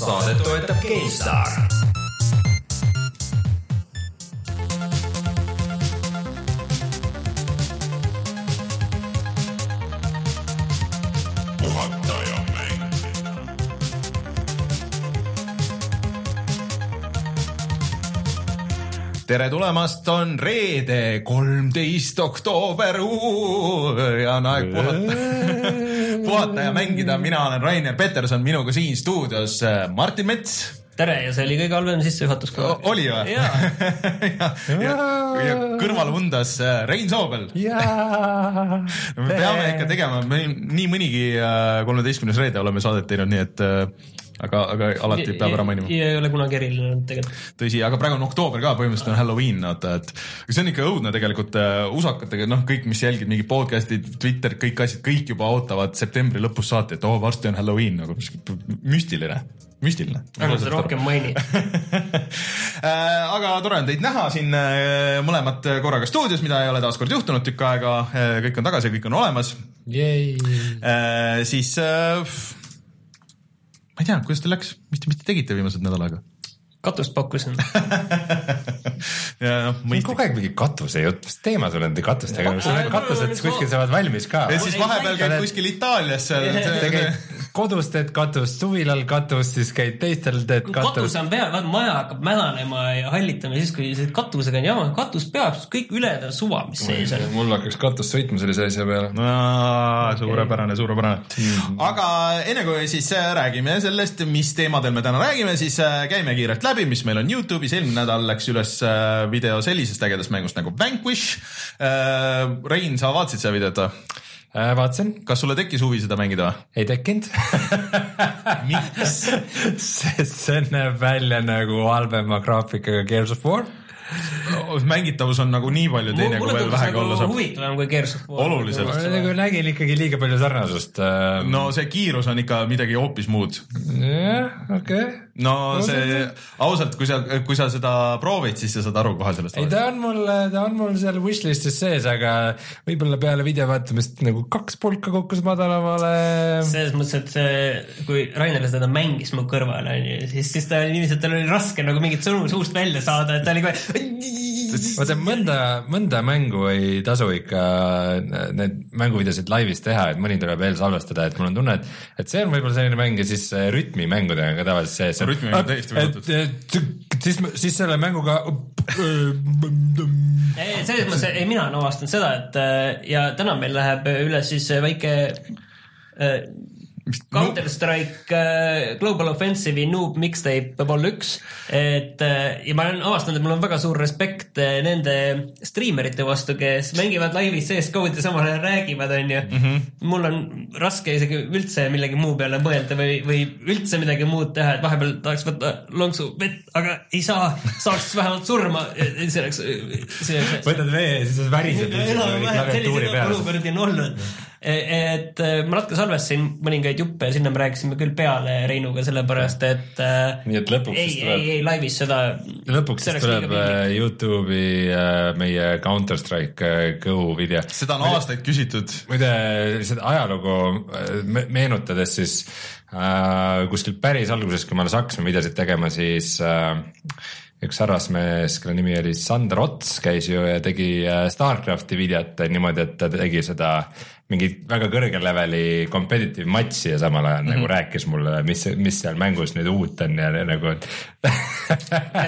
saadet toetab GameStar. tere tulemast, on reede, kolmteist oktoober. Ja on aeg puhata, puhata ja mängida. mina olen Rainer Peterson, minuga siin stuudios äh, Martin Mets. tere ja see oli kõige halvem sissejuhatus ka. oli või? ja, ja, ja, ja kõrval undas äh, Rein Soobel. me peame ikka tegema, me nii mõnigi äh, kolmeteistkümnes reede oleme saadet teinud, nii et aga, aga alati peab ära mainima. ei ole kunagi eriline olnud tegelikult. tõsi, aga praegu on oktoober ka, põhimõtteliselt on Halloween, vaata, et see on ikka õudne tegelikult uh, usakatega, noh, kõik, mis jälgid mingi podcast'id, Twitter, kõik asjad, kõik juba ootavad septembri lõpus saati, et oo oh,, varsti on Halloween nagu müstiline müstiline. ära seda rohkem maini aga tore on teid näha siin äh, mõlemad korraga stuudios, mida ei ole taas kord juhtunud tükk aega, äh, kõik on tagasi, kõik on olemas. siis ma ei tea, kuidas teil läks, mis te, mis te tegite viimased nädal aega? Katust pakkusin ja noh, mõistlik. kogu aeg mingi katuse jutt, mis teema sul nende katustega on, katused kuskil saavad valmis ka. ja siis vahepeal käid kuskil Itaalias seal kodus teed katust, suvilal katust, siis käid teistel teed katust. katus on peal, vaata maja hakkab mädanema ja hallitama siis, kui see katusega on jama, katus peab, kõik ülejäänud on suva, mis sees on. mul hakkaks katus sõitma sellise asja peale no,. suurepärane, suurepärane mm.. aga enne kui siis räägime sellest, mis teemadel me täna räägime, siis äh, käime kiirelt läbi, mis meil on Youtube'is, eelmine nädal läks üles äh, video sellisest ägedast mängust nagu Vanquish. Rein, sa vaatasid seda videot või? äh,. vaatasin. kas sulle tekkis huvi seda mängida või? ei tekkinud miks sest see näeb välja nagu halvema graafikaga Gears of War mängitavus on nagu nii palju teine, kui veel vähegi nagu olla saab. huvitavam kui Gears of War. oluliselt. ma nagu nägin ikkagi liiga palju sarnasust. Ähm. no see kiirus on ikka midagi hoopis muud. jah, okei okay. No see, ausalt, kui sa, kui sa seda proovid, siis sa saad aru kohe sellest. ei, ta on mul, ta on mul seal wishlist'is sees, aga võib-olla peale video vaatamist nagu kaks pulka kukkus madalamale. selles mõttes, et see, kui Rainer seda mängis mu kõrval onju, siis, siis ta oli niiviisi, et tal oli raske nagu mingit sõnu suust välja saada, et ta oli kohe vaata mõnda, mõnda mängu ei tasu ikka need mänguvideosid laivis teha, et mõni tuleb veel salvestada, et mul on tunne, et, et see on võib-olla selline mäng ja siis rütmimängudega on ka tavaliselt sees. Rütmimäng on täiesti võetud. siis, siis selle mänguga. selles mõttes, ei mina olen avastanud seda, et ja täna meil läheb üles siis väike Counter Strike uh, Global Offensive'i Noob Mixtape Vol üks, et uh, ja ma olen avastanud, et mul on väga suur respekt uh, nende striimerite vastu, kes mängivad laivis sees code'i samal ajal räägivad, onju mm. -hmm. mul on raske isegi üldse millegi muu peale mõelda või, või üldse midagi muud teha, et vahepeal tahaks võtta lonksu vett, aga ei saa, saaks vähemalt surma. see oleks, see oleks. võtad vee ja siis väriseb. enam-vähem selliseid olukordi on olnud et ma natuke salvestasin mõningaid juppe ja sinna me rääkisime küll peale Reinuga, sellepärast et. Äh, nii et lõpuks ei, tuleb. ei, ei laivis seda. lõpuks siis tuleb äh, Youtube'i meie Counter Strike Go video. seda on aastaid küsitud. muide, seda ajalugu meenutades siis äh, kuskil päris alguses, kui ma alles hakkasime videosid tegema, siis äh, üks härrasmees, kelle nimi oli Sander Ots, käis ju ja tegi Starcrafti videot niimoodi, et ta tegi seda mingit väga kõrge leveli competitive match'i ja samal ajal mm -hmm. nagu mhm. rääkis mulle, mis, mis seal mängus nüüd uut on ja nagu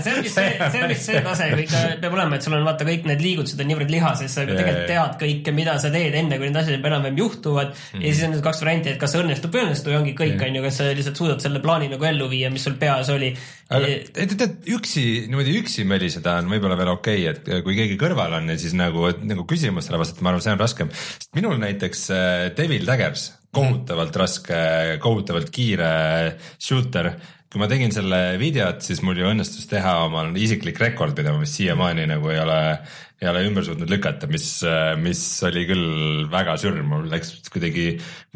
see on vist see, see on vist see tase, ikka peab olema, et sul on vaata kõik need liigutused on niivõrd lihases, sa tegelikult tead kõike, mida sa teed, enne kui need asjad enam-vähem juhtuvad mm. -hmm. ja siis on need kaks varianti, et kas õnnestub või ei õnnestu ja ongi kõik, on ju, kas sa lihtsalt suudad selle plaani nagu ellu viia, mis sul peas oli. aga tead, tead, üksi, niimoodi üksi möliseda on võib-olla veel okei okay,, et kui keegi kõrval on ja siis nagu, nagu küsimustele vastata, ma arvan, see on raskem. sest minul näiteks näiteks äh, Devil Daggers, kohutavalt raske, kohutavalt kiire shooter. Kui ma tegin selle videot, siis mul ju õnnestus teha omal isiklik rekord, mida ma vist siiamaani nagu ei ole ei ole ümber suutnud lükata, mis, mis oli küll väga sürm, mul läks kuidagi,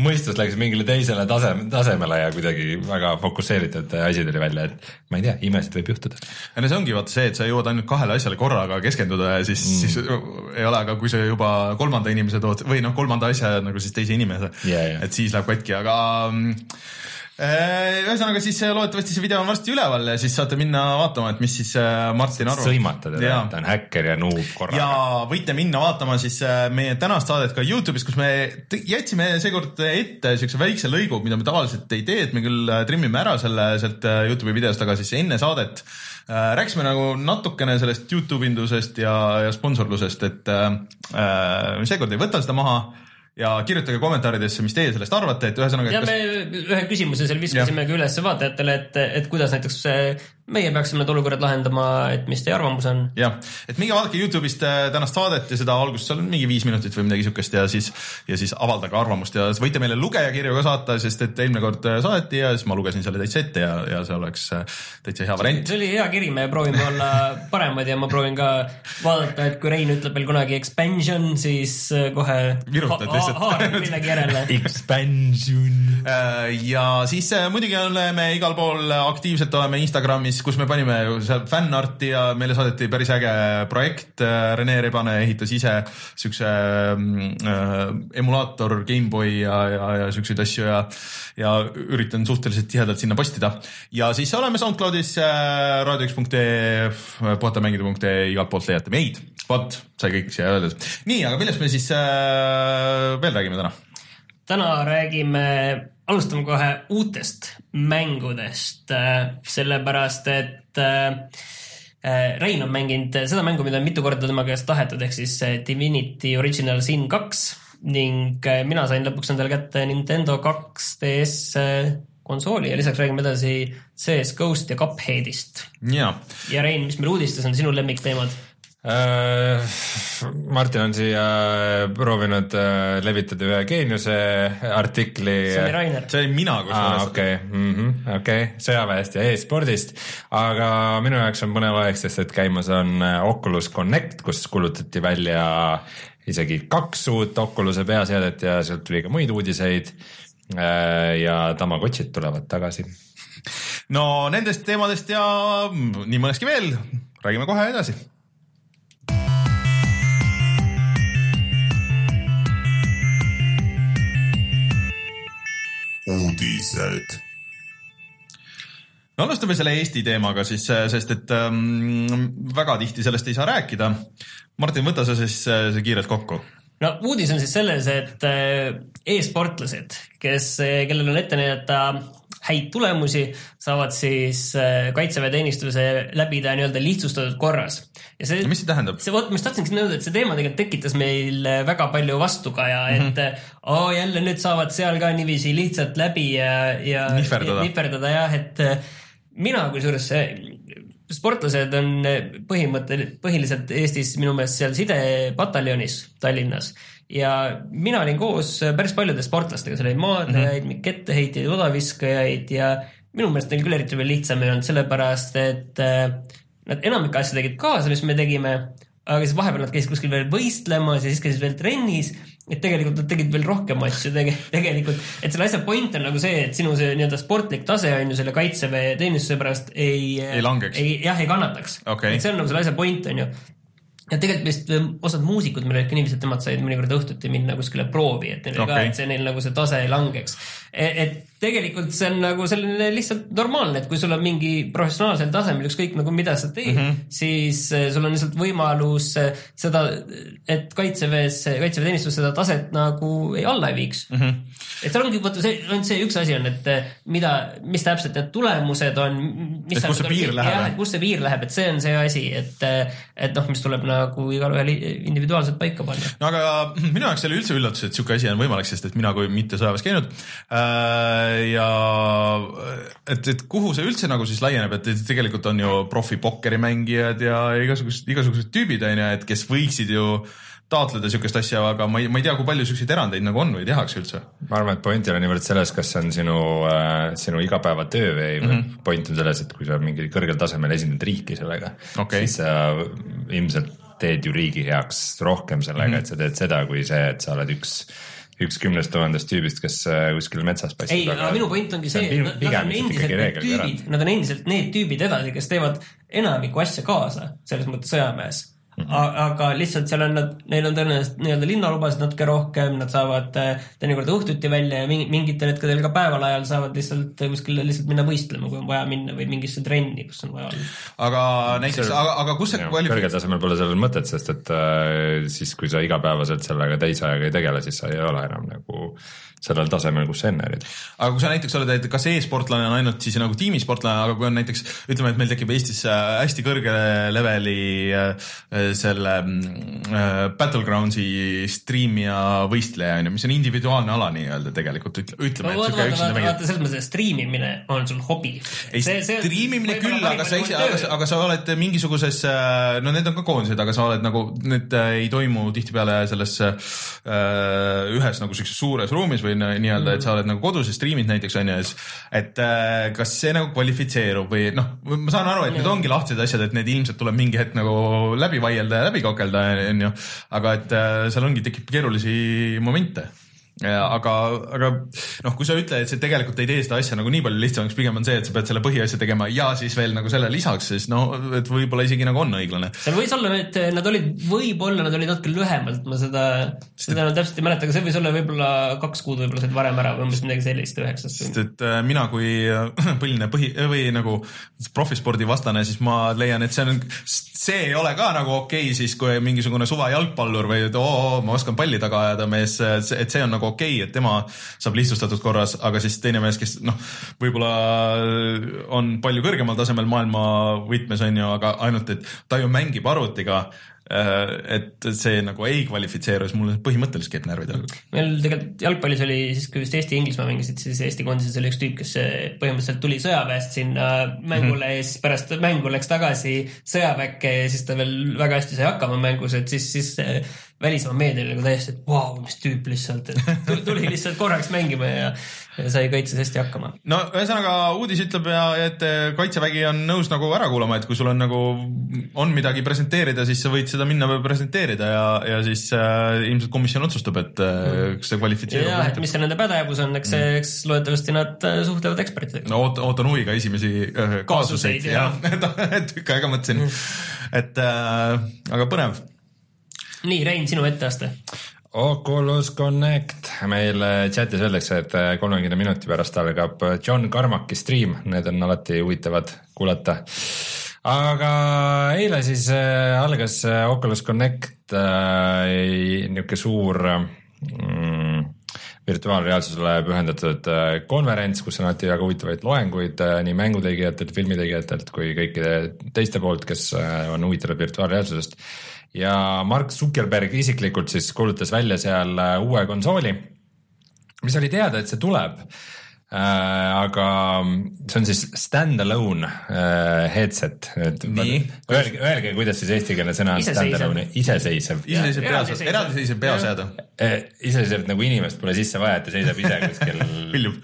mõistus läks mingile teisele tase, tasemele ja kuidagi väga fokusseeritud asi tuli välja, et ma ei tea, imesid võib juhtuda. no see ongi vaata see, et sa jõuad ainult kahele asjale korraga keskenduda ja siis mm., siis ei ole, aga kui sa juba kolmanda inimese tood või noh, kolmanda asja nagu siis teise inimese yeah,, yeah. et siis läheb katki, aga mm, ühesõnaga siis äh, loodetavasti see video on varsti üleval ja siis saate minna vaatama, et mis siis äh, Martin arvab. sõimata teda, et ta on häkker ja nuub korraga. ja võite minna vaatama siis äh, meie tänast saadet ka Youtube'is, kus me jätsime seekord ette siukse väikse lõigu, mida me tavaliselt ei tee, et me küll trimmime ära selle sealt Youtube'i videost, aga siis enne saadet rääkisime nagu natukene sellest Youtube indusest ja, ja sponsorlusest, et äh, seekord ei võta seda maha ja kirjutage kommentaaridesse, mis teie sellest arvate, et ühesõnaga. ja kas... me ühe küsimuse seal viskasime ka üles vaatajatele, et, et kuidas näiteks meie peaksime need olukorrad lahendama, et mis teie arvamus on? jah, et minge vaadake Youtube'ist äh, tänast saadet ja seda algust, seal on mingi viis minutit või midagi siukest ja siis, ja siis avaldage arvamust ja võite meile lugejakirju ka saata, sest et eelmine kord äh, saati ja siis ma lugesin selle täitsa ette ja, ja see oleks äh, täitsa hea variant. see oli hea kiri, me proovime olla paremad ja ma proovin ka vaadata, et kui Rein ütleb veel kunagi expansion, siis kohe virutad lihtsalt haarad millegi järele. Expansion. ja siis muidugi oleme igal pool aktiivselt, oleme Instagramis siis, kus me panime seal fännarti ja meile saadeti päris äge projekt. Rene Rebane ehitas ise siukse äh, emulaator GameBoy ja, ja, ja siukseid asju ja, ja üritan suhteliselt tihedalt sinna postida. ja siis oleme SoundCloudis äh, raadio1.ee, puhatamängida.ee, igalt poolt leiate meid. vot, sai kõik siia öeldud. nii, aga millest me siis äh, veel räägime täna? täna räägime alustame kohe uutest mängudest, äh, sellepärast et äh, äh, Rein on mänginud seda mängu, mida on mitu korda tema käest tahetud, ehk siis Divinity Original Sin kaks ning mina sain lõpuks endale kätte Nintendo 2DS konsooli ja lisaks räägime edasi CS Ghost ja Cupheadist. ja, ja Rein, mis meil uudistes on sinu lemmikteemad? Äh, Martin on siia proovinud äh, levitada ühe geeniuse artikli. see oli Rainer. see olin mina kusjuures. okei, mhm, okei, sõjaväest ja e-spordist, aga minu jaoks on põnev aeg, sest et käimas on äh, Oculus Connect, kus kuulutati välja isegi kaks uut Oculus'e peaseadet ja sealt tuli ka muid uudiseid. ja Tamagotšid tulevad tagasi. no nendest teemadest ja nii mõneski veel räägime kohe edasi uudised. no alustame selle Eesti teemaga siis, sest et ähm, väga tihti sellest ei saa rääkida. Martin, võta sa siis äh, see kiirelt kokku no uudis on siis selles, et äh, e-sportlased, kes, kellel on ette näidata häid tulemusi, saavad siis äh, kaitseväeteenistuse läbida nii-öelda lihtsustatud korras. ja see, mis see tähendab? see, vot ma just tahtsingi öelda, et see teema tegelikult tekitas meil äh, väga palju vastukaja, et mm -hmm. oo jälle nüüd saavad seal ka niiviisi lihtsalt läbi ja, ja nihverdada, nihverdada jah, et mina kusjuures sportlased on põhimõttel-, põhiliselt Eestis minu meelest seal sidepataljonis Tallinnas ja mina olin koos päris paljude sportlastega, seal oli maadlejaid mm, -hmm. ketteheitjaid, odaviskajaid ja minu meelest neil küll eriti veel lihtsam ei olnud, sellepärast et äh, nad enamike asju tegid kaasa, mis me tegime, aga siis vahepeal nad käisid kuskil veel võistlemas ja siis käisid veel trennis et tegelikult nad tegid veel rohkem asju tege, tegelikult, et selle asja point on nagu see, et sinu see nii-öelda sportlik tase on ju selle kaitseväe teenistuse pärast ei. ei langeks. ei, jah, ei kannataks okay.. et see on nagu selle asja point on ju ja tegelikult vist osad muusikud meil olid ka niiviisi, et nemad said mõnikord õhtuti minna kuskile proovi, et neil okay. ka, et see neil nagu see tase ei langeks. E, et tegelikult see on nagu selline lihtsalt normaalne, et kui sul on mingi professionaalsel tasemel ükskõik nagu mida sa teed mm, -hmm. siis eh, sul on lihtsalt võimalus eh, seda, et kaitseväes, kaitseväeteenistus seda taset nagu ei alla ei viiks mm. -hmm. et seal ongi, vaata see, ainult see üks asi on, et eh, mida, mis täpselt need tulemused on. et kus see piir läheb. kus see piir läheb, et see on see asi, et, et noh, mis tuleb nagu igalühel individuaalselt paika panna. no aga minu jaoks oli üldse üllatus, et sihuke asi on võimalik, sest et mina kui mitte sõjaväes käinud äh, ja et, et kuhu see üldse nagu siis laieneb, et tegelikult on ju profi pokkerimängijad ja igasugused, igasugused tüübid on ju, et kes võiksid ju taotleda siukest asja, aga ma ei, ma ei tea, kui palju siukseid erandeid nagu on või tehakse üldse. ma arvan, et point ei ole niivõrd selles, kas see on sinu äh,, sinu igapäevatöö või mm -hmm. point on selles, et kui sa mingil kõrgel tasemel esindad riiki sellega okay., siis sa ilmselt teed ju riigi heaks rohkem sellega mm, -hmm. et sa teed seda, kui see, et sa oled üks üks kümnest tuhandest tüübist, kes äh, kuskil metsas paistab. ei, aga minu point ongi see, see, on nad on endiselt need tüübid, nad on endiselt need tüübid edasi, kes teevad enamikku asja kaasa, selles mõttes sõjamäes aga lihtsalt seal on nad, neil on tõenäoliselt nii-öelda linnalubasid natuke rohkem, nad saavad äh, teinekord õhtuti välja ja mingi- mingitel hetkedel ka päeval ajal saavad lihtsalt kuskile lihtsalt minna võistlema, kui on vaja minna või mingisse trenni, kus on vaja olla. aga näiteks, aga, aga kus see kõrgel kvalifitseerub? tasemel pole sellel mõtet, sest et äh, siis, kui sa igapäevaselt sellega täisajaga ei tegele, siis sa ei ole enam nagu sellel tasemel, kus sa enne olid. aga kui sa näiteks oled, et kas e-sportlane on ainult siis nagu tiimisportlane, aga kui on näiteks ütleme, et meil tekib Eestis äh, hästi kõrge leveli äh, selle mm, äh, Battlegroundsi striimija võistleja on ju, mis on individuaalne ala nii-öelda tegelikult ütle- ütleme, et vaata, vaata, selles mõttes, et striimimine on sul hobi. ei, striimimine küll, aga sa ise, aga, aga sa oled mingisuguses, no need on ka koondised, aga sa oled nagu, need äh, ei toimu tihtipeale selles äh, ühes nagu siukses suures ruumis või n- nii-öelda, et sa oled nagu kodus ja striimid näiteks on ju, et äh, kas see nagu kvalifitseerub või noh, ma saan aru, et need ongi lahtised asjad, et need ilmselt tuleb mingi hetk nagu läbi vaielda ja läbi kakelda, on ju, aga et äh, seal ongi, tekib keerulisi momente. Ja, aga, aga noh, kui sa ütled, et see tegelikult ei tee seda asja nagu nii palju lihtsamaks, pigem on see, et sa pead selle põhiasja tegema ja siis veel nagu selle lisaks, siis no et võib-olla isegi nagu on õiglane. seal võis olla, et nad olid, võib-olla nad olid natuke lühemalt, ma seda, seda enam täpselt ei mäleta, aga see võis olla võib-olla kaks kuud võib-olla said varem ära või umbes midagi sellist, üheksast sest et äh, mina kui äh, põhiline põhi või nagu profispordi vastane, siis ma leian, et see on, see ei ole ka nagu okei okay, siis, kui mingisugune suva jalgpallur või et oo, ma oskan palli taga ajada mees, et see on nagu okei okay,, et tema saab lihtsustatud korras, aga siis teine mees, kes noh, võib-olla on palju kõrgemal tasemel maailma võtmes on ju, aga ainult, et ta ju mängib arvutiga. et see nagu ei kvalifitseeru, siis mulle põhimõtteliselt käib närvid alla. meil tegelikult jalgpallis oli siis, kui just Eesti ja Inglismaa mängisid, siis Eesti koondises oli üks tüüp, kes eh, põhimõtteliselt tuli sõjaväest sinna mängule ja siis pärast mängu läks tagasi sõjaväkke ja siis ta veel väga hästi sai hakkama mängus, et siis, siis välismaa meedia oli nagu täiesti, et vau, mis tüüp lihtsalt, et tuli- lihtsalt korraks mängima ja, ja sai kaitses hästi hakkama. no ühesõnaga uudis ütleb ja et eh, kaitsevägi on nõus nagu ära kuulama, et kui sul on nagu, on midagi presenteerida, siis sa võid seda minna presenteerida ja, ja siis äh, ilmselt komisjon otsustab, et äh, kas see kvalifitseerub ja, või et mis see nende pädevus on, eks see, eks loodetavasti nad suhtlevad ekspertidega. no oot-, ootan huviga esimesi äh, Kaasuseid, kaasuseid, jah, tükk aega mõtlesin, et äh, aga põnev. nii, Rein, sinu etteaste. Oculus Connect meil chatis öeldakse, et kolmekümne minuti pärast algab John Carmacki stream, need on alati huvitavad kuulata. aga eile siis äh, algas äh, Oculus Connect äh, niisugune suur mm, virtuaalreaalsusele pühendatud äh, konverents, kus on alati väga huvitavaid loenguid äh, nii mängutegijatelt, filmitegijatelt kui kõikide teiste poolt, kes äh, on huvitatud virtuaalreaalsusest. Ja Mark Zuckerberg isiklikult siis kuulutas välja seal äh, uue konsooli, mis oli teada, et see tuleb äh,. aga see on siis stand-alone äh, headset, et öelge, öelge, kuidas siis eestikeelne sõna on Iseseisev. stand-alone, iseseisev iseseisev peas, eraldiseisev. peaseade. Iseseisvalt nagu inimest pole sisse vaja, et ta seisab ise kuskil Viljub.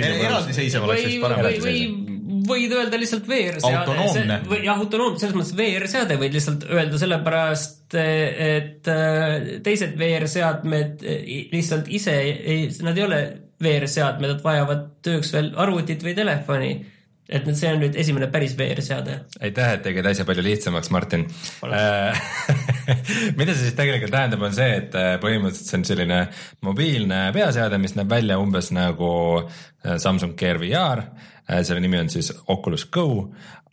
eraldiseisev oleks vist, parem. või, või võid öelda lihtsalt VR-seade. Autonoomne. jah, autonoomne, selles mõttes VR-seade võid lihtsalt öelda sellepärast, et äh, teised VR-seadmed äh, lihtsalt ise ei, nad ei ole VR-seadmed, nad vajavad tööks veel arvutit või telefoni. et nüüd see on nüüd esimene päris VR-seade. aitäh, et tegid asja palju lihtsamaks, Martin. mida see siis tegelikult tähendab, on see, et äh, põhimõtteliselt see on selline mobiilne peaseade, mis näeb välja umbes nagu äh, Samsung Gear VR. Selle nimi on siis Oculus Go,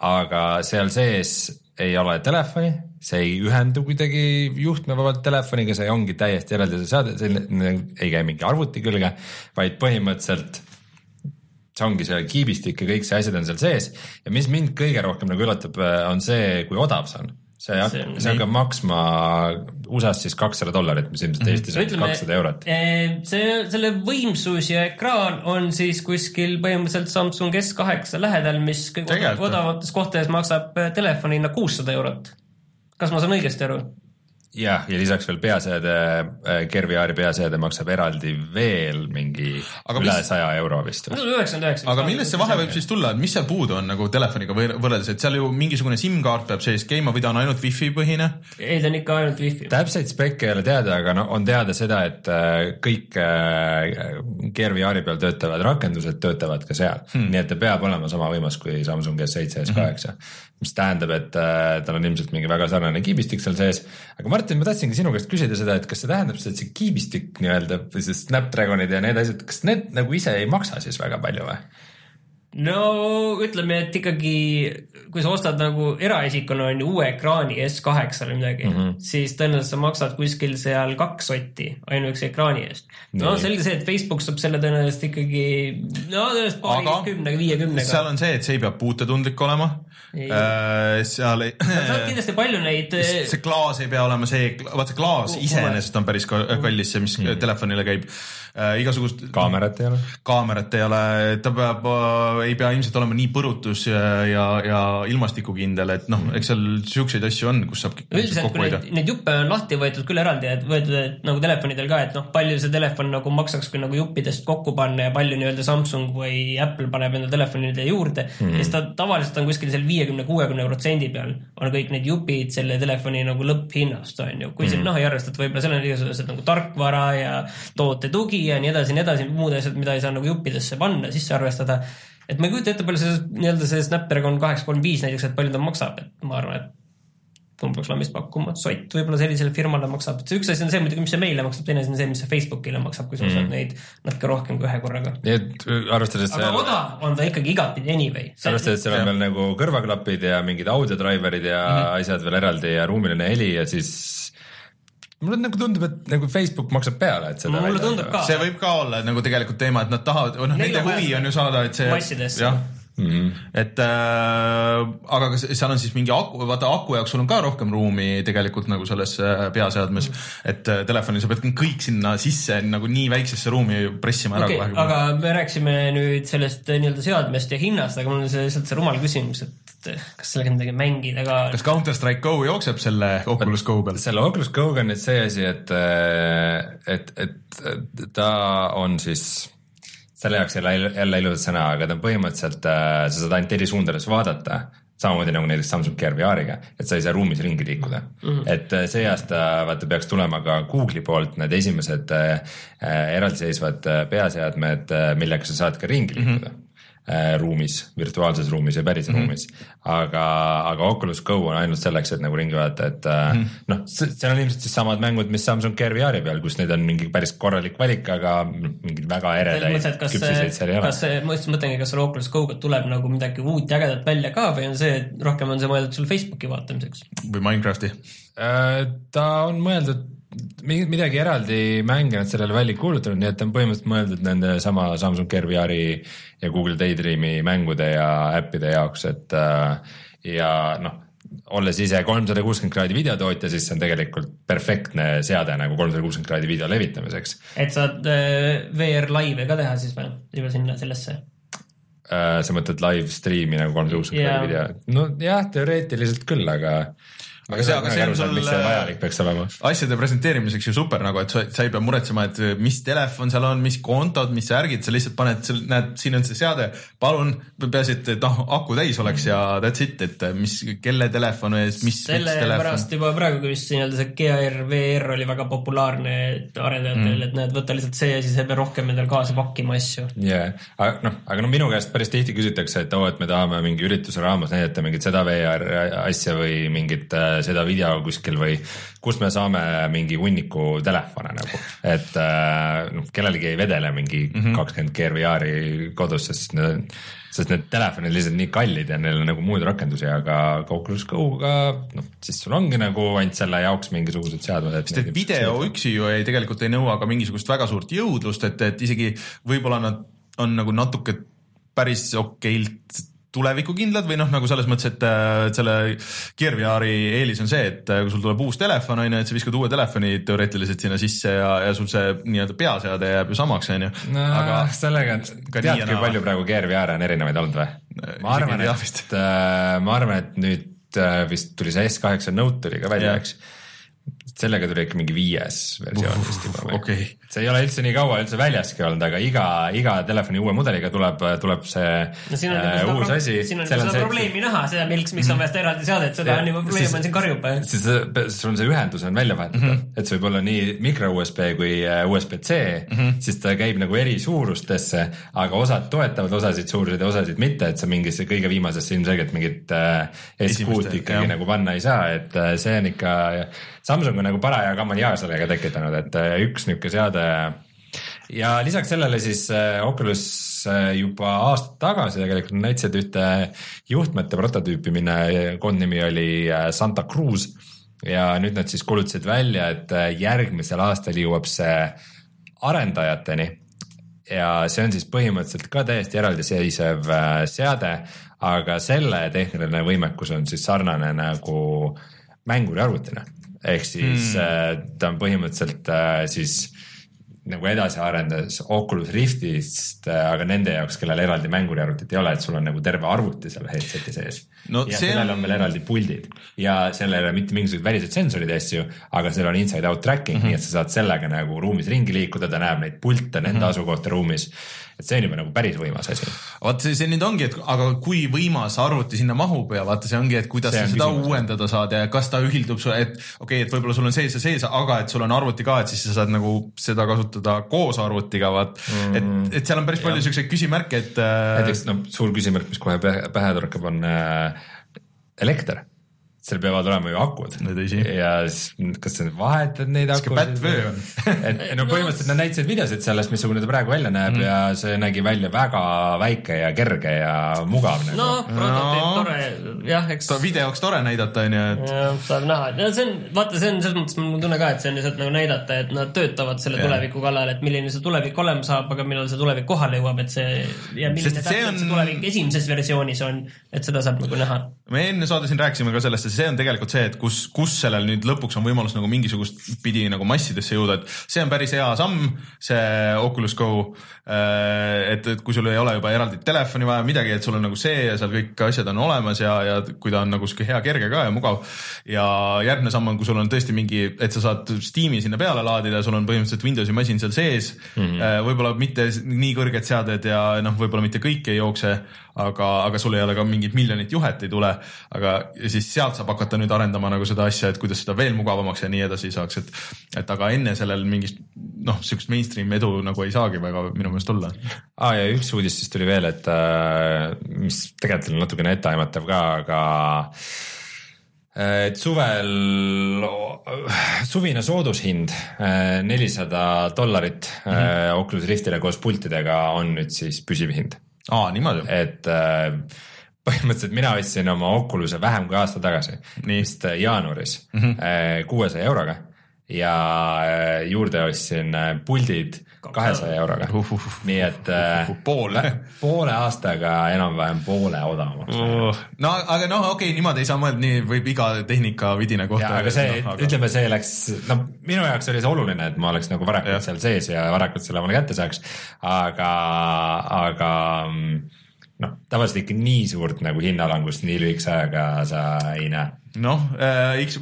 aga seal sees ei ole telefoni, see ei ühendu kuidagi juhtmevabalt telefoniga, see ongi täiesti eraldi seade, see ei käi mingi arvuti külge, vaid põhimõtteliselt see ongi see kiibistik ja kõik see asjad on seal sees ja mis mind kõige rohkem nagu üllatab, on see, kui odav see on. See hakkab see hakkab maksma USA-s siis kakssada dollarit, mis ilmselt Eestis on kakssada eurot. see, selle võimsus ja ekraan on siis kuskil põhimõtteliselt Samsung S8 lähedal, mis kõige odavamates kohtades maksab äh, telefoni hinna kuussada eurot. kas ma saan õigesti aru? jah, ja lisaks veel peaseade, Gear VR-i peaseade maksab eraldi veel mingi Aga üle saja euro vist või? üheksakümmend üheksa. aga millest see vahe võib siis tulla, et mis seal puudu on nagu telefoniga võr- võrreldes, et seal ju mingisugune SIM-kaart peab sees käima või ta on ainult wifi põhine? ei, ta on ikka ainult wifi. täpseid spekke ei ole teada, aga no on teada seda, et äh, kõik äh, VR-i peal töötavad rakendused töötavad ka seal hmm., nii et ta peab olema sama võimas kui Samsung S7 S8 hmm., mis tähendab, et äh, tal on ilmselt mingi väga sarnane kiibistik seal sees. aga Martin, ma tahtsingi sinu käest küsida seda, et kas see tähendab seda, et see kiibistik nii-öelda või see Snapdragonid ja need asjad, kas need nagu ise ei maksa siis väga palju või? No ütleme, et ikkagi, kui sa ostad nagu eraisikuna on ju uue ekraani S8 või midagi mm. -hmm. siis tõenäoliselt sa maksad kuskil seal kaks sotti ainuüksi ekraani eest. no selge see, et Facebook saab selle tõenäoliselt ikkagi, no tõenäoliselt Aga paarikümnega, viiekümnega seal. on see, et see ei pea puutetundlik olema. Ei. seal ei, sa oled kindlasti palju neid see klaas ei pea olema see, vaata klaas iseenesest on päris ka- kallis, see, mis telefonile käib. Igasugust kaamerat ei ole? kaamerat ei ole, ta peab, ei pea ilmselt olema nii põrutus ja, ja, ja ilmastikukindel, et noh, eks seal siukseid asju on, kus saab üldiselt, kui neid, neid juppe on lahti võetud küll eraldi, et võetud et nagu telefonidel ka, et noh, palju see telefon nagu maksaks, kui nagu juppidest kokku panna ja palju nii-öelda Samsung või Apple paneb enda telefonidele juurde mm. -hmm. siis ta tavaliselt on kuskil seal viiekümne, kuuekümne protsendi peal on kõik need jupid selle telefoni nagu lõpphinnast on ju. kui siin mm -hmm. noh ei arvesta, et võib-olla seal on igasugused nagu tarkvara ja toote tugi ja nii edasi, nii edasi, muud asjad, mida ei saa nagu juppidesse panna, sisse arvestada et ma ei kujuta ette, palju see nii-öelda see Snapdragon kaheksa kolm viis näiteks, et palju ta maksab, et ma arvan, et ma peaks valmis pakkuma, sott võib-olla sellisele firmale maksab, see üks asi on see muidugi, mis see meile maksab, teine asi on see, mis see Facebookile maksab, kui sa ostad mm. neid natuke rohkem kui ühe korraga. nii et äh, arvestades aga seal, odav on ta ikkagi igatpidi anyway. arvestades, et seal on veel nagu kõrvaklapid ja mingid audiodriver'id ja mm -hmm. asjad veel eraldi ja ruumiline heli ja siis mulle nagu tundub, et nagu Facebook maksab peale, et seda Mulle tundub ka. see võib ka olla nagu tegelikult teema, et nad tahavad, noh, nende huvi on ju saada, et see massidesse. mm. -hmm. et äh, aga kas seal on siis mingi aku, vaata aku jaoks sul on ka rohkem ruumi tegelikult nagu selles äh, peaseadmes mm, -hmm. et äh, telefoni sa pead kõik sinna sisse nagu nii väiksesse ruumi pressima ära okei kohe okay,, aga me rääkisime nüüd sellest äh, nii-öelda seadmest ja hinnast, aga mul on see lihtsalt see rumal küsimus, et et kas sellega on midagi mängida ka? kas Counter Strike Go jookseb selle Oculus Go peal? selle Oculus Go-ga on nüüd see asi, et, et, et ta on siis, selle jaoks jälle, jälle ilus sõna, aga ta on põhimõtteliselt, sa saad ainult eri suundades vaadata samamoodi nagu näiteks Samsung Gear VR-iga, et sa ei saa ruumis ringi liikuda mm. -hmm. et äh, see aasta vaata peaks tulema ka Google'i poolt need esimesed äh, äh, eraldiseisvad äh, peaseadmed, millega sa saad ka ringi liikuda mm. -hmm ruumis, virtuaalses ruumis ja päris mm -hmm. ruumis. aga, aga Oculus Go on ainult selleks, et nagu ringi vaadata, et mm -hmm. noh, seal on ilmselt siis samad mängud, mis Samsung Gear VR-i peal, kus neid on mingi päris korralik valik, aga mingeid väga eredaid küpsiseid seal ei, ole kas. see, ma just mõtlengi, kas selle Oculus Go'ga tuleb nagu midagi uut ja ägedat välja ka või on see, et rohkem on see mõeldud sul Facebooki vaatamiseks? või Minecrafti? Äh, ta on mõeldud midagi eraldi mänge nad sellele välja kuulutanud, nii et ta on põhimõtteliselt mõeldud nende sama Samsung Gear VR-i ja Google Daydreami mängude ja äppide jaoks, et äh, ja noh, olles ise kolmsada kuuskümmend kraadi videotootja, siis see on tegelikult perfektne seade nagu kolmsada kuuskümmend kraadi video levitamiseks. et saad äh, VR laive ka teha siis või? juba sinna sellesse? Äh, sa mõtled live stream'i nagu kolmsada kuuskümmend kraadi video, nojah, teoreetiliselt küll, aga Aga see- aga see on sul- miks see vajalik peaks olema? asjade presenteerimiseks ju super nagu, et sa, sa ei pea muretsema, et mis telefon seal on, mis kontod, mis värgid, sa lihtsalt paned, näed, siin on see seade, palun, peaasi, et noh, aku täis oleks ja that's it, et mis, kelle telefon või mis, mis telefon. sellepärast juba praegu, kui vist nii-öelda see GR, VR oli väga populaarne arendajatel mm., et näed, võta lihtsalt see ja siis ei pea rohkem endale kaasa pakkima asju. jaa, aga noh, aga no minu käest päris tihti küsitakse, et oo, et me tahame mingi ürituse raames näidata mingit seda VR asja või mingit äh, seda video kuskil või kust me saame mingi hunniku telefone nagu, et äh, noh, kellelgi ei vedele mingi kakskümmend Gear VR-i kodus, sest need on sest need telefonid lihtsalt nii kallid ja neil on nagu muid rakendusi, aga Oculus Go-ga noh, siis sul ongi nagu ainult selle jaoks mingisugused seadmed, sest et video üksi ju ei, tegelikult ei nõua ka mingisugust väga suurt jõudlust, et, et isegi võib-olla nad on nagu natuke päris okeilt tulevikukindlad või noh, nagu selles mõttes, et äh, selle Gear VR-i eelis on see, et äh, kui sul tuleb uus telefon on ju, et sa viskad uue telefoni teoreetiliselt sinna sisse ja, ja sul see nii-öelda peaseade jääb ju samaks on ju. aga sellega, tead kui palju praegu Gear VR on erinevaid olnud või? isegi ma arvan, et ma arvan, et nüüd äh, vist tuli see S8 Note tuli ka välja eks. sellega tuli ikka mingi viies versioon vist juba või okei. See ei ole üldse nii kaua üldse väljaski olnud, aga iga, iga telefoni uue mudeliga tuleb, tuleb see no siin on äh, uus seda, asi. siin on seda probleemi näha, seda, miks, miks on vaja seda eraldi seadet, seda on juba probleem on siin karjub. siis see- sul on see ühendus on välja vahetada mm, -hmm. et see võib olla nii micro USB kui äh, USB-C mm, -hmm. siis ta käib nagu eri suurustesse, aga osad toetavad osasid suuruseid ja osasid mitte, et sa mingisse kõige viimasesse ilmselgelt mingit äh, SQ-t Esimeste, ikkagi jah. nagu panna ei saa, et äh, see on ikka, Samsung on nagu paraja kammaliaa sellega tekitanud, et äh, üks niisugune seade ja lisaks sellele siis äh, Oculus äh, juba aasta tagasi tegelikult näitasid ühte juhtmete prototüüpi, mille koondnimi oli äh, Santa Cruz ja nüüd nad siis kuulutasid välja, et äh, järgmisel aastal jõuab see arendajateni ja see on siis põhimõtteliselt ka täiesti eraldiseisev äh, seade, aga selle tehniline võimekus on siis sarnane nagu mänguriarvutina. ehk siis mm. ta on põhimõtteliselt äh, siis nagu edasi arendades Oculus Riftist, aga nende jaoks, kellel eraldi mänguriarvutit ei ole, et sul on nagu terve arvuti seal headset'i sees No ja sellel on- on veel eraldi puldid ja sellel ei ole mitte mingisuguseid väliseid sensorid ja asju, aga seal on inside out tracking mm, -hmm. nii et sa saad sellega nagu ruumis ringi liikuda, ta näeb neid pilte nende mm -hmm. asukohta ruumis. Et see on juba nagu päris võimas asi. vaata see, see nüüd ongi, et aga kui võimas arvuti sinna mahub ja vaata, see ongi, et kuidas sa seda küsimus. uuendada saad ja kas ta ühildub su, et okei okay,, et võib-olla sul on sees ja sees, aga et sul on arvuti ka, et siis sa saad nagu seda kasutada koos arvutiga, vaat mm.. et, et seal on päris palju siukseid küsimärke, et äh, näiteks noh, suur küsimärk, mis kohe pähe, pähe torkab, on äh, elekter. Seal peavad olema ju akud. Ja siis kas sa vahetad neid akusid et no põhimõtteliselt nad näitasid videosid sellest, missugune ta praegu välja näeb mm. ja see nägi välja väga väike ja kerge ja mugav nagu. No prototüüp No. tore, jah, eks ta videoks tore näidata, onju, et saab näha, no see on, vaata, see on selles mõttes mul tunne ka, et see on lihtsalt nagu näidata, et nad töötavad selle Jah. tuleviku kallal, et milline see tulevik olema saab, aga millal see tulevik kohale jõuab, et see ja milline et see täpselt on- see tulevik esimeses versioonis on, et seda saab nagu näha. me enne saade siin rääkisime ka sellest ja see on tegelikult see, et kus, kus sellel nüüd lõpuks on võimalus nagu mingisugust pidi nagu massidesse jõuda, et see on päris hea samm, see Oculus Go. et, et kui sul ei ole juba eraldi telefoni vaja, midagi, et sul on nagu see ja seal kõik asjad on olemas ja, ja kui ta on nagu sihuke hea kerge ka ja mugav. ja järgmine samm on, kui sul on tõesti mingi, et sa saad Steam'i sinna peale laadida, sul on põhimõtteliselt Windowsi masin seal sees mm. -hmm. võib-olla mitte nii kõrged seaded ja noh, võib-olla mitte kõik ei jookse, aga, aga sul ei ole ka mingit miljonit juhet ei tule, aga siis sealt saab hakata nüüd arendama nagu seda asja, et kuidas seda veel mugavamaks ja nii edasi saaks, et et aga enne sellel mingist noh, sihukest mainstream edu nagu ei saagi väga minu meelest olla. ah,. ja üks uudis siis tuli veel, et äh, mis tegelikult on natukene etteaimatav ka, aga äh, et suvel, suvine soodushind äh, nelisada dollarit mm -hmm. Oculus Riftile koos pultidega on nüüd siis püsiv hind, aa, niimoodi. et äh, põhimõtteliselt mina ostsin oma Oculus'e vähem kui aasta tagasi, vist äh, jaanuaris kuuesaja mm -hmm. euroga ja äh, juurde ostsin äh, puldid kahesaja euroga. nii et äh, poole. poole aastaga enam-vähem poole odavamaks. no aga noh, okei okay,, niimoodi ei saa mõelda, nii võib iga tehnikavidina kohta. ja aga see no, no,, ütleme, see läks, no minu jaoks oli see oluline, et ma oleks nagu varakult Jah. seal sees ja varakult selle omale kätte saaks, aga, aga mm, noh, tavaliselt ikka nii suurt nagu hinnalangust nii lühikese ajaga sa ei näe. noh,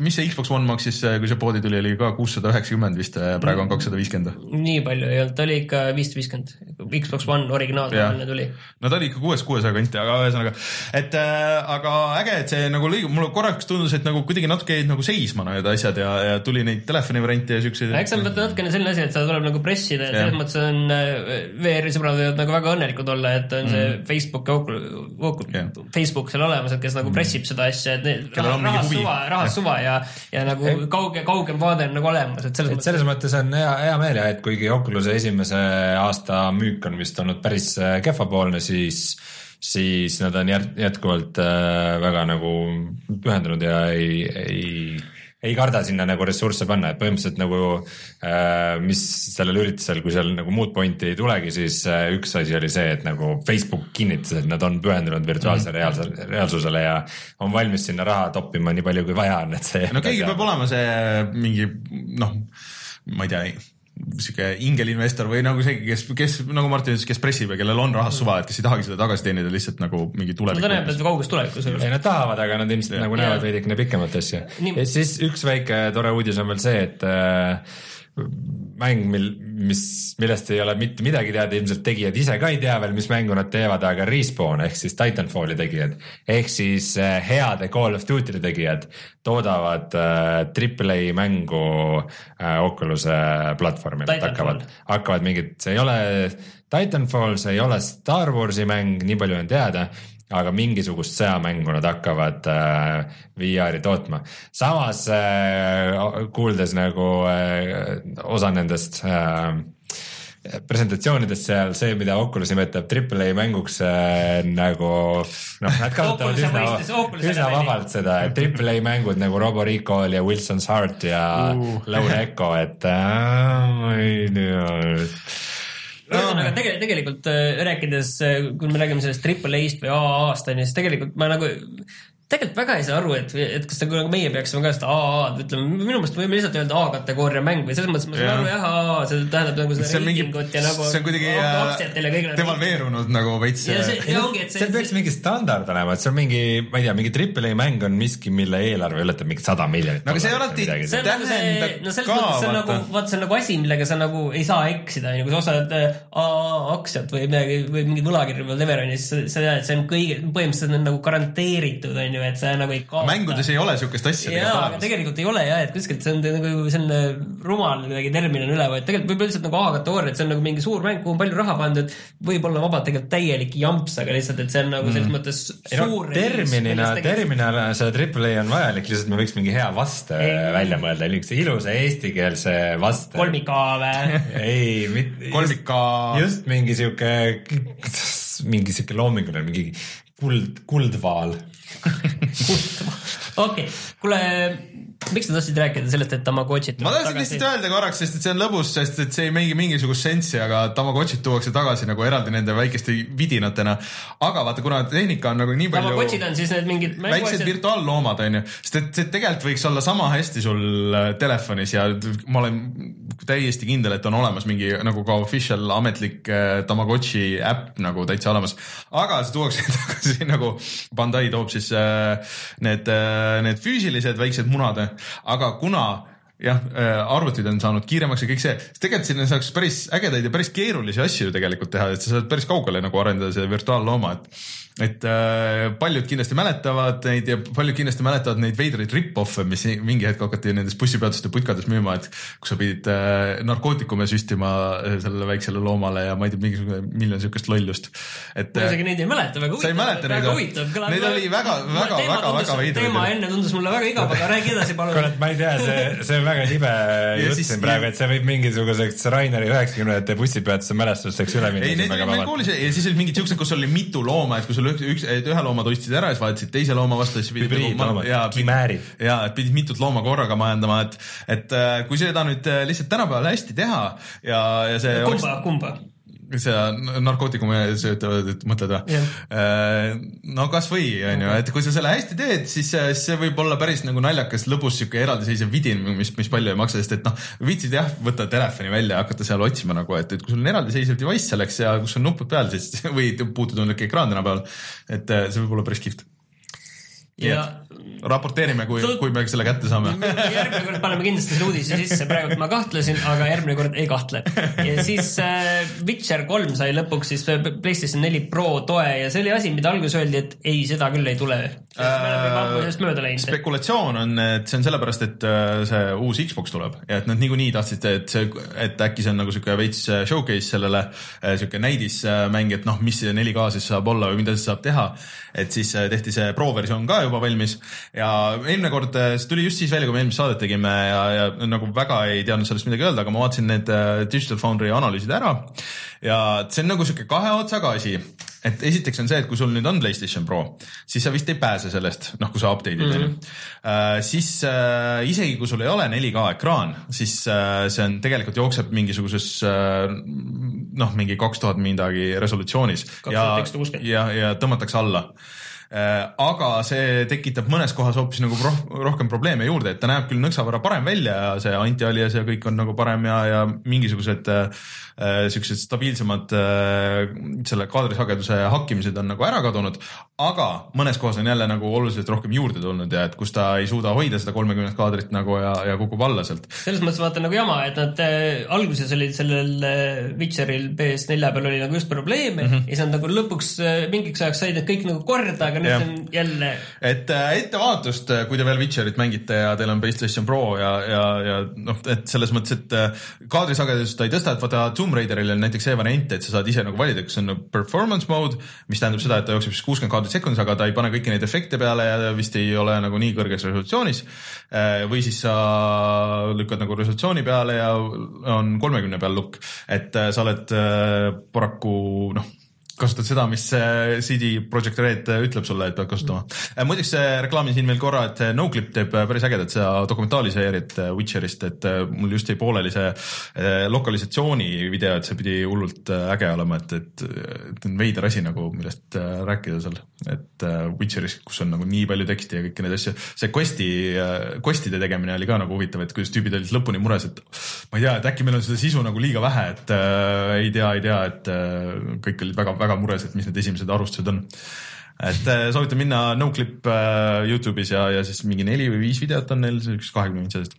mis see Xbox One maksis, kui see poodi tuli, oli ka kuussada üheksakümmend vist, praegu on kakssada viiskümmend. nii palju ei olnud, ta oli ikka viissada viiskümmend. Xbox One originaalne tuli. no ta oli ikka kuues, kuuesaja kanti, aga ühesõnaga, et äh, aga äge, et see nagu lõi, mulle korraks tundus, et nagu kuidagi natuke jäid nagu seisma need asjad ja, ja tuli neid telefoni variante ja siukseid. eks see on natukene selline asi, et seda tuleb nagu pressida ja selles mõttes on äh, VR-i sõbrad võivad nagu väga õnnelikud olla, et on see Facebook. Facebook seal olemas, et kes nagu pressib seda asja, et need on mingi rahas suva, rahas suva ja, ja nagu kauge, kaugem vaade on nagu olemas, et selles et mõttes. selles mõttes on hea, hea meel ja et kuigi Oculus'e esimese aasta müük on vist olnud päris äh, kehvapoolne, siis siis nad on jät- jätkuvalt äh, väga nagu pühendunud ja ei, ei ei karda sinna nagu ressursse panna, et põhimõtteliselt nagu äh, mis sellel üritusel, kui seal nagu muud pointi ei tulegi, siis äh, üks asi oli see, et nagu Facebook kinnitas, et nad on pühendunud virtuaalsele reaalsele, reaalsusele ja on valmis sinna raha toppima nii palju, kui vaja on, et see no keegi peab olema see mingi noh, ma ei tea, sihuke ingelinvestor või nagu see, kes, kes nagu Martin ütles, kes pressib ja kellel on rahast suva, et kes ei tahagi seda tagasi teenida lihtsalt nagu mingi no tulevik ta näeb, et kauges tulevikus. ei, nad tahavad, aga nad ilmselt nagu näevad veidikene pikemat asja. Ja siis üks väike tore uudis on veel see, et äh, mäng, mil, mis, millest ei ole mitte midagi teada, ilmselt tegijad ise ka ei tea veel, mis mängu nad teevad, aga Respawn ehk siis Titanfalli tegijad. ehk siis äh, heade Call of Duty'de tegijad toodavad äh, Triple A mängu äh, Oculus'e platvormil, et hakkavad, hakkavad mingid, see ei ole Titanfall, see ei ole Star Warsi mäng, nii palju on teada, aga mingisugust sõjamängu nad hakkavad äh, VR-i tootma. samas äh, kuuldes nagu äh, osa nendest äh, presentatsioonidest seal see, mida Oculus nimetab Triple A mänguks äh, nagu noh, nad kasutavad üsna üsna vabalt seda, et Triple A mängud nagu Robo Recall ja Wilson's Heart ja uh. Lone Echo, et äh, ma ei tea ühesõnaga tegelikult, tegelikult äh, rääkides, kui me räägime sellest triple A-st või AA-st on ju, siis tegelikult ma nagu tegelikult väga ei saa aru, et, et kas nagu meie peaksime ka seda AA-d ütleme, minu meelest võime lihtsalt öelda A-kategooria mäng või selles mõttes ma saan Jah. aru jah, AA, see tähendab nagu see seda reitingut ja nagu see on kuidagi aktsiatele kõigile. devalveerunud nagu veits. ja ja see seal, peaks mingi standard olema, et see on mingi, ma ei tea, mingi Triple A mäng on miski, mille eelarve ületab mingi sada miljonit. No aga see alati- nagu tähendab no ka, see on nagu vaata., see on nagu asi, millega sa nagu ei saa eksida, onju, kui sa ostad äh, AA aktsiat või midagi või mingi võlakirju või siis sa tead, et see on kõige, põhimõtteliselt on nagu garanteeritud onju, et sa nagu ei kaota. mängudes ei ole siukest asja jaa, aga tegelikult olemas. tegelikult ei ole jah, et kuskilt see on nagu selline rumal kuidagi termin on üle võetud, tegelikult võib lihtsalt nagu A-kategooria, et see on nagu mingi suur mäng, kuhu on palju raha pandud, võib-olla vabalt tegelikult täielik jamps, aga lihtsalt, et see on nagu selles mõttes ei no suur. terminina, terminina see Triple A on vajalik, lihtsalt me võiks mingi hea vaste Ei. välja mõelda, niisuguse ilusa eestikeelse vaste. kolmika või? ei, mitte. kolmika, just mingi sihuke, mingi sihuke loominguline, mingi kuld, kuldvaal. okei, kuule, miks sa tahtsid rääkida sellest, et Tamagotšit ma tahtsin lihtsalt öelda korraks, sest et see on lõbus, sest et see ei mängi mingisugust sensi, aga Tamagotšid tuuakse tagasi nagu eraldi nende väikeste vidinatena. aga vaata, kuna tehnika on nagu nii palju Tamagotšid on siis need mingid väiksed virtuaalloomad onju, sest et see tegelikult võiks olla sama hästi sul äh, telefonis ja ma olen täiesti kindel, et on olemas mingi nagu ka official ametlik äh, Tamagotši äpp nagu täitsa olemas. aga see tuuakse tagasi nagu Bandai toob siis äh, need, need füüsilised väiksed munad, aga kuna jah, arvutid on saanud kiiremaks ja kõik see, siis tegelikult sinna saaks päris ägedaid ja päris keerulisi asju ju tegelikult teha, et sa saad päris kaugele nagu arendada see virtuaallooma, et et äh, paljud kindlasti mäletavad neid ja paljud kindlasti mäletavad neid veidraid rip-off'e, mis mingi hetk hakati nendes bussipeatuste putkades müüma, et kus sa pidid äh, narkootikume süstima äh, sellele väiksele loomale ja ma ei tea, mingisugune miljon siukest lollust. et ma äh, isegi neid ei mäleta, väga Sa ei huvitav. mäleta neid väga või? huvitav. Neid oli väga- väga- väga- väga veidraid teema enne tundus mulle väga igav, aga räägi edasi palun. kurat, ma ei tea, see, see on väga libe jutt siin praegu, et see võib mingisuguseks Raineri üheksakümnendate bussipeatuse mälestuseks üle minna. ei, neid ma kuulsin ja siis olid mingid siuksed, kus oli mitu looma, et kui sul üks, üks, ühe looma tõstsid ära ja siis vahetasid teise looma vastu, siis pidid Hübriidloomad, ja kimäärid. ja et pidid mitut looma korraga majandama, et, et äh, kui seda nüüd äh, lihtsalt tänapäeval hästi teha ja, ja see oleks kumba, kumba? Seda narkootikume söötavad, et mõtled või? no kasvõi onju, et kui sa selle hästi teed, siis äh, see võib olla päris nagu naljakas, lõbus siuke eraldiseisev vidin, mis, mis palju ei maksa, sest et noh, viitsid jah, võtta telefoni välja ja hakata seal otsima nagu, et, et kui sul on eraldiseisev device selleks ja kus on nupud peal, siis või puututundlik ekraan tänapäeval, et äh, see võib olla päris kihvt. ja raporteerime, kui kui me selle kätte saame. järgmine kord paneme kindlasti selle uudise sisse, praegu ma kahtlesin, aga järgmine kord ei kahtle. ja siis äh, Witcher kolm sai lõpuks siis PlayStation neli Pro toe ja see oli asi, mida alguses öeldi, et ei, seda küll ei tule. läinud. spekulatsioon on, et see on sellepärast, et äh, see uus Xbox tuleb ja et nad niikuinii tahtsid, et see, et äkki see on nagu sihuke veits äh, showcase sellele, sihuke näidismäng, et noh, mis see 4K siis saab olla või mida see saab teha. et siis äh, tehti see Pro versioon ka juba valmis ja eelmine kord, see tuli just siis välja, kui me eelmist saadet tegime ja, ja nagu väga ei teadnud sellest midagi öelda, aga ma vaatasin need äh, Digital Foundry analüüsid ära ja see on nagu sihuke kahe otsaga asi et esiteks on see, et kui sul nüüd on PlayStation Pro, siis sa vist ei pääse sellest, noh, kui sa update'id onju mm -hmm.. siis äh, isegi kui sul ei ole 4K ekraan, siis äh, see on tegelikult jookseb mingisuguses äh, noh, mingi kaks tuhat midagi resolutsioonis ja, 2160. ja, ja tõmmatakse alla aga see tekitab mõnes kohas hoopis nagu roh rohkem probleeme juurde, et ta näeb küll nõksa võrra parem välja ja see anti-alias ja kõik on nagu parem ja, ja mingisugused äh, siuksed stabiilsemad äh, selle kaadrisageduse hakkimised on nagu ära kadunud, aga mõnes kohas on jälle nagu oluliselt rohkem juurde tulnud ja et kus ta ei suuda hoida seda kolmekümnet kaadrit nagu ja, ja kukub alla sealt. selles mõttes vaata nagu jama, et nad äh, alguses olid sellel äh, Witcheril PS4 peal oli nagu just probleeme mm -hmm. ja siis nad nagu lõpuks äh, mingiks ajaks said need kõik nagu korda, aga nüüd Jah. on jälle et äh, ettevaatust, äh, kui te veel Witcherit mängite ja teil on PlayStation Pro ja, ja, ja noh, et selles mõttes, et äh, kaadrisagedust ta ei tõsta, et vaata Tomb Raideril on näiteks see variant, et sa saad ise nagu valida, kas on performance mode, mis tähendab seda, et ta jookseb siis kuuskümmend kaadrit sekundis, aga ta ei pane kõiki neid efekte peale ja vist ei ole nagu nii kõrges resolutsioonis. või siis sa lükkad nagu resolutsiooni peale ja on kolmekümne peal lukk, et sa oled paraku noh kasutad seda, mis CD Projekt Red ütleb sulle, et pead kasutama. muideks äh, reklaamin siin veel korra, et Noclip teeb äh, päris ägedat seda dokumentaaliseeriat äh, Witcherist, et mul just jäi pooleli see lokalisatsiooni video, et see pidi hullult äge olema, et, et, et on veider asi nagu, millest rääkida seal. et Witcheris, kus on nagu nii palju teksti ja kõiki neid asju, see quest'i quest'ide tegemine oli ka nagu huvitav, et kuidas tüübid olid lõpuni mures, et ma ei tea, et äkki meil on seda sisu nagu liiga vähe, et äh, ei tea, ei tea, et äh, kõik olid väga-väga mures, et mis need esimesed arvustused on et äh, soovitan minna Noclip äh, Youtube'is ja, ja siis mingi neli või viis videot on neil, üks kahekümne minutist.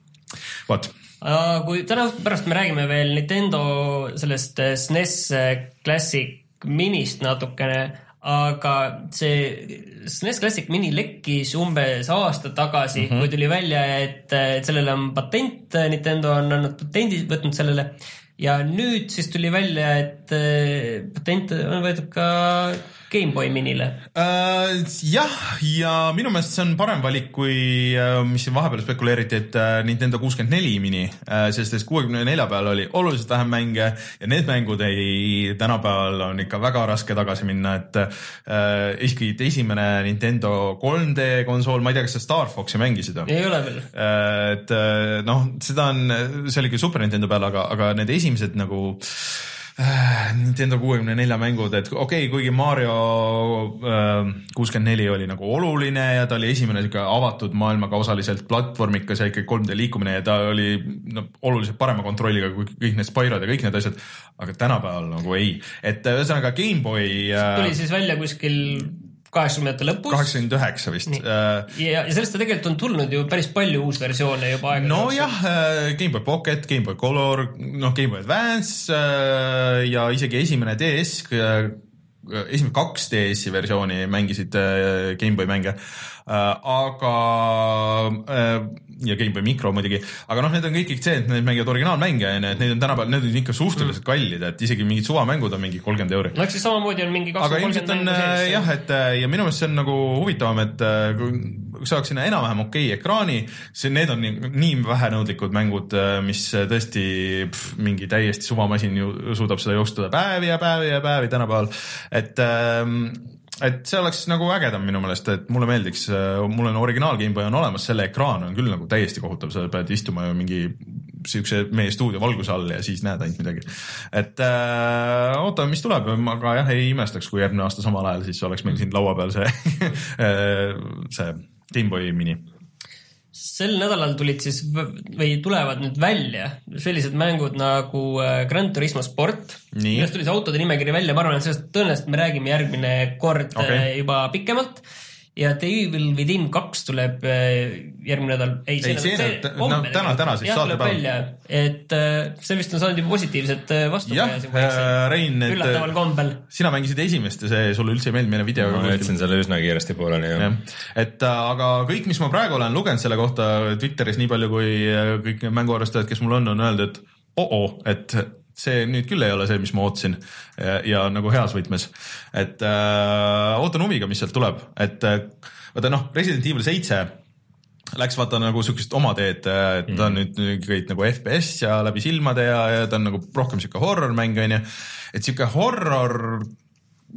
vot, aga kui täna pärast me räägime veel Nintendo sellest SNES Classic Minist natukene, aga see SNES Classic Mini lekkis umbes aasta tagasi mm, -hmm. kui tuli välja, et, et sellele on patent, Nintendo on andnud patendi, võtnud sellele ja nüüd siis tuli välja, et eh, patent on võetud ka GameBoy Minile. Äh, jah, ja minu meelest see on parem valik kui, äh, mis siin vahepeal spekuleeriti, et äh, Nintendo kuuskümmend neli mini, sest et kuuekümne nelja peal oli oluliselt vähem mänge ja need mängud ei, tänapäeval on ikka väga raske tagasi minna, et äh, isegi esimene Nintendo 3D konsool, ma ei tea, kas sa Star Foxi mängisid või? ei ole veel. et äh, noh, seda on, see oli küll Super Nintendo peal, aga, aga need esimesed nagu äh, Nintendo kuuekümne nelja mängud, et okei okay,, kuigi Mario kuuskümmend neli oli nagu oluline ja ta oli esimene sihuke avatud maailmaga osaliselt platvormikas ja ikkagi 3D liikumine ja ta oli no, oluliselt parema kontrolliga kui kõik need Spyrod ja kõik need asjad. aga tänapäeval nagu ei, et ühesõnaga GameBoy äh, tuli siis välja kuskil kaheksakümnendate lõpus. kaheksakümmend üheksa vist äh, ja, ja sellest tegelikult on tulnud ju päris palju uusversioone juba aegade nojah, GameBoy Pocket, GameBoy Color, noh, GameBoy Advance äh, ja isegi esimene DS, esimene kaks DS-i versiooni mängisid äh, GameBoy mänge. Aga äh, ja GameBoy Micro muidugi, aga noh, need on kõik see, et need mängivad originaalmänge onju, et neid on tänapäeval, need on ikka suhteliselt kallid, et isegi mingid suvamängud on mingi kolmkümmend euri. No eks siis samamoodi on mingi kakskümmend kolmkümmend äh, mängu jah, sees. et äh, ja minu meelest see on nagu huvitavam, et äh, kui saaks sinna enam-vähem okei okay ekraani, see, need on nii, nii vähenõudlikud mängud, mis tõesti pff, mingi täiesti suvamasin ju suudab seda joostada päevi ja päevi ja päevi tänapäeval, et ähm, et see oleks nagu ägedam minu meelest, et mulle meeldiks, mul on originaal GameBoy on olemas, selle ekraan on küll nagu täiesti kohutav, sa pead istuma ju mingi siukse meie stuudio valguse all ja siis näed ainult midagi. et äh, ootame, mis tuleb, aga jah, ei imestaks, kui järgmine aasta samal ajal siis oleks meil siin laua peal see see GameBoy mini. Sel nädalal tulid siis või tulevad nüüd välja sellised mängud nagu äh, Gran Turismo Sport. Millest tuli see autode nimekiri välja, ma arvan, et sellest tõenäoliselt me räägime järgmine kord Okei. okay. juba pikemalt. Ja The Evil Within kaks tuleb äh, järgmine nädal. Ei, see nädal- no täna- täna siis saatepäeval. et äh, see vist on saanud juba positiivset äh, vastukaja jah, Rein, üllataval kombel. sina mängisid esimest ja see sulle üldse ei meeldinud, meil on video ma jätsin selle üsna kiiresti pooleli jah jah, et aga kõik, mis ma praegu olen lugenud selle kohta Twitteris, nii palju kui kõik mänguarvestajad, kes mul on, on öelnud, et oo, et see nüüd küll ei ole see, mis ma ootasin ja, ja nagu heas võtmes. et äh, ootan huviga, mis sealt tuleb, et äh, vaata noh, Resident Evil seitse läks vaata nagu siukest oma teed, et ta on nüüd nüüd kõik nagu FPS ja läbi silmade ja, ja ta on nagu rohkem siuke horror mäng onju. et siuke horror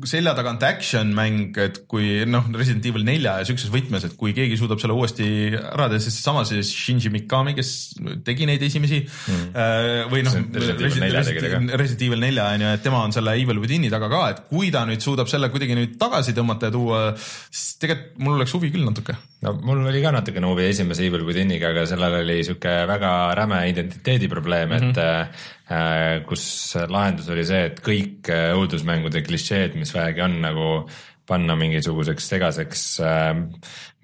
selja tagant action mäng, et kui noh, Resident Evil nelja ja siukses võtmes, et kui keegi suudab selle uuesti ära teha, sest sama see Shinji Mikami, kes tegi neid esimesi mm. või noh Resident Evil nelja on ju, et tema on selle Evil Within'i taga ka, et kui ta nüüd suudab selle kuidagi nüüd tagasi tõmmata ja tuua, siis tegelikult mul oleks huvi küll natuke. no mul oli ka natukene huvi esimese Evil Withiniga, aga sellel oli sihuke väga räme identiteedi probleem, et mm -hmm. äh, kus lahendus oli see, et kõik äh, õudusmängude klišeed, mis vähegi on nagu panna mingisuguseks segaseks äh,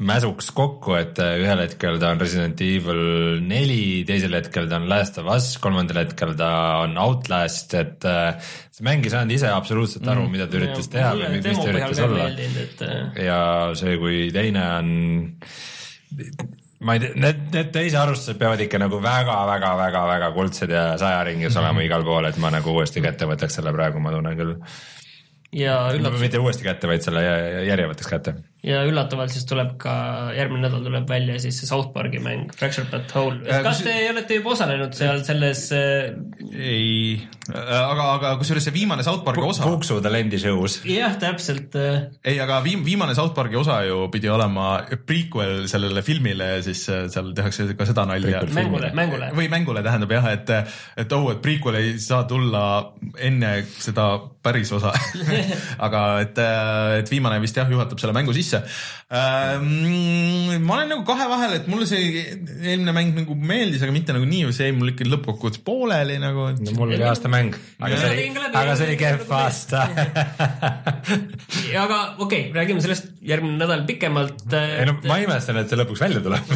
mäsuks kokku, et äh, ühel hetkel ta on Resident Evil neli, teisel hetkel ta on Last of Us, kolmandal hetkel ta on Outlast, et äh, see mäng ei saanud ise absoluutselt aru, mida ta üritas teha või mis ta üritas olla. äh, ja see, kui teine on, ma ei tea, need, need teise arvustused peavad ikka nagu väga-väga-väga-väga kuldsed ja saja ringis olema igal pool, et ma nagu uuesti kätte võtaks selle praegu, ma tunnen küll. ja üllatus, mitte uuesti kätte, vaid selle jä- järje võtaks kätte. Ja üllatavalt siis tuleb ka, järgmine nädal tuleb välja siis see South Park'i mäng Fractured But Whole. Äh, kas kus- te olete juba osalenud seal selles äh, ei, aga, aga kusjuures see viimane South Park'i osa, Kuksu talendi show's. jah, täpselt äh, ei, aga viim-, viimane South Park'i osa ju pidi olema prequel sellele filmile ja siis äh, seal tehakse ka seda nalja. Mängule, mängule. või mängule tähendab jah, et, et oh, et prequel ei saa tulla enne seda päris osa. aga et, et viimane vist jah, juhatab selle mängu sisse. Lisa. Ma olen nagu kahe vahel, et mulle see eelmine mäng nagu meeldis, aga mitte nagu nii, see jäi mul ikka lõppkokkuvõttes pooleli nagu. no mul oli aasta mäng, aga see oli aga see oli kehv aasta. aga okei okay,, räägime sellest järgmine nädal pikemalt. ei no ma imestan, et see lõpuks välja tuleb.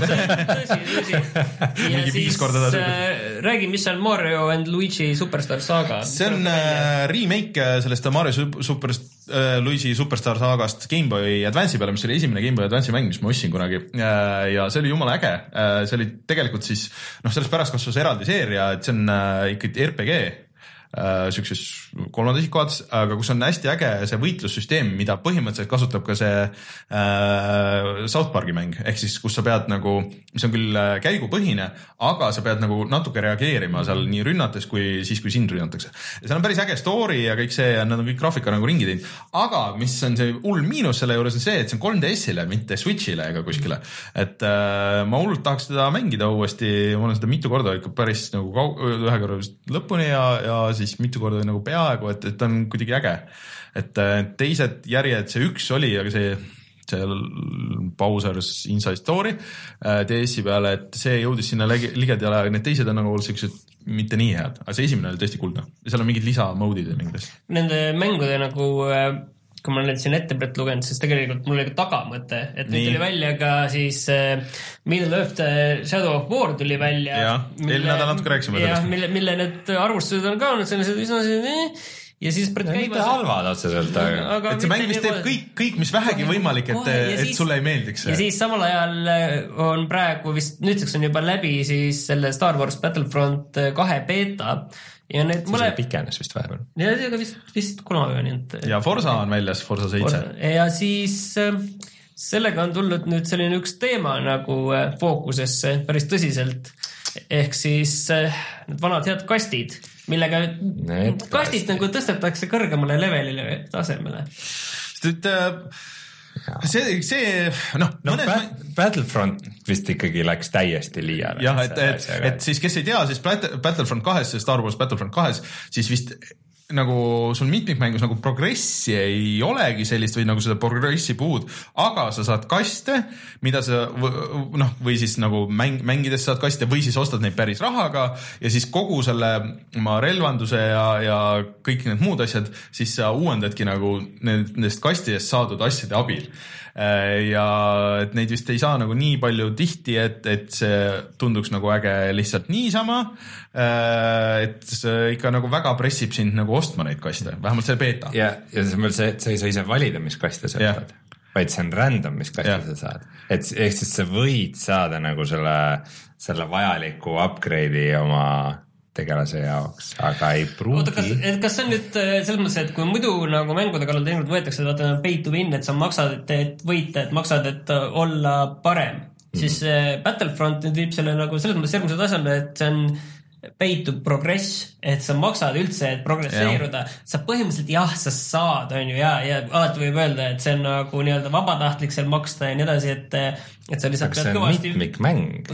tõsi, tõsi. ja siis äh, räägi, mis on Mario and Luigi Superstar Saga. see on äh, remake äh, sellest Mario Sup- Super äh,, Luigi Superstar saagast GameBoy Advance'i peale, mis oli esimene GameBoy Advance'i mäng, mis ma ostsin kunagi äh, ja see oli jumala äge äh,. see oli tegelikult siis noh, sellest pärast kasvas eraldi seeria, et see on äh, ikkagi RPG äh, siukses kolmanda isiku vaates, aga kus on hästi äge see võitlussüsteem, mida põhimõtteliselt kasutab ka see äh, South Park'i mäng, ehk siis kus sa pead nagu, mis on küll äh, käigupõhine, aga sa pead nagu natuke reageerima seal nii rünnates kui siis, kui sind rünnatakse. seal on päris äge story ja kõik see ja nad on kõik graafika nagu ringi teinud, aga mis on see hull miinus selle juures on see, et see on 3DS-ile, mitte Switch'ile ega kuskile. et äh, ma hullult tahaks teda mängida uuesti, ma olen seda mitu korda ikka päris nagu ühe korra vist lõpuni ja, ja siis mitu korda nagu peaaegu, et, et ta on kuidagi äge. et äh, teised järjed, see üks oli, aga see seal Bowser's Inside Story äh, DS-i peale, et see jõudis sinna ligedale, aga need teised on nagu siuksed mitte nii head, aga see esimene oli tõesti kuldne ja seal on mingid lisamode'id ja mingid asjad. Nende mängude nagu äh, kui ma olen siin ettevõtet lugenud, siis tegelikult mul oli ka tagamõte, et nüüd tuli välja ka siis äh, Middle Earth äh, Shadow of War tuli välja. Jah, eelmine nädal natuke rääkisime sellest. mille, mille need arvustused on ka olnud sellised üsna sellised ja siis pärast mitte käibes. halvad otseselt, aga et see mäng vist teeb kõik, kõik, mis vähegi võimalik, et, et sulle ei meeldiks ja siis samal ajal äh, on praegu vist, nüüdseks on juba läbi siis selle Star Wars Battlefront kahe beeta ja need mõle-, pikenes vist vahepeal. ja see ka vist, vist kolmapäevani, et ja Forsa on väljas, Forsa seitse. ja siis äh, sellega on tulnud nüüd selline üks teema nagu äh, fookusesse päris tõsiselt. ehk siis äh, need vanad head kastid, millega Need kastid kastid. nagu tõstetakse kõrgemale levelile, tasemele. sest et äh, see, see noh no mõnes Bat- Battlefront vist ikkagi läks täiesti liiale. jah, et, et, et siis, kes ei tea, siis Bat- Battlefront kahes, Star Wars Battlefront kahes, siis vist nagu sul mitmikmängus nagu progressi ei olegi sellist või nagu seda progressi puud, aga sa saad kaste, mida sa noh, või siis nagu mäng, mängides saad kaste või siis ostad neid päris rahaga ja siis kogu selle oma relvanduse ja, ja kõik need muud asjad, siis sa uuendadki nagu nendest kastidest saadud asjade abil ja et neid vist ei saa nagu nii palju tihti, et, et see tunduks nagu äge lihtsalt niisama. et see ikka nagu väga pressib sind nagu ostma neid kaste, vähemalt see beeta. ja, ja see on veel see, et sa ei saa ise valida, mis kaste sa võtad, vaid see on random, mis kaste Jah. sa saad. et ehk siis sa võid saada nagu selle, selle vajaliku upgrade'i oma tegelase jaoks, aga ei oota, kas pruugi., et kas see on nüüd äh, selles mõttes, et kui muidu nagu mängude kallal teinekord võetakse, vaata pay to win, et sa maksad, et, et võita, et maksad, et äh, olla parem, siis äh, Battlefront nüüd viib selle nagu selles mõttes järgmise tasemele, et see on pay to progress, et sa maksad üldse, et progresseeruda. sa põhimõtteliselt jah, sa saad, on ju, ja, ja alati võib öelda, et see on nagu nii-öelda vabatahtlik seal maksta ja nii edasi, et, et sa lihtsalt kas see on kõvasti. mitmikmäng?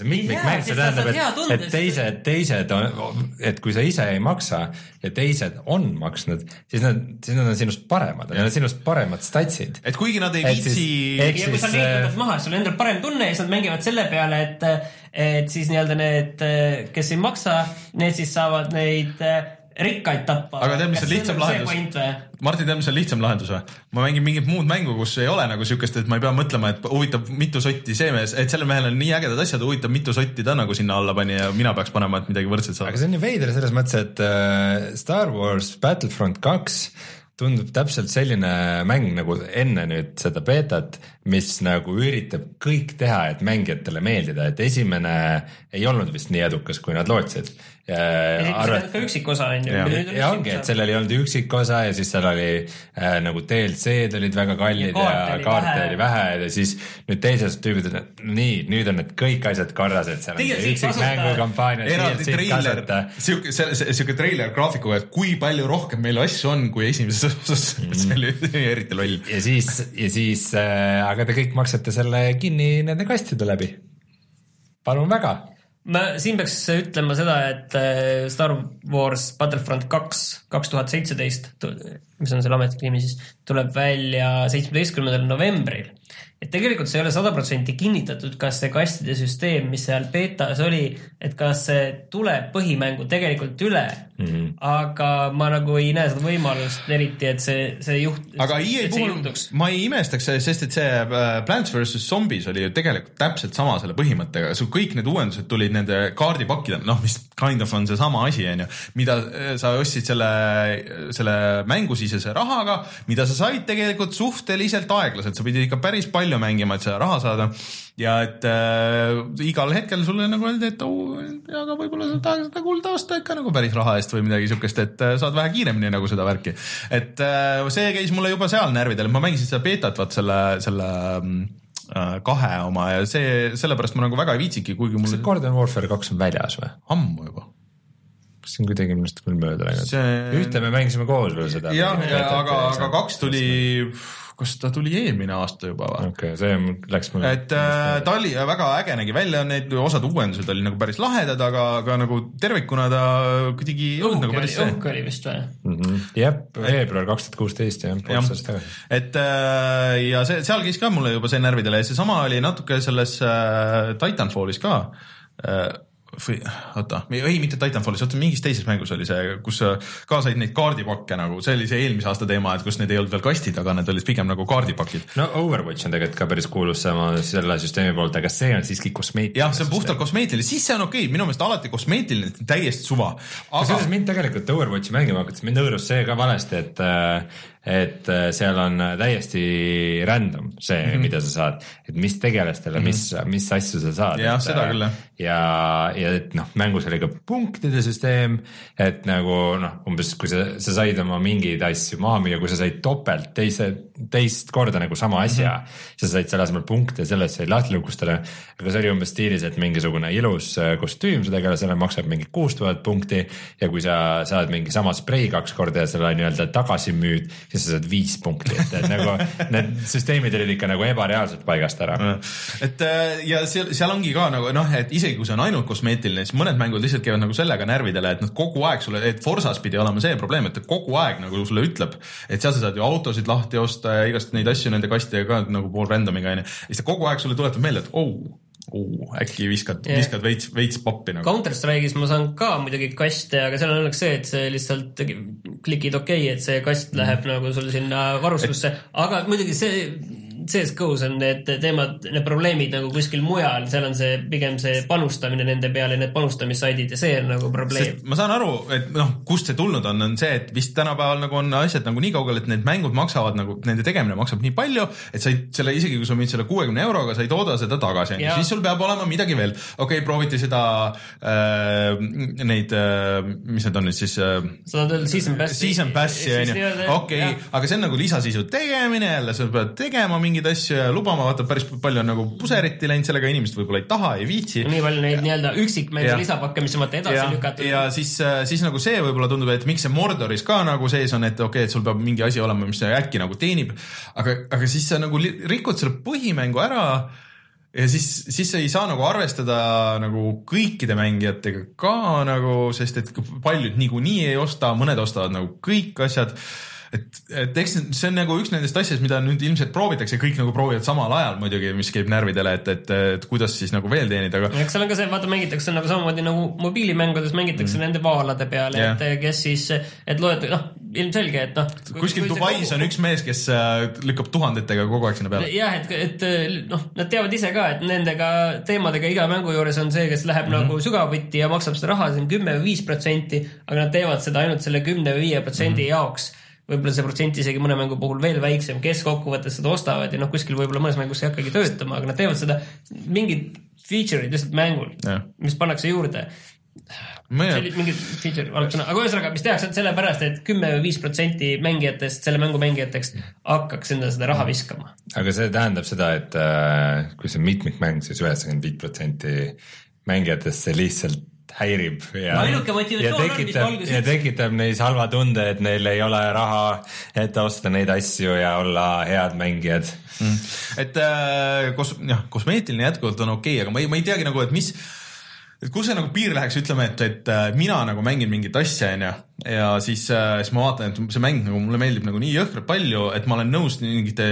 Kas see sa tähendab, et, et teised, teised on, et kui sa ise ei maksa ja teised on maksnud, siis nad, siis nad on sinust paremad, nad on sinust paremad statsid. et kuigi nad ei Et viitsi ja kui sa siis, neid äh, võtad maha, sul on endal parem tunne ja siis nad mängivad selle peale, et, et siis nii-öelda need, kes ei maksa, need siis saavad neid äh, rikkaid tappa. Aga tead, mis on lihtsam lahendus? Martin, tead, mis on lihtsam lahendus või? ma mängin mingit muud mängu, kus ei ole nagu siukest, et ma ei pea mõtlema, et huvitav, mitu sotti see mees, et sellel mehel on nii ägedad asjad, huvitav, mitu sotti ta nagu sinna alla pani ja mina peaks panema, et midagi võrdset aga saada. see on ju veider selles mõttes, et äh, Star Wars Battlefront kaks tundub täpselt selline mäng nagu enne nüüd seda beetat, mis nagu üritab kõik teha, et mängijatele meeldida, et esimene ei olnud vist nii edukas, kui nad lootsid. arvad.... ka üksikosa on ju. Ja ongi, et sellel ei olnud üksikosa ja siis seal oli äh, nagu DLC-d olid väga kallid Ja ja, kaarte ja oli vähe. ja siis nüüd teises tüübid on, et nii, nüüd on need kõik asjad korras, et seal on DLC see üksik tasuta. mängukampaania, eraldi treiler, siuke, siuke treiler graafikuga, et kui palju rohkem meil asju on kui esimeses osas mm. see oli eriti loll. ja siis, ja siis äh,, aga te kõik maksate selle kinni nende kastide läbi. palun väga. Ma siin peaks ütlema seda, et äh, Star Wars Battlefront kaks, kaks tuhat seitseteist, mis on selle ametlik nimi siis, tuleb välja seitsmeteistkümnendal novembril. Et tegelikult see ei ole sada protsenti kinnitatud, kas see kastide süsteem, mis seal betas oli, et kas see tuleb põhimängu tegelikult üle mm. -hmm. aga ma nagu ei näe seda võimalust eriti, et see, see juht. aga EA puhul ma ei imestaks, sest et see äh, Plants versus Zombies oli ju tegelikult täpselt sama selle põhimõttega, sul kõik need uuendused tulid nende kaardipakkidena, noh, mis kind of on seesama asi, onju, mida äh, sa ostsid selle, selle mängusisese rahaga, mida sa said tegelikult suhteliselt aeglaselt, sa pidid ikka päris palju mängima, et seda raha saada. ja et äh, igal hetkel sulle nagu öeldi, et oo, aga võib-olla sa tahad seda kulda osta ikka nagu päris raha eest või midagi siukest, et äh, saad vähe kiiremini nagu seda värki. et äh, see käis mulle juba seal närvidel, ma mängisin seda beetat, vaat selle, selle mm, äh, kahe oma ja see, sellepärast ma nagu väga ei viitsigi, kuigi kas mul see Garden Warfare kaks on väljas või? ammu juba. kas see on kuidagi minust küll mööda läinud See- ühte me mängisime koos veel seda. jah, aga, aga kaks tuli, kas ta tuli eelmine aasta juba või? okei okay,, see läks mul. et äh, ta oli väga äge nägi välja, need osad uuendused olid nagu päris lahedad, aga, aga nagu tervikuna ta kuidagi ei olnud nagu päris see. õhk oli vist või? Mhm. jah, veebruar kaks tuhat kuusteist jah, pool jah aastat tagasi. et äh, ja see, seal käis ka mulle juba see närvidele ja seesama oli natuke selles äh, Titanfallis ka äh, või oota, ei mitte Titanfallis, oota mingis teises mängus oli see, kus ka said neid kaardipakke nagu, see oli see eelmise aasta teema, et kus need ei olnud veel kastid, aga need olid pigem nagu kaardipakid. no Overwatch on tegelikult ka päris kuulus sama selle süsteemi poolt, aga see on siiski kosmeetiline. jah, see on puhtalt kosmeetiline, siis see on okei okay., minu meelest alati kosmeetiline, täiesti suva. kusjuures aga mind tegelikult Overwatchi mängima hakates, mind hõõrus see ka valesti, et et seal on täiesti random see mm, -hmm. mida sa saad, et mis tegelastele mm, -hmm. mis, mis asju sa saad. Jah, seda küll, jah. ja, ja et noh, mängus oli ka punktide süsteem, et nagu noh, umbes kui sa, sa said oma mingeid asju maha müüa, kui sa said topelt teise, teist korda nagu sama asja mm, -hmm. sa said selle asemel punkte, sellest sai lahti lukustele. aga see oli umbes stiilis, et mingisugune ilus äh, kostüüm su tegelasele maksab mingi kuus tuhat punkti ja kui sa saad mingi sama sprei kaks korda ja selle nii-öelda tagasi müüd, siis sa saad viis punkti, et, et nagu need süsteemid olid ikka nagu ebareaalselt paigast ära. et äh, ja seal, seal ongi ka nagu noh, et isegi kui see on ainult kosmeetiline, siis mõned mängud lihtsalt käivad nagu sellega närvidele, et nad kogu aeg sulle, et Forsas pidi olema see probleem, et ta kogu aeg nagu sulle ütleb, et seal sa saad ju autosid lahti osta ja igast neid asju nende kastidega ka nagu pool random'iga onju. ja siis ta kogu aeg sulle tuletab meelde, et oh, oh, äkki viskad yeah., viskad veits, veits pappi nagu. Counter Strike'is ma saan ka muidugi kaste, aga seal on õnneks see, et see lihtsalt klikid okei okay,, et see kast läheb nagu sul sinna varustusse, aga muidugi see CS-GO-s on need teemad, need probleemid nagu kuskil mujal, seal on see pigem see panustamine nende peale, need panustamissaidid ja see on nagu probleem. ma saan aru, et noh, kust see tulnud on, on see, et vist tänapäeval nagu on asjad nagu nii kaugel, et need mängud maksavad nagu, nende tegemine maksab nii palju, et sa ei, selle isegi kui sa müüd selle kuuekümne euroga, sa ei tooda seda tagasi, siis sul peab olema midagi veel. okei okay,, prooviti seda äh,, neid äh,, mis need on nüüd siis äh, sa tahad öelda season pass'i? Season pass'i on ju, okei, aga see on nagu lisasisu tegemine jälle, sa pead tegema mingi mingeid asju ja lubama, vaata päris palju on nagu puseriti läinud sellega, inimesed võib-olla ei taha, ei viitsi. nii palju neid nii-öelda üksikmeelse lisapakke, mis on vaata edasi ja, lükatud. ja siis, siis nagu see võib-olla tundub, et miks see Mordoris ka nagu sees on, et okei okay,, et sul peab mingi asi olema, mis äkki nagu teenib. aga, aga siis sa nagu rikud selle põhimängu ära ja siis, siis sa ei saa nagu arvestada nagu kõikide mängijatega ka nagu, sest et paljud niikuinii ei osta, mõned ostavad nagu kõik asjad et, et eks see on nagu üks nendest asjadest, mida nüüd ilmselt proovitakse, kõik nagu proovivad samal ajal muidugi, mis käib närvidele, et, et, et kuidas siis nagu veel teenida, aga eks seal on ka see, vaata mängitakse nagu samamoodi nagu mobiilimängudes mängitakse mm. nende vaalade peale yeah., et kes siis, et loed, noh, ilmselge, et noh. kuskil Dubais on üks mees, kes äh, lükkab tuhandetega kogu aeg sinna peale. jah, et, et noh, nad teavad ise ka, et nendega teemadega iga mängu juures on see, kes läheb mm -hmm. nagu sügavuti ja maksab seda raha, see on kümme või viis protsenti, aga nad teevad seda ainult selle kümne või viie protsendi jaoks võib-olla see protsent isegi mõne mängu puhul veel väiksem, kes kokkuvõttes seda ostavad ja noh, kuskil võib-olla mõnes mängus see ei hakkagi töötama, aga nad teevad seda mingid feature'id lihtsalt mängul mis pannakse juurde. mingid feature, valgsõna, aga ühesõnaga, mis tehakse, sellepärast, et kümme või viis protsenti mängijatest, selle mängu mängijatest hakkaks enda seda raha viskama. aga see tähendab seda, et äh, kui see on mitmikmäng, siis üheksakümmend viit protsenti mängijatest see lihtsalt häirib ja, No ainuke motivatsioon ja on, mis tekitab, Valgus ja tekitab neis halva tunde, et neil ei ole raha, et osta neid asju ja olla head mängijad. et äh, kos-, jah, kosmeetiline jätkuvalt on okei okay,, aga ma ei, ma ei teagi nagu, et mis, et kus see nagu piir läheks, ütleme, et, et äh, mina nagu mängin mingit asja, onju, ja siis äh,, siis ma vaatan, et see mäng nagu mulle meeldib nagu nii jõhkralt palju, et ma olen nõus mingite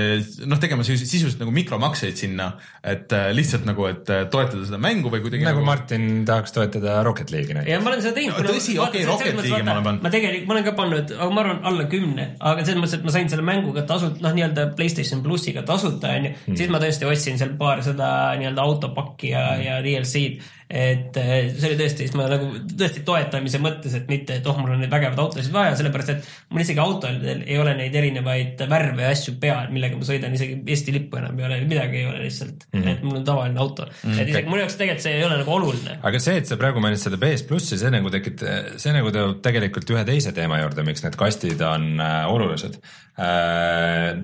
noh, tegema sisu- sisuliselt nagu mikromakseid sinna, et äh, lihtsalt nagu, et toetada seda mängu või kuidagi nagu Martin tahaks toetada Rocket League'i näiteks. ja ma olen seda teinud. No tõsi, okei, Rocket League'i ma olen pannud. ma tegelikult, ma olen ka pannud, aga ma arvan alla kümne, aga selles mõttes, et ma sain selle mänguga tasuta, noh, nii-öelda Playstation plussiga tasuta onju mm., siis ma tõesti ostsin seal paar seda nii-öelda autopakki ja mm., ja DLC-d. Et eh, see oli tõesti, siis ma nagu tõesti toetamise mõttes, et mitte, et oh, mul on neid vägevaid autosid vaja, sellepärast et mul isegi autodel ei ole neid erinevaid värve ja asju peal, millega ma sõidan, isegi Eesti lippu enam ei ole, midagi ei ole lihtsalt. Mm, -hmm. et mul on tavaline auto. Mm, -hmm. et isegi mul jaoks tegelikult see ei ole nagu oluline. Aga see, et sa praegu mainisid seda PS plussi, see nagu tekit-, see nagu toob tegelikult ühe teise teema juurde, miks need kastid on äh, olulised äh,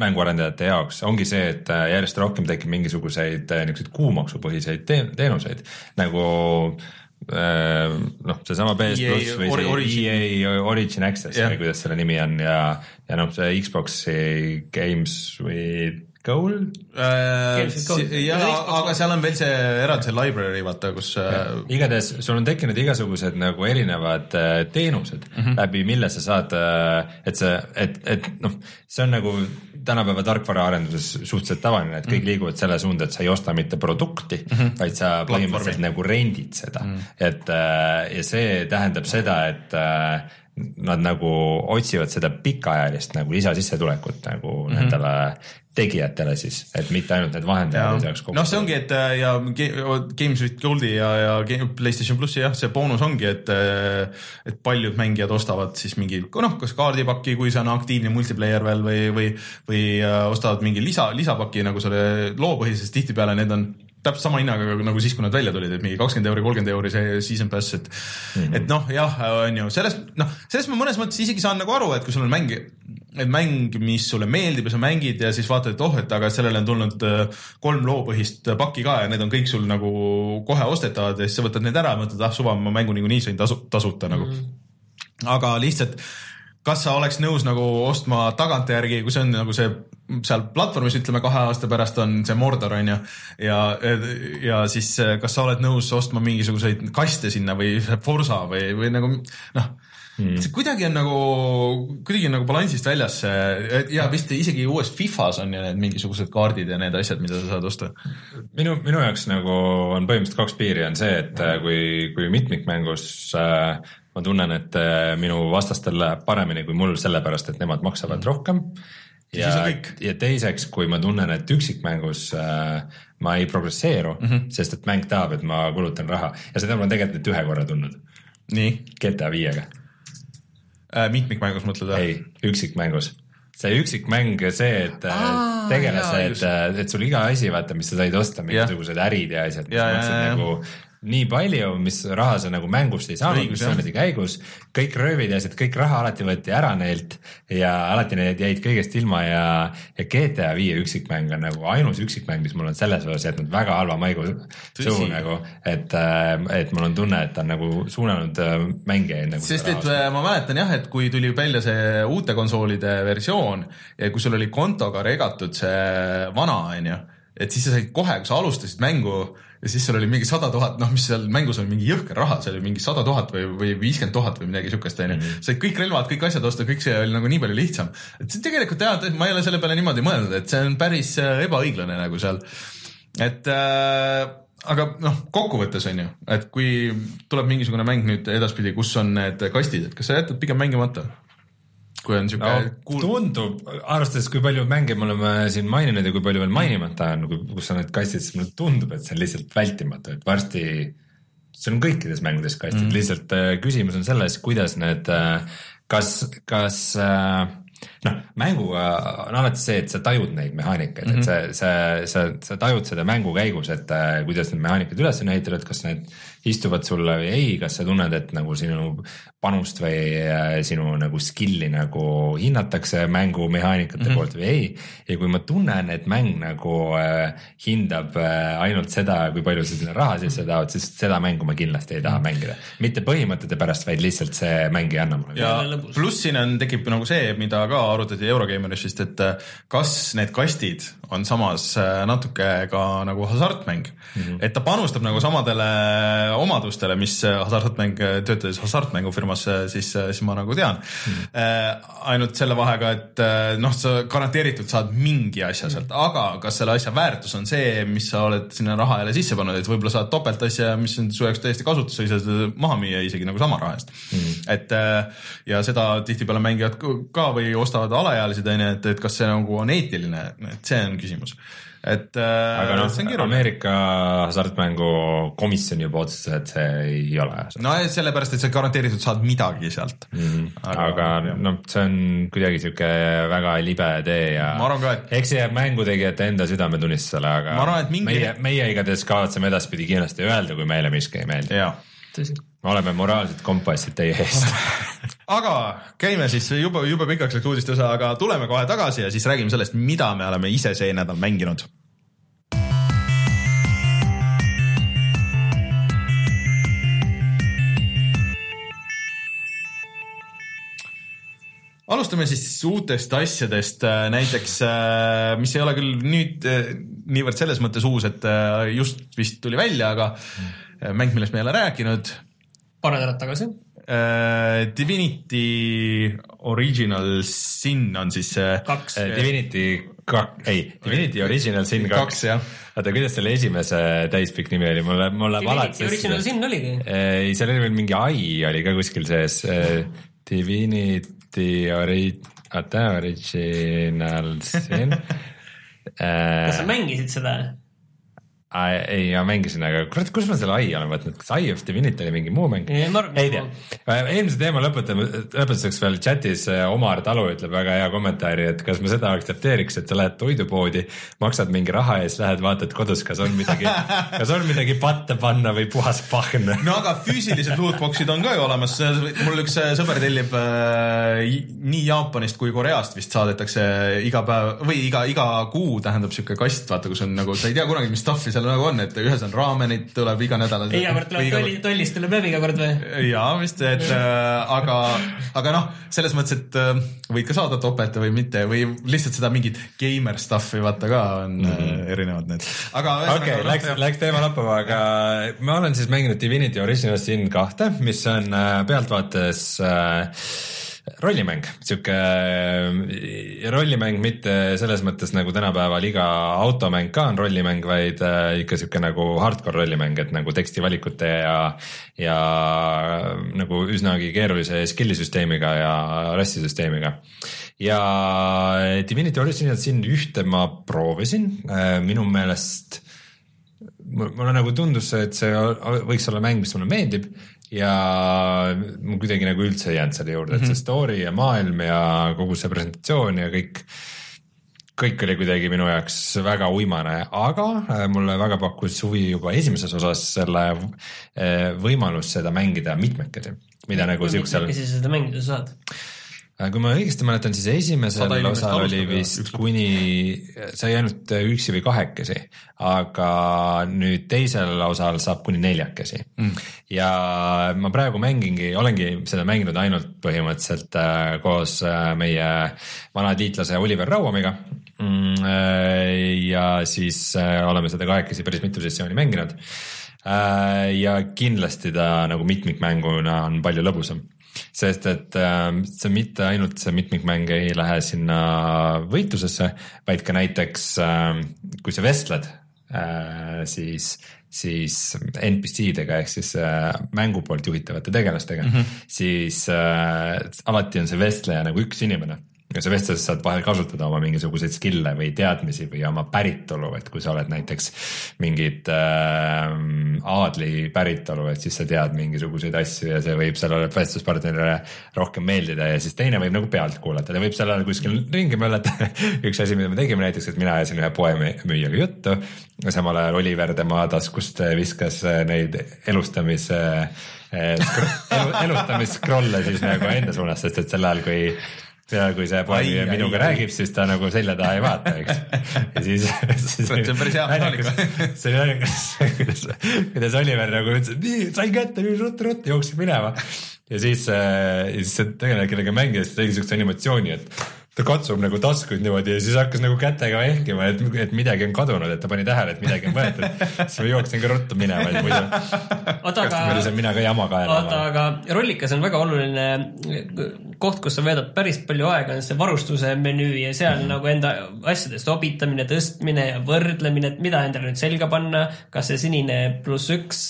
mänguarendajate jaoks, ongi see, et äh, järjest rohkem tekib mingisuguseid niisuguseid kuumaksupõhiseid teen- teenuseid nagu äh, noh, seesama PS EA pluss või see Origin. EA Origin Access Jah. või kuidas selle nimi on ja, ja noh, see Xbox'i Games with Gold Games with Gold. ja Ja Xbox aga seal on veel see eraldi see library, vaata, kus äh, igatahes sul on tekkinud igasugused nagu erinevad äh, teenused mm -hmm. läbi mille sa saad, et see, et, et noh, see on nagu tänapäeva tarkvaraarenduses suhteliselt tavaline, et kõik liiguvad selle suunda, et sa ei osta mitte produkti mm, -hmm. vaid sa põhimõtteliselt nagu rendid seda mm, -hmm. et äh, ja see tähendab seda, et äh, nad nagu otsivad seda pikaajalist nagu lisasissetulekut nagu mm -hmm. nendele tegijatele siis, et mitte ainult need vahendajad ei saaks kokku. noh, see ongi, et äh, ja Ga- Games with Goldi ja, ja Playstation plussi jah, see boonus ongi, et, et paljud mängijad ostavad siis mingi noh, kas kaardipaki, kui see on aktiivne multiplayer veel või, või, või äh, ostavad mingi lisa, lisapaki nagu selle loopõhises, tihtipeale need on täpselt sama hinnaga nagu siis, kui nad välja tulid, et mingi kakskümmend euri, kolmkümmend euri see season pass, et mm, -hmm. et noh, jah, on ju sellest, noh, sellest ma mõnes mõttes isegi saan nagu aru, et kui sul on mäng, et mäng, mis sulle meeldib ja sa mängid ja siis vaatad, et oh, et aga sellele on tulnud äh, kolm loopõhist pakki ka ja need on kõik sul nagu kohe ostetavad ja siis sa võtad need ära ja mõtled, ah suva, ma mängu niikuinii sain tasu, tasuta nagu mm. -hmm. aga lihtsalt, kas sa oleks nõus nagu ostma tagantjärgi, kui see on nagu see seal platvormis ütleme kahe aasta pärast on see Mordor on ju ja, ja siis kas sa oled nõus ostma mingisuguseid kaste sinna või Forsa või, või nagu noh mm., kuidagi on nagu, kuidagi on nagu balansist väljas see ja vist isegi uues Fifas on ju need mingisugused kaardid ja need asjad, mida sa saad osta. minu, minu jaoks nagu on põhimõtteliselt kaks piiri, on see, et äh, kui, kui mitmikmängus äh, ma tunnen, et äh, minu vastastel läheb paremini kui mul sellepärast, et nemad maksavad rohkem. Ja ja teiseks, kui ma tunnen, et üksikmängus äh, ma ei progresseeru mm, -hmm. sest et mäng tahab, et ma kulutan raha. Ja seda ma olen tegelikult nüüd ühe korra tundnud. Nii. GTA viiega, äh,, mitmikmängus mõtled või? ei üksikmängus. See üksikmäng see, et äh, Aa, tegelased just., et sul iga asi, vaata, mis sa said osta, mingisugused ärid ja asjad, mis mõtlesid nagu nii palju, mis raha sa nagu mängust ei saanud, Õigus, mis jah. oli käigus, kõik röövid ja asjad, kõik raha alati võeti ära neilt ja alati need jäid kõigest ilma ja, ja GTA viie üksikmäng on nagu ainus üksikmäng, mis mul on selles osas jätnud väga halva maigu suhu nagu, et, et mul on tunne, et ta on nagu suunanud äh, mängijaid nagu. sest et äh, ma mäletan jah, et kui tuli välja see uute konsoolide versioon kui sul oli kontoga regatud see vana, onju, et siis sa said kohe, kui sa alustasid mängu ja siis sul oli mingi sada tuhat, noh, mis seal mängus oli mingi jõhker raha, see oli mingi sada tuhat või, või viiskümmend tuhat või midagi siukest, onju. said kõik relvad, kõik asjad osta, kõik see oli nagu nii palju lihtsam. et see tegelikult jah, ma ei ole selle peale niimoodi mõelnud, et see on päris äh, ebaõiglane nagu seal. et äh, aga noh, kokkuvõttes on ju, et kui tuleb mingisugune mäng nüüd edaspidi, kus on need kastid, et kas sa jätad pigem mängimata? Kui on siuke no kuul-, tundub, arvestades, kui palju mänge me oleme siin maininud ja kui palju veel mainimata on, kus on need kastid, siis mulle tundub, et see on lihtsalt vältimatu, et varsti see on kõikides mängudes kastid mm., lihtsalt äh, küsimus on selles, kuidas need, kas, kas äh, noh, mänguga on alati see, et sa tajud neid mehaanikaid mm, -hmm. et see, see, sa, sa tajud seda mängu käigus, et äh, kuidas need mehaanikad üles on ehitatud, kas need istuvad sulle või ei, kas sa tunned, et nagu sinu panust või äh, sinu nagu skill'i nagu hinnatakse mängu mehaanikate mm -hmm. poolt või ei. ja kui ma tunnen, et mäng nagu äh, hindab äh, ainult seda, kui palju sa sinna raha sisse tahad, siis seda mängu ma kindlasti ei taha mängida. mitte põhimõtete pärast, vaid lihtsalt see mäng ei anna mulle. ja pluss siin on, tekib nagu see, mida ka arutati Eurogeimeris vist, et kas need kastid on samas äh, natuke ka nagu hasartmäng mm. -hmm. et ta panustab nagu samadele omadustele, mis äh, hasartmäng, töötades hasartmängufirmas, siis, siis ma nagu tean mm. -hmm. ainult selle vahega, et äh, noh, sa garanteeritult saad mingi asja sealt, aga kas selle asja väärtus on see, mis sa oled sinna raha jälle sisse pannud, et võib-olla saad topeltasja, mis on su jaoks täiesti kasutus, sa ei saa seda maha müüa isegi nagu sama raha eest mm. -hmm. et äh, ja seda tihtipeale mängivad ka või ostavad alaealised onju, et, et kas see nagu on eetiline, et see on küsimus. et äh, aga noh see on, keeruline. Ameerika hasartmängu komisjon juba otsustas, et see ei ole. no sellepärast, et sa garanteeritult saad midagi sealt mm. -hmm. aga, aga noh, see on kuidagi sihuke väga libe tee ja Ma arvan ka, et- eks see jääb mängutegijate enda südametunnistusele, aga arvan, mingi- meie, meie igatahes kavatseme edaspidi kindlasti öelda, kui meile miski ei meeldi. Me oleme moraalsed kompassid teie eest. aga käime siis jube, jube pikaks läks uudiste osa, aga tuleme kohe tagasi ja siis räägime sellest, mida me oleme ise see nädal mänginud. alustame siis uutest asjadest, näiteks äh, mis ei ole küll nüüd äh, niivõrd selles mõttes uus, et äh, just vist tuli välja, aga äh, mäng, millest me ei ole rääkinud paar nädalat tagasi. Uh, Divinity Original Sin on siis see kaks. Divinity kak-, ei, Divinity Original Sin kaks kaks, jah. oota, kuidas selle esimese täispikk nimi oli, mul läheb, mul läheb alati Original Sin oligi. ei, seal oli veel mingi ai oli ka kuskil sees. Divinity ori-, oota, Original Sin. kas sa mängisid seda? ei, ma mängisin, aga kurat, kus ma selle ai olen võtnud, kas Eye of Divinity oli mingi muu mäng? Ei, tea, eelmise teema lõpetame, lõpetuseks veel chatis äh, Omar Talu ütleb väga hea kommentaari, et kas ma seda aktsepteeriks, et sa lähed toidupoodi, maksad mingi raha eest, lähed vaatad kodus, kas on midagi, kas on midagi patta panna või puhas pahn. no aga füüsilised lootbox'id on ka ju olemas, mul üks äh, sõber tellib äh, nii Jaapanist kui Koreast vist saadetakse iga päev või iga, iga kuu tähendab siuke kast, vaata, kus on nagu, sa ei tea kunagi, mis stuff'i seal nagu on, et ühes on raamenit tuleb iga nädal. iga kord tuleb tolli, tollist tuleb läbi iga kord või? jaa, vist, et äh, aga, aga noh, selles mõttes, et äh, võid ka saada topelt või mitte või lihtsalt seda mingit gamer stuff'i vaata ka on mm -hmm. äh, erinevad need. aga okei okay,, läks, läks teema lappama, aga ma olen siis mänginud Divinity Original Sin kahte, mis on äh, pealtvaates äh, rollimäng, sihuke äh, rollimäng mitte selles mõttes nagu tänapäeval iga automäng ka on rollimäng, vaid äh, ikka sihuke nagu hardcore rollimäng, et nagu tekstivalikute ja, ja nagu üsnagi keerulise skill'i süsteemiga ja rassisüsteemiga. ja Divinity Original Sin ühte ma proovisin, minu meelest mul- mulle nagu tundus, et see võiks olla mäng, mis mulle meeldib ja ma kuidagi nagu üldse ei jäänud selle juurde, et see story ja maailm ja kogu see presentatsioon ja kõik, kõik oli kuidagi minu jaoks väga uimane, aga äh, mulle väga pakkus huvi juba esimeses osas selle äh, võimalus seda mängida mitmekesi, mida nagu siuksel. mitmekesi seda mängida saad? Äh, kui ma õigesti mäletan, siis esimesel osal oli ja vist lõpp. kuni, sai ainult üksi või kahekesi, aga nüüd teisel osal saab kuni neljakesi mm. ja ma praegu mängingi, olengi seda mänginud ainult põhimõtteliselt äh, koos äh, meie vana tiitlase Oliver Rauamiga mm,. äh, ja siis äh, oleme seda kahekesi päris mitu sessiooni mänginud äh, ja kindlasti ta nagu mitmikmänguna on palju lõbusam sest et äh, see mitte ainult see mitmikmäng ei lähe sinna võitlusesse, vaid ka näiteks äh, kui sa vestled äh, siis, siis NPC-dega ehk siis äh, mängu poolt juhitavate tegelastega mm, -hmm. siis äh, alati on see vestleja nagu üks inimene ja sa vestluses saad vahel kasutada oma mingisuguseid skill'e või teadmisi või oma päritolu, et kui sa oled näiteks mingit äh, aadli päritolu, et siis sa tead mingisuguseid asju ja see võib sellele vestluspartnerile rohkem meeldida ja siis teine võib nagu pealt kuulata, ta võib seal kuskil ringi möllata. Üks asi, mida me tegime näiteks, et mina ajasin ühe poemüüjaga juttu. Ja samal ajal Oliver tema taskust viskas neid elustamise elu, elustamisskrolle siis nagu enda suunas, sest et sel ajal, kui ja kui see Ai, minuga ai, räägib, siis ta nagu selja taha ei vaata, eks. ja siis, siis. See on päris hea mehaanika. see oli naljakas, kuidas, kuidas Oliver nagu ütles, et nii, sain kätte, nüüd ruttu-ruttu, jooksis minema. ja siis, ja siis see tegelane, kellega mängides tegi siukse animatsiooni, et ta katsub nagu taskuid niimoodi ja siis hakkas nagu kätega vehkima, et, et midagi on kadunud, et ta pani tähele, et midagi on võetud. siis ma jooksin ka ruttu minema, et muidu oota, aga mina ka jama kaela oota, aga rollikas on väga oluline koht, kus sa veedad päris palju aega, on see varustuse menüü ja seal mm. nagu enda asjade sobitamine, tõstmine ja võrdlemine, et mida endale nüüd selga panna, kas see sinine pluss üks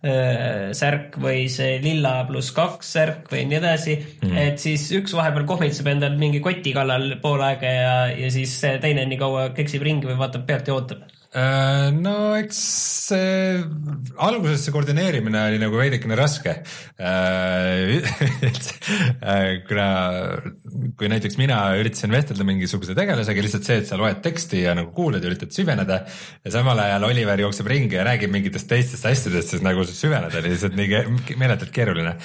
särk või see lilla pluss kaks särk või nii edasi mm.. et siis üks vahepeal kohmitseb endal mingi koti kallal pool aega ja, ja siis see teine nii kaua keksib ringi või vaatab pealt ja ootab. Äh, no eks see alguses see koordineerimine oli nagu veidikene raske. kuna, kui näiteks mina üritasin vestelda mingisuguse tegelasega, lihtsalt see, et sa loed teksti ja nagu kuulad ja üritad süveneda ja samal ajal Oliver jookseb ringi ja räägib mingitest teistest asjadest, siis nagu süveneda oli lihtsalt nii meeletult keeruline.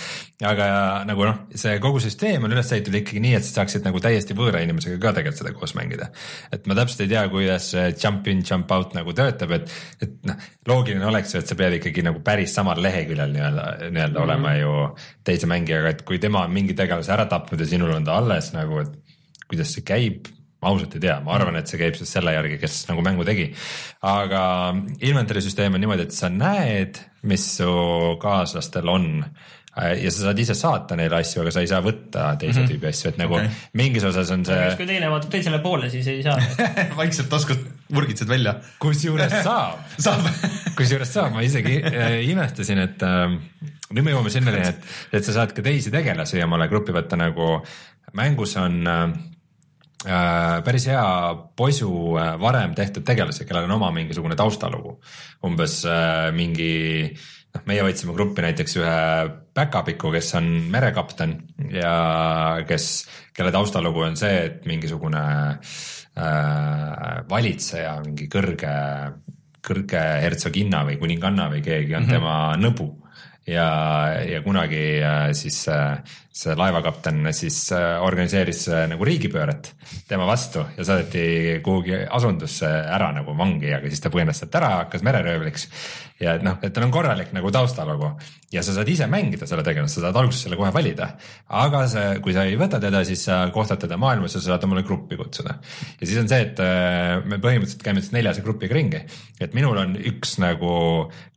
aga nagu noh, see kogu süsteem on üles ehitatud ikkagi nii, et sa saaksid nagu täiesti võõra inimesega ka tegelikult seda koos mängida. et ma täpselt ei tea, kuidas jump in, jump out nagu töötab, et, et noh, loogiline oleks ju, et sa pead ikkagi nagu päris samal leheküljel nii-öelda, nii-öelda mm -hmm. olema ju teise mängijaga, et kui tema on mingi tegelase ära tapnud ja sinul on ta alles nagu, et kuidas see käib ma ausalt ei tea, ma arvan, et see käib siis selle järgi, kes nagu mängu tegi. aga inventory süsteem on niimoodi, et sa näed, mis su kaaslastel on ja sa saad ise saata neile asju, aga sa ei saa võtta teise mm -hmm. tüübi asju, et nagu okay. Mingis osas on see, kui teine vaatab teisele poole, siis ei saa. vaikselt taskust vurgitsed välja. kusjuures saab saab. kusjuures saab, ma isegi äh, imestasin, et äh, nüüd me jõuame sinnani, et, et sa saad ka teisi tegelasi omale gruppi võtta, nagu mängus on äh, äh, päris hea posu äh, varem tehtud tegelasi, kellel on oma mingisugune taustalugu. umbes äh, mingi, noh, meie võtsime gruppi näiteks ühe päkapiku, kes on merekapten ja kes, kelle taustalugu on see, et mingisugune äh, valitseja, mingi kõrge kõrge hertsoginna või kuninganna või keegi on mm -hmm. tema nõbu ja, ja kunagi äh, siis äh, see laevakapten siis äh, organiseeris äh, nagu riigipööret tema vastu ja saadeti kuhugi asundusse ära nagu vangi, aga siis ta põgenes sealt ära, hakkas mereröövliks. Ja et noh, et tal on korralik nagu taustalugu ja sa saad ise mängida selle tegelast, sa saad alguses selle kohe valida. aga see, kui sa ei võta teda, siis sa kohtad teda maailmas ja sa saad omale gruppi kutsuda. ja siis on see, et äh, me põhimõtteliselt käime siis neljase grupiga ringi, et minul on üks nagu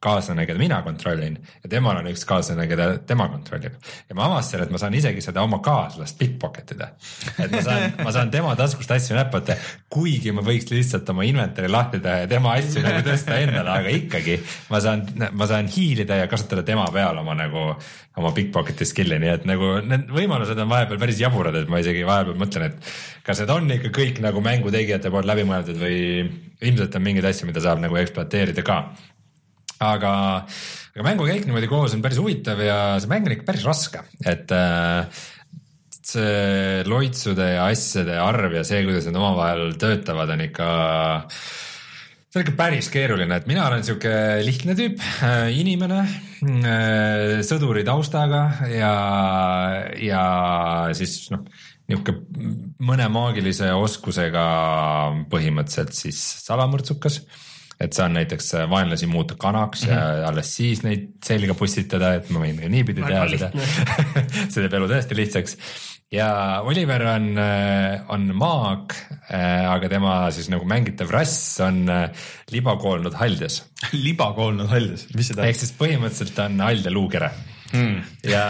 kaaslane, keda mina kontrollin ja temal on üks kaaslane, keda tema kontrollib. ja ma avastasin, et ma saan isegi seda oma kaaslast pickpocket ida. et ma saan, ma saan tema taskust asju näpata, kuigi ma võiks lihtsalt oma inventory lahti teha ja tema asju nagu tõsta endale, aga ikkagi ma saan, ma saan hiilida ja kasutada tema peal oma nagu oma pickpocket'i skill'i, nii et nagu need võimalused on vahepeal päris jaburad, et ma isegi vahepeal mõtlen, et kas need on ikka kõik nagu mängutegijate poolt läbi mõeldud või ilmselt on mingeid asju, mida saab nagu ekspluateerida ka. Aga, aga mängukäik niimoodi koos on päris huvitav ja see mäng on ikka päris raske, et äh, see loitsude ja asjade arv ja see, kuidas need omavahel töötavad, on ikka see on ikka päris keeruline, et mina olen sihuke lihtne tüüp, inimene, sõduri taustaga ja, ja siis noh, niisugune mõne maagilise oskusega põhimõtteliselt siis salamõrtsukas et saan näiteks vaenlasi muuta kanaks mm -hmm. ja Mhm. alles siis neid selga pussitada, et ma võin ka niipidi teha seda see teeb elu tõesti lihtsaks. ja Oliver on, on maag, aga tema siis nagu mängitav rass on äh, libakoolnud haljas libakoolnud haljas, mis see ehk tähendab? siis põhimõtteliselt ta on hall ja luukere mm. ja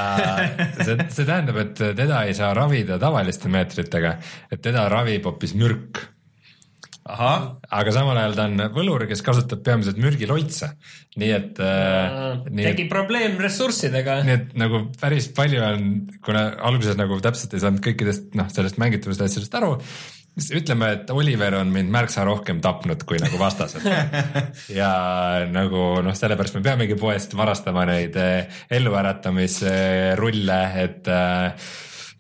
see, see tähendab, et teda ei saa ravida tavaliste meetritega, et teda ravib hoopis mürk ahah, aga samal ajal ta on võlur, kes kasutab peamiselt mürgiloitse, nii et äh, nii et, tegi probleem ressurssidega. nii et nagu päris palju on, kuna alguses nagu täpselt ei saanud kõikidest noh, sellest mängitavast asjadest aru, siis ütleme, et Oliver on mind märksa rohkem tapnud kui nagu vastased. Ja nagu noh, sellepärast me peamegi poest varastama neid eh, elluäratamisrulle, et äh,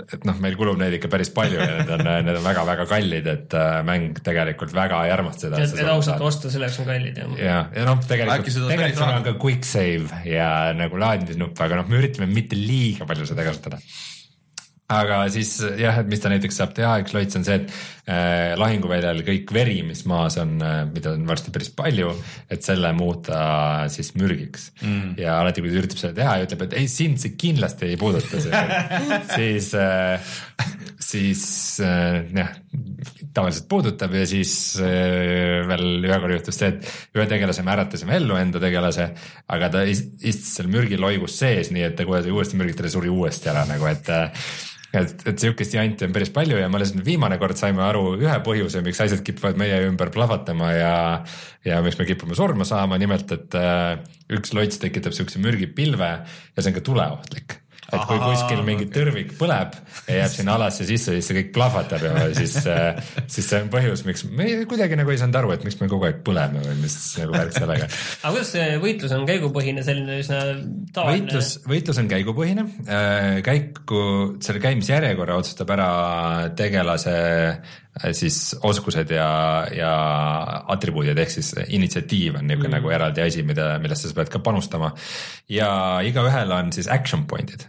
et noh, meil kulub neid ikka päris palju ja need on, need on väga-väga kallid, et äh, mäng tegelikult väga ei armasta seda. et ausalt osta, selleks on kallid jah. ja, ja noh, tegelikult, tegelikult sul on ka quick save ja nagu laadimisnupp, aga noh, me üritame mitte liiga palju seda kasutada. Aga siis jah, et mis ta näiteks saab teha, üks loits on see, et äh, lahinguväljal kõik veri, mis maas on äh,, mida on varsti päris palju, et selle muuta siis mürgiks mm.. ja alati, kui ta üritab seda teha ja ütleb, et ei, sind see kindlasti ei puuduta, siis äh,, siis äh, jah, tavaliselt puudutab ja siis äh, veel ühe korra juhtus see, et ühe tegelase me äratasime ellu enda tegelase, aga ta ist- istus seal mürgiloigus sees, nii et ta kui ta uuesti mürgitada, suri uuesti ära nagu, et äh, et, et sihukest janti on päris palju ja alles nüüd viimane kord saime aru ühe põhjuse, miks asjad kipuvad meie ümber plahvatama ja ja miks me kipume surma saama, nimelt et äh, üks loits tekitab siukse mürgipilve ja see on ka tuleohtlik et kui Ahaa, kuskil mingi tõrvik põleb ja jääb sinna alasse sisse, siis see kõik plahvatab ja siis, siis see on põhjus, miks me kuidagi nagu ei saanud aru, et miks me kogu aeg põleme või mis nagu värk sellega. aga kuidas see võitlus on käigupõhine, selline üsna tavaline? võitlus, võitlus on käigupõhine, käiku, selle käimisjärjekorra otsustab ära tegelase äh, siis oskused ja, ja atribuudid ehk siis initsiatiiv on niisugune mm. nagu eraldi asi, mida, millesse sa pead ka panustama. ja igaühel on siis action point'id,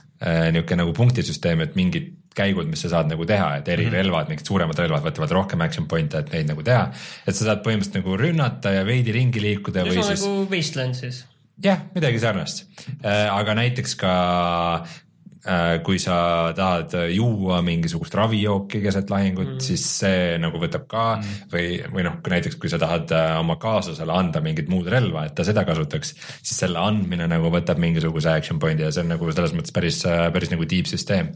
niisugune nagu punktisüsteem, et mingid käigud, mis sa saad nagu teha, et eri mm -hmm. mingid suuremad relvad võtavad rohkem action point'e, et neid nagu teha. et sa saad põhimõtteliselt nagu rünnata ja veidi ringi liikuda või üsna siis nagu Wasteland siis. jah, midagi sarnast, aga näiteks ka äh, kui sa tahad juua mingisugust ravijooki keset lahingut mm., siis see nagu võtab ka mm. või, või noh, näiteks kui sa tahad äh, oma kaaslasele anda mingit muud relva, et ta seda kasutaks, siis selle andmine nagu võtab mingisuguse action point'i ja see on nagu selles mõttes päris, päris nagu deep süsteem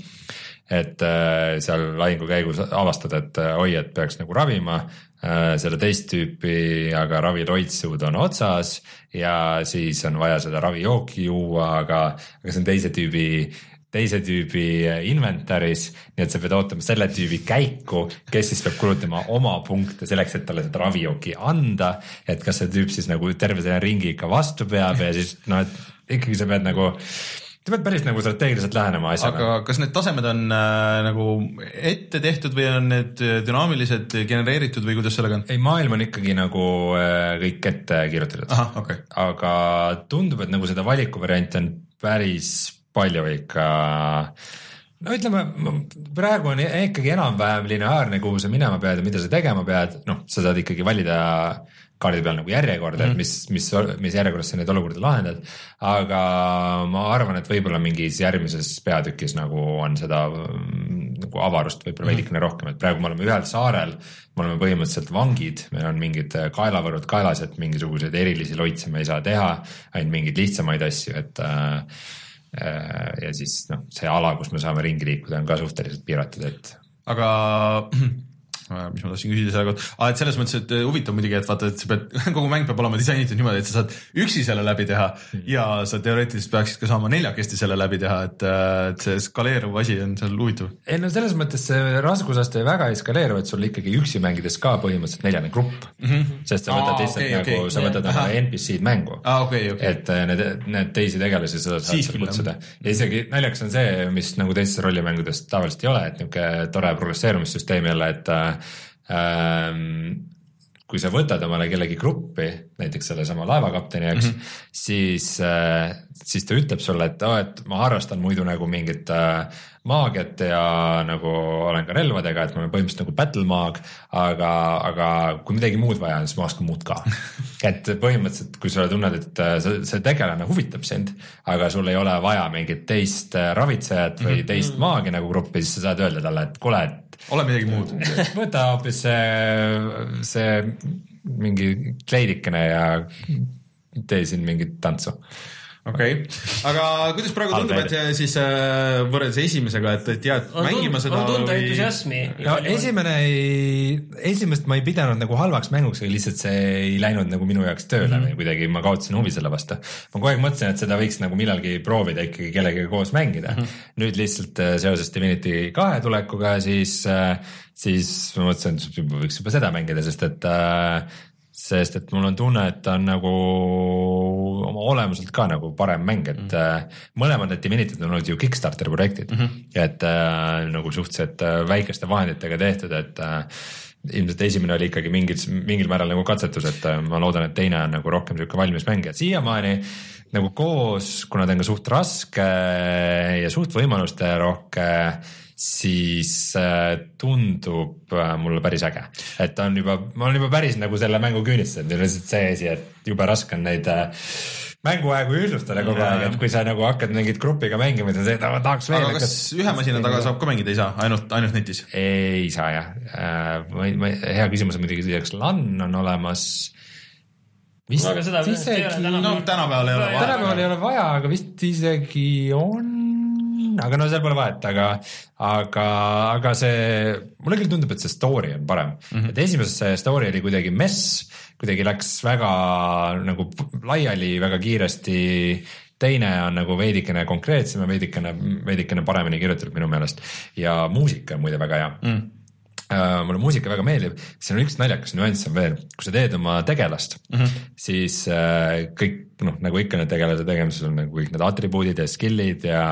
et äh, seal lahingu käigus avastad, et äh, oi, et peaks nagu ravima äh, selle teist tüüpi, aga raviloitsud on otsas ja siis on vaja seda ravijooki juua, aga, aga see on teise tüübi teise tüübi inventaris, nii et sa pead ootama selle tüübi käiku, kes siis peab kulutama oma punkte selleks, et talle seda ravijooki anda. et kas see tüüp siis nagu terve selle ringi ikka vastu peab ja siis noh, et ikkagi sa pead nagu, sa pead päris nagu strateegiliselt lähenema asjale. aga kas need tasemed on äh, nagu ette tehtud või on need dünaamiliselt genereeritud või kuidas sellega on? ei, maailm on ikkagi nagu äh, kõik ette kirjutatud. okay.. aga tundub, et nagu seda valikuvarianti on päris palju ikka. no ütleme, praegu on ikkagi enam-vähem lineaarne, kuhu sa minema pead ja mida sa tegema pead, noh, sa saad ikkagi valida kaardi peal nagu järjekorda mm, -hmm. et mis, mis, mis järjekorras sa neid olukordi lahendad. aga ma arvan, et võib-olla mingis järgmises peatükis nagu on seda mm, nagu avarust võib-olla Mhm. veidikene rohkem, et praegu me oleme ühel saarel, me oleme põhimõtteliselt vangid, meil on mingid kaelavõrud kaelas, et mingisuguseid erilisi loitse me ei saa teha, ainult mingeid lihtsamaid asju, et äh, ja siis noh, see ala, kus me saame ringi liikuda, on ka suhteliselt piiratud, et aga mis ma tahtsin küsida selle kohta ah,, et selles mõttes, et huvitav muidugi, et vaata, et sa pead, kogu mäng peab olema disainitud niimoodi, et sa saad üksi selle läbi teha ja sa teoreetiliselt peaksid ka saama neljakesti selle läbi teha, et, et see skaleeruv asi on seal huvitav. ei no selles mõttes see raskusaste väga ei skaleeru, et sul ikkagi üksi mängides ka põhimõtteliselt neljane grupp mm. -hmm. sest sa võtad lihtsalt okei, nagu okei. sa võtad oma NPC-d mängu aa ah, okay,, okay.. et äh, need, need teisi tegelasi sa saad Siis seal kutsuda ja isegi naljakas on see, mis nagu teistes rollimängudes tavaliselt ei ole, et niisugune tore progresseerumissüsteem jälle, et äh, ähm, kui sa võtad omale kellegi gruppi, näiteks sellesama laevakapteni, eks mm, -hmm. siis äh,, siis ta ütleb sulle, et aa, et ma harrastan muidu nagu mingit äh, maagiat ja nagu olen ka relvadega, et ma olen põhimõtteliselt nagu battle maag, aga, aga kui midagi muud vaja on, siis ma oskan muud ka. et põhimõtteliselt, kui sa tunned, et äh, see, see tegelane huvitab sind, aga sul ei ole vaja mingit teist ravitsejat või teist maagi nagu gruppi, siis sa saad öelda talle, et kuule, et ole midagi muud. võta hoopis see, see mingi kleidikene ja tee siin mingit tantsu. Okei okay., aga kuidas praegu tundub, et siis äh, võrreldes esimesega, et, et jääd on mängima tunda, seda on tunda entusiasmi. no esimene ei, esimest ma ei pidanud nagu halvaks mänguks, aga lihtsalt see ei läinud nagu minu jaoks tööle mm -hmm. või kuidagi ma kaotasin huvi selle vastu. ma kogu aeg mõtlesin, et seda võiks nagu millalgi proovida ikkagi kellegagi koos mängida mm. -hmm. nüüd lihtsalt äh, seoses Divinity kahe tulekuga, siis, siis ma mõtlesin, et võiks juba seda mängida, sest et äh, sest et mul on tunne, et ta on nagu oma olemuselt ka nagu parem mäng, et mm -hmm. mõlemad need Divinity'd on olnud ju Kickstarteri projektid mm, -hmm. et äh, nagu suhteliselt äh, väikeste vahenditega tehtud, et äh, ilmselt esimene oli ikkagi mingil, mingil määral nagu katsetus, et äh, ma loodan, et teine on nagu rohkem sihuke valmis mäng ja siiamaani nagu koos, kuna ta on ka suht raske ja suht võimaluste rohke, siis äh, tundub äh, mulle päris äge, et ta on juba, ma olen juba päris nagu selle mängu küünistanud ja lihtsalt see asi, et jube raske on neid äh, mänguaegu ühtlustada kogu aeg, et kui sa nagu hakkad mingit grupiga mängima, siis on see, et ma tahaks veel. aga kas ühe masina taga saab ka mängida, ei saa, ainult, ainult netis? ei saa jah, ma ei, ma ei, hea küsimus on muidugi see, kas LAN on olemas. vist No aga seda vist ei ole isegi, no tänapäeval ei ole vaja. tänapäeval ei ole vaja, aga vist isegi on, aga no seal pole vahet, aga, aga, aga see, mulle küll tundub, et see story on parem. Mm, -hmm. et esimeses see story oli kuidagi mess, kuidagi läks väga nagu laiali väga kiiresti. Teine on nagu veidikene konkreetsem ja veidikene, veidikene paremini kirjutatud minu meelest. Ja muusika on muide väga hea. Mm. Uh, mulle muusika väga meeldib, siin on üks naljakas nüanss on veel, kui sa teed oma tegelast mm, -hmm. siis uh, kõik noh, nagu ikka need tegelase tegemises on nagu kõik need atribuudid ja skill'id ja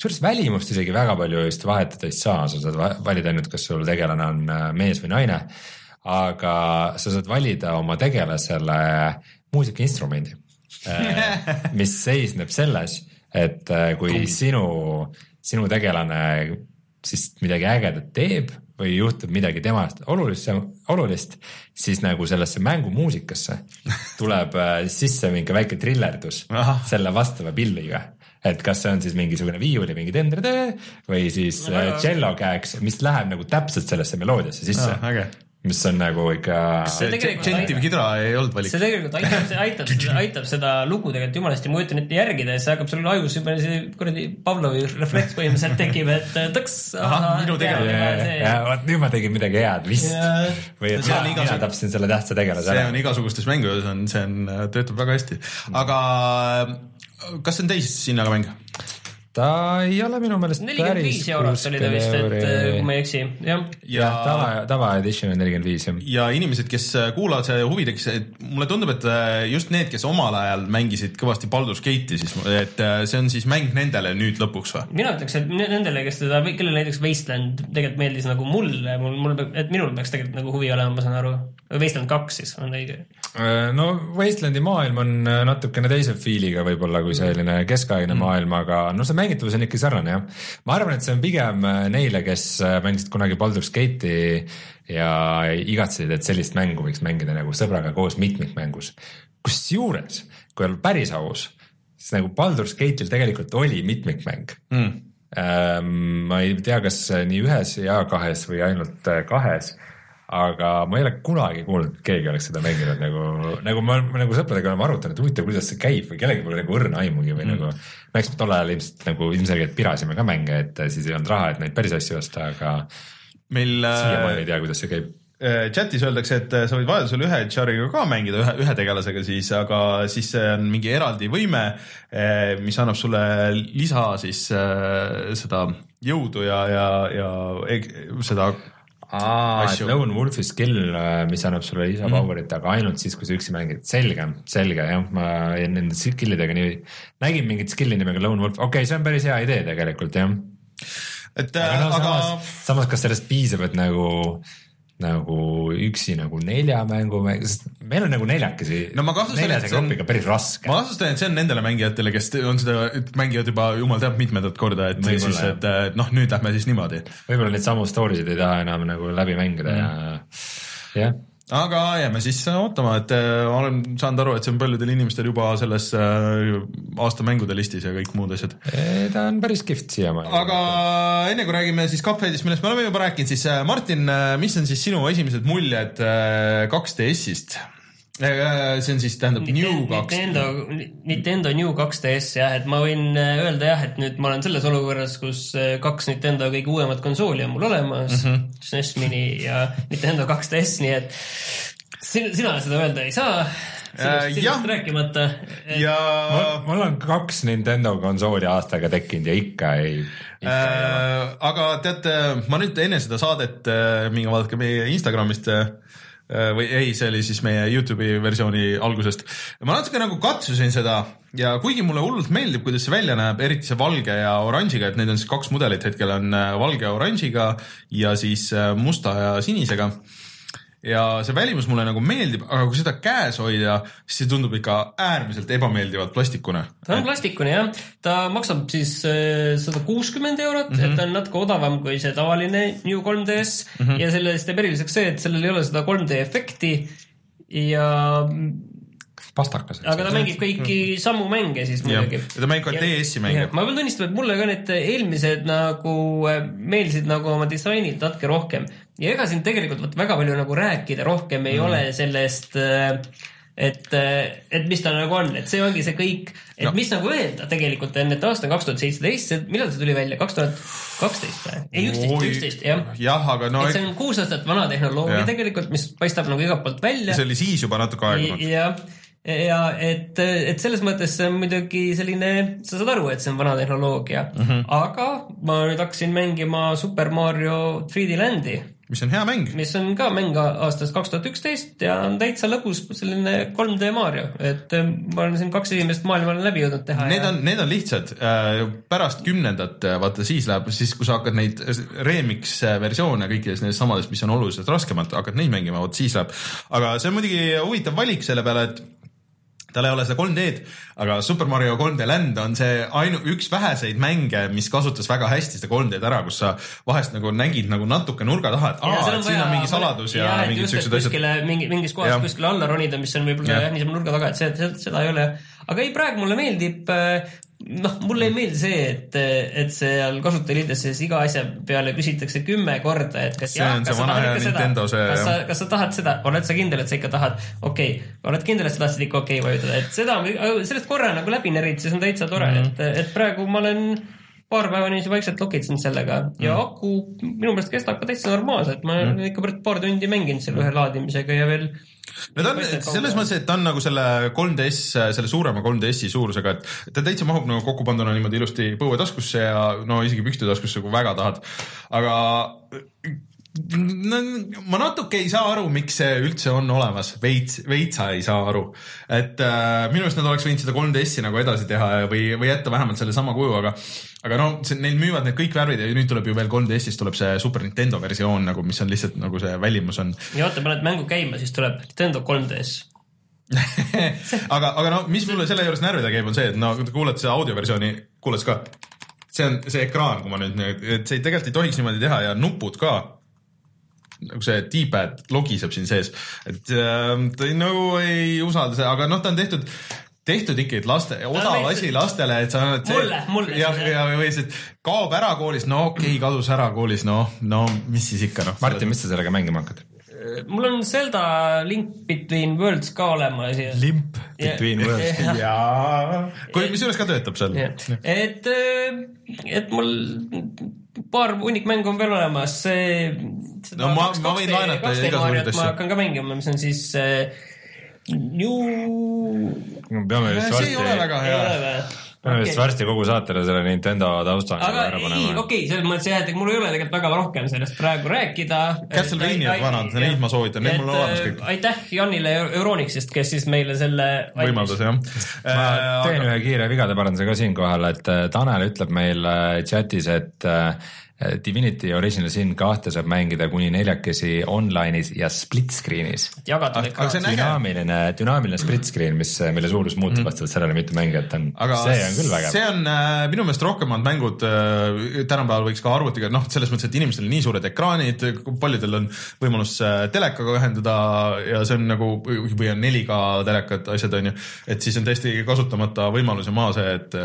kusjuures välimust isegi väga palju vist vahetada ei saa, sa saad va- valida ainult, kas sul tegelane on uh, mees või naine. aga sa saad valida oma tegelasele muusikainstrumendi, mis seisneb selles, et uh, kui sinu, sinu tegelane siis midagi ägedat teeb või juhtub midagi temast olulist, olulist, siis nagu sellesse mängumuusikasse tuleb äh, sisse mingi väike trillerdus selle vastava pilliga. Et kas see on siis mingisugune viiuli mingi tendrede või siis No no, tšello käeks, mis läheb nagu täpselt sellesse meloodiasse sisse Ah, äge. Mis on nagu ikka. See Gentiv Kidra ei olnud valik see. tegelikult aitab, see aitab, aitab seda lugu tegelikult jumala hästi, ma kujutan ette järgida ja siis hakkab sul ajus juba see kuradi Pavlovi refleks põhimõtteliselt tekib, et äh, tõks. Minu tegelane. ja vot nüüd ma tegin midagi head vist või et See on mina, mina tapsin selle tähtsa tegelase see ära on. igasugustes mängudes on, see on, töötab väga hästi, aga kas see on teist hinnaga mäng? Ta ei ole minu meelest nelikümmend viis eurot oli ta vist, et äh, kui ma ei eksi, jah. jah, tava, tava edition on nelikümmend viis jah. ja inimesed, kes kuulavad, see huvi tekkis, et mulle tundub, et äh, just need, kes omal ajal mängisid kõvasti Baldur's Gate'i, siis et äh, see on siis mäng nendele nüüd lõpuks või? mina ütleks, et ne- nendele, kes teda, kellele näiteks Wasteland tegelikult meeldis nagu mulle, mul, mul, et minul peaks tegelikult nagu huvi olema, ma saan aru. Wasteland kaks siis on õige. no Wastelandi maailm on äh, natukene teise feel'iga võib-olla kui selline keskaegne mm. maailm, aga no see mängitavus on ikka sarnane jah. ma arvan, et see on pigem äh, neile, kes äh, mängisid kunagi Baldur's Gate'i ja igatsesid, et sellist mängu võiks mängida nagu sõbraga koos mitmikmängus. kusjuures, kui olla päris aus, siis nagu Baldur's Gate'il tegelikult oli mitmikmäng Mm. Ähm, ma ei tea, kas nii ühes ja kahes või ainult äh, kahes, aga ma ei ole kunagi kuulnud, et keegi oleks seda mänginud nagu, nagu ma nagu sõpradega oleme arutanud, et huvitav, kuidas see käib või kellelgi pole nagu õrna aimugi või mm. nagu. no eks me tol ajal ilmselt nagu ilmselgelt pirasime ka mänge, et siis ei olnud raha, et neid päris asju osta, aga, meil siiamaani ei tea, kuidas see käib. äh, chatis öeldakse, et äh, sa võid vajadusel ühe chariga ka mängida ühe, ühe tegelasega siis, aga siis see on mingi eraldi võime, mis annab sulle lisa siis äh, seda jõudu ja, ja, ja eg- seda aa, et. Lone Wolfi skill, mis annab sulle lisapower'it, aga ainult siis, kui sa üksi mängid. selge, selge jah, ma nende skill'idega nii, nägin mingit skill'i nimega Lone Wolf, okei okay,, see on päris hea idee tegelikult jah. et aga äh, no aga samas, samas kas sellest piisab, et nagu, nagu üksi nagu nelja mängu mäng, sest meil on nagu neljakesi. No neljase grupiga päris raske. ma kahtlustan, et see on nendele mängijatele, kes on seda, mängivad juba jumal teab mitmendat korda, et Võib-olla, siis, et noh, nüüd lähme siis niimoodi. võib-olla neid samu story sid ei taha enam nagu läbi mängida mm. ja jah aga jääme siis ootama, et äh, ma olen saanud aru, et see on paljudel inimestel juba selles äh, aasta mängude listis ja kõik muud asjad. Ta on päris kihvt siiamaani. aga enne kui räägime siis Cupheadist, millest me oleme juba rääkinud, siis äh, Martin, mis on siis sinu esimesed muljed äh, 2DS-ist? See on siis, tähendab New kaks. Nintendo, Nintendo New 2DS jah, et ma võin äh, öelda jah, et nüüd ma olen selles olukorras, kus äh, kaks Nintendo kõige uuemat konsooli on mul olemas mm, -hmm. SNES Mini ja Nintendo 2DS, nii et sina, sina seda öelda ei saa. Äh, sinust rääkimata. ja mul on kaks Nintendo konsooli aastaga tekkinud ja ikka ei. äh, aga teate, ma nüüd enne seda saadet äh,, minge vaadake meie Instagramist äh, või ei, see oli siis meie Youtube'i versiooni algusest. ma natuke nagu katsusin seda ja kuigi mulle hullult meeldib, kuidas see välja näeb, eriti see valge ja oranžiga, et neid on siis kaks mudelit, hetkel on äh, valge ja oranžiga ja siis äh, musta ja sinisega ja see välimus mulle nagu meeldib, aga kui seda käes hoida, siis see tundub ikka äärmiselt ebameeldivalt plastikune. ta on plastikune jah, ta maksab siis sada kuuskümmend eurot mm, -hmm. et ta on natuke odavam kui see tavaline New 3DS mm -hmm. ja sellest teeb eriliseks see, et sellel ei ole seda 3D efekti ja, pastakas. aga ta mängib kõiki samu mänge siis jah, muidugi. ja ta mängib ka DS-i mänge. ma pean tunnistama, et mulle ka need eelmised nagu äh, meeldisid nagu oma disainilt natuke rohkem ja ega siin tegelikult vot väga palju nagu rääkida rohkem ei mm. ole sellest, et, et mis ta nagu on, et see ongi see kõik, et No. mis nagu öelda tegelikult on, et aasta on kaks tuhat seitseteist, millal see tuli välja, kaks tuhat kaksteist või? ei, üksteist, üksteist jah. jah, aga no et see on kuus aastat vana tehnoloogia Jah. tegelikult, mis paistab nagu igalt poolt välja see oli siis juba natuke aegunud. ja, ja et, et selles mõttes see on muidugi selline, sa saad aru, et see on vana tehnoloogia mm. -hmm. aga ma nüüd hakkasin mängima Super Mario 3D Landi, mis on hea mäng. mis on ka mäng aastast kaks tuhat üksteist ja on täitsa lõbus selline 3D Mario, et eh, ma olen siin kaks esimest maailma olen läbi jõudnud teha. Need on, need on lihtsad. pärast kümnendat, vaata siis läheb, siis kui sa hakkad neid remix versioone kõikidest nendest samadest, mis on oluliselt raskemad, hakkad neid mängima, vot siis läheb. aga see on muidugi huvitav valik selle peale, et tal ei ole seda 3D-d, aga Super Mario 3D Land on see ainu-, üks väheseid mänge, mis kasutas väga hästi seda 3D-d ära, kus sa vahest nagu nägid nagu natuke nurga taha, et aa, et siin on mingi saladus ja, ja mingid siuksed asjad. kuskile mingi, mingis kohas Jah. kuskile alla ronida, mis on võib-olla Jah. niisama nurga taga, et see, seda ei ole. aga ei, praegu mulle meeldib, noh, mulle ei meeldi see, et, et seal kasutajaliides iga asja peale küsitakse kümme korda, et kas See on see vana hea Nintendo see, kas sa jah., kas sa tahad seda, oled sa kindel, et sa ikka tahad, okei okay., oled kindel, et sa tahtsid ikka okei okay vajutada, et seda, sellest korra nagu läbi närid, siis on täitsa tore mm. -hmm. et, et praegu ma olen paar päeva niiviisi vaikselt lokitsenud sellega ja Mhm. aku minu meelest kestab ka täitsa normaalselt, ma olen ikka paar tundi mänginud selle ühe laadimisega ja veel. no ta on selles mõttes, et ta on nagu selle 3DS, selle suurema 3DS-i suurusega, et ta täitsa mahub nagu kokku panduna niimoodi ilusti põuetaskusse ja no isegi pükstitaskusse, kui väga tahad. aga no, ma natuke ei saa aru, miks see üldse on olemas, veits, veitsa ei saa aru. et äh, minu arust nad oleks võinud seda 3DS-i nagu edasi teha või, või jätta vähemalt sellesama kuju, aga aga no see, neil müüvad need kõik värvid ja nüüd tuleb ju veel 3DS-ist tuleb see Super Nintendo versioon nagu, mis on lihtsalt nagu see välimus on ja vaata, paned mängu käima, siis tuleb Nintendo 3DS. aga, aga no mis mulle selle juures närvida käib, on see, et no kui te kuulete seda audioversiooni, kuuled ka, see on see ekraan, kui ma nüüd, et see tegelikult ei tohiks niimoodi teha ja nupud ka nagu see D-pad logiseb siin sees, et äh, ta ei- nagu ei usalda seda, aga noh, ta on tehtud tehtud ikkagi laste, odav asi lastele, et sa oled Mulle- mulle jah, siis, ja või see, et kaob ära koolis, no okei okay,, kadus ära koolis, no, no mis siis ikka noh. Martin, mis sa sellega mängima hakkad? mul on Zelda Link Between Worlds ka olemas ja. limp between worlds. jaa, kui, kusjuures ka töötab seal. et, et mul paar hunnik mängu on veel olemas, see No ma- kaks- ma võin 2D laenata 2D igasuguseid Mariot asju. ma hakkan ka mängima, mis on siis äh, New. peame vist see ei ole varsti, väga hea peame vist varsti kogu saatele selle Nintendo tausta aga ei, okei, selles mõttes jah, et mul ei ole tegelikult väga rohkem sellest praegu rääkida. Castlevaniad vanad, neid ma soovitan, need mul on olemas kõik. aitäh Janile Euronixist, kes siis meile selle võimaldas jah. ma teen ühe kiire vigade paranduse ka siinkohal, et äh, Tanel ütleb meil äh, chatis, et äh, Divinity Original Sin kahte saab mängida kuni neljakesi online'is ja split screen'is. on äge. dünaamiline, dünaamiline split screen, mis, mille suurus muutub vastavalt sellele, mitu mängijat on. aga see on küll vägev. see on äh, minu meelest rohkemad mängud äh, tänapäeval võiks ka arvutiga, noh, selles mõttes, et inimestel on nii suured ekraanid, paljudel on võimalus äh, telekaga ühendada ja see on nagu või on 4K telekad, asjad on ju, et siis on täiesti kasutamata võimalus ja maa see, et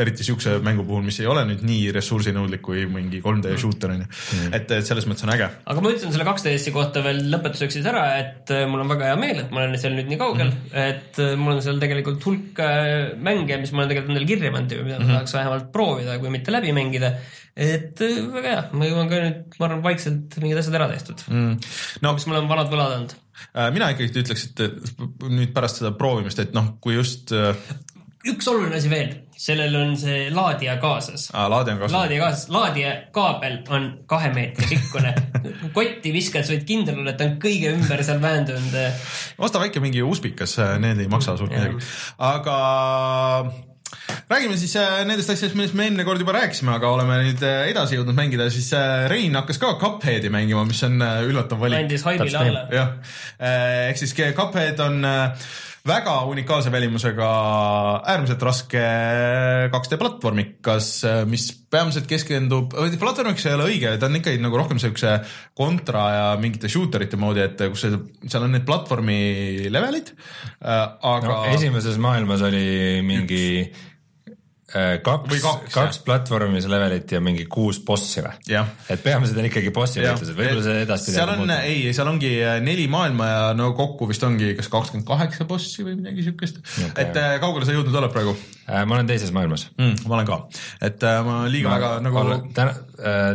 eriti siukse mängu puhul, mis ei ole nüüd nii ressursinõudlik kui mingi 3D shooter on ju, et, et selles mõttes on äge. aga ma ütlen selle 2DS-i kohta veel lõpetuseks siis ära, et äh, mul on väga hea meel, et ma olen seal nüüd nii kaugel mm, -hmm. et äh, mul on seal tegelikult hulk äh, mänge, mis ma olen tegelikult endale kirja pannud ja mida ma tahaks vähemalt proovida, kui mitte läbi mängida. et väga hea, ma jõuan ka nüüd, ma arvan, vaikselt mingid asjad ära tehtud mm., no mis mul on vanad võlad olnud. mina ikkagi ütleks, et nüüd pärast seda proovimist, et noh, kui just üks oluline asi veel, sellel on see laadija kaasas äh, laadi on kasulik. laadija kaasas, laadija kaabel on kahe meetri pikkune. kotti viskad, sa võid kindel olla, et ta on kõige ümber seal väändunud. osta väike mingi uspikas, need ei maksa suurt midagi, aga räägime siis äh, nendest asjadest, millest me eelmine kord juba rääkisime, aga oleme nüüd äh, edasi jõudnud mängida, siis äh, Rein hakkas ka Cupheadi mängima, mis on üllatav valik. andis haibile alla. jah, ehk siis Cuphead on väga unikaalse välimusega äärmiselt raske 2D platvormikas, mis peamiselt keskendub, platvormiks ei ole õige, ta on ikkagi nagu rohkem siukse kontra ja mingite shooter ite moodi, et kus see, seal on need platvormi levelid, aga no, esimeses maailmas oli mingi äh, kaks Või, kaks, kaks platvormis levelit ja mingi kuus bossi või? et peamiselt on ikkagi bossi võitlused, võib-olla see edaspidi seal on, ei, seal ongi äh, neli maailma ja no kokku vist ongi kas kakskümmend kaheksa bossi või midagi siukest okay.. et äh, kaugele sa jõudnud oled praegu äh, ma olen teises maailmas. mm,? ma olen ka, et äh, ma liiga väga nagu täna,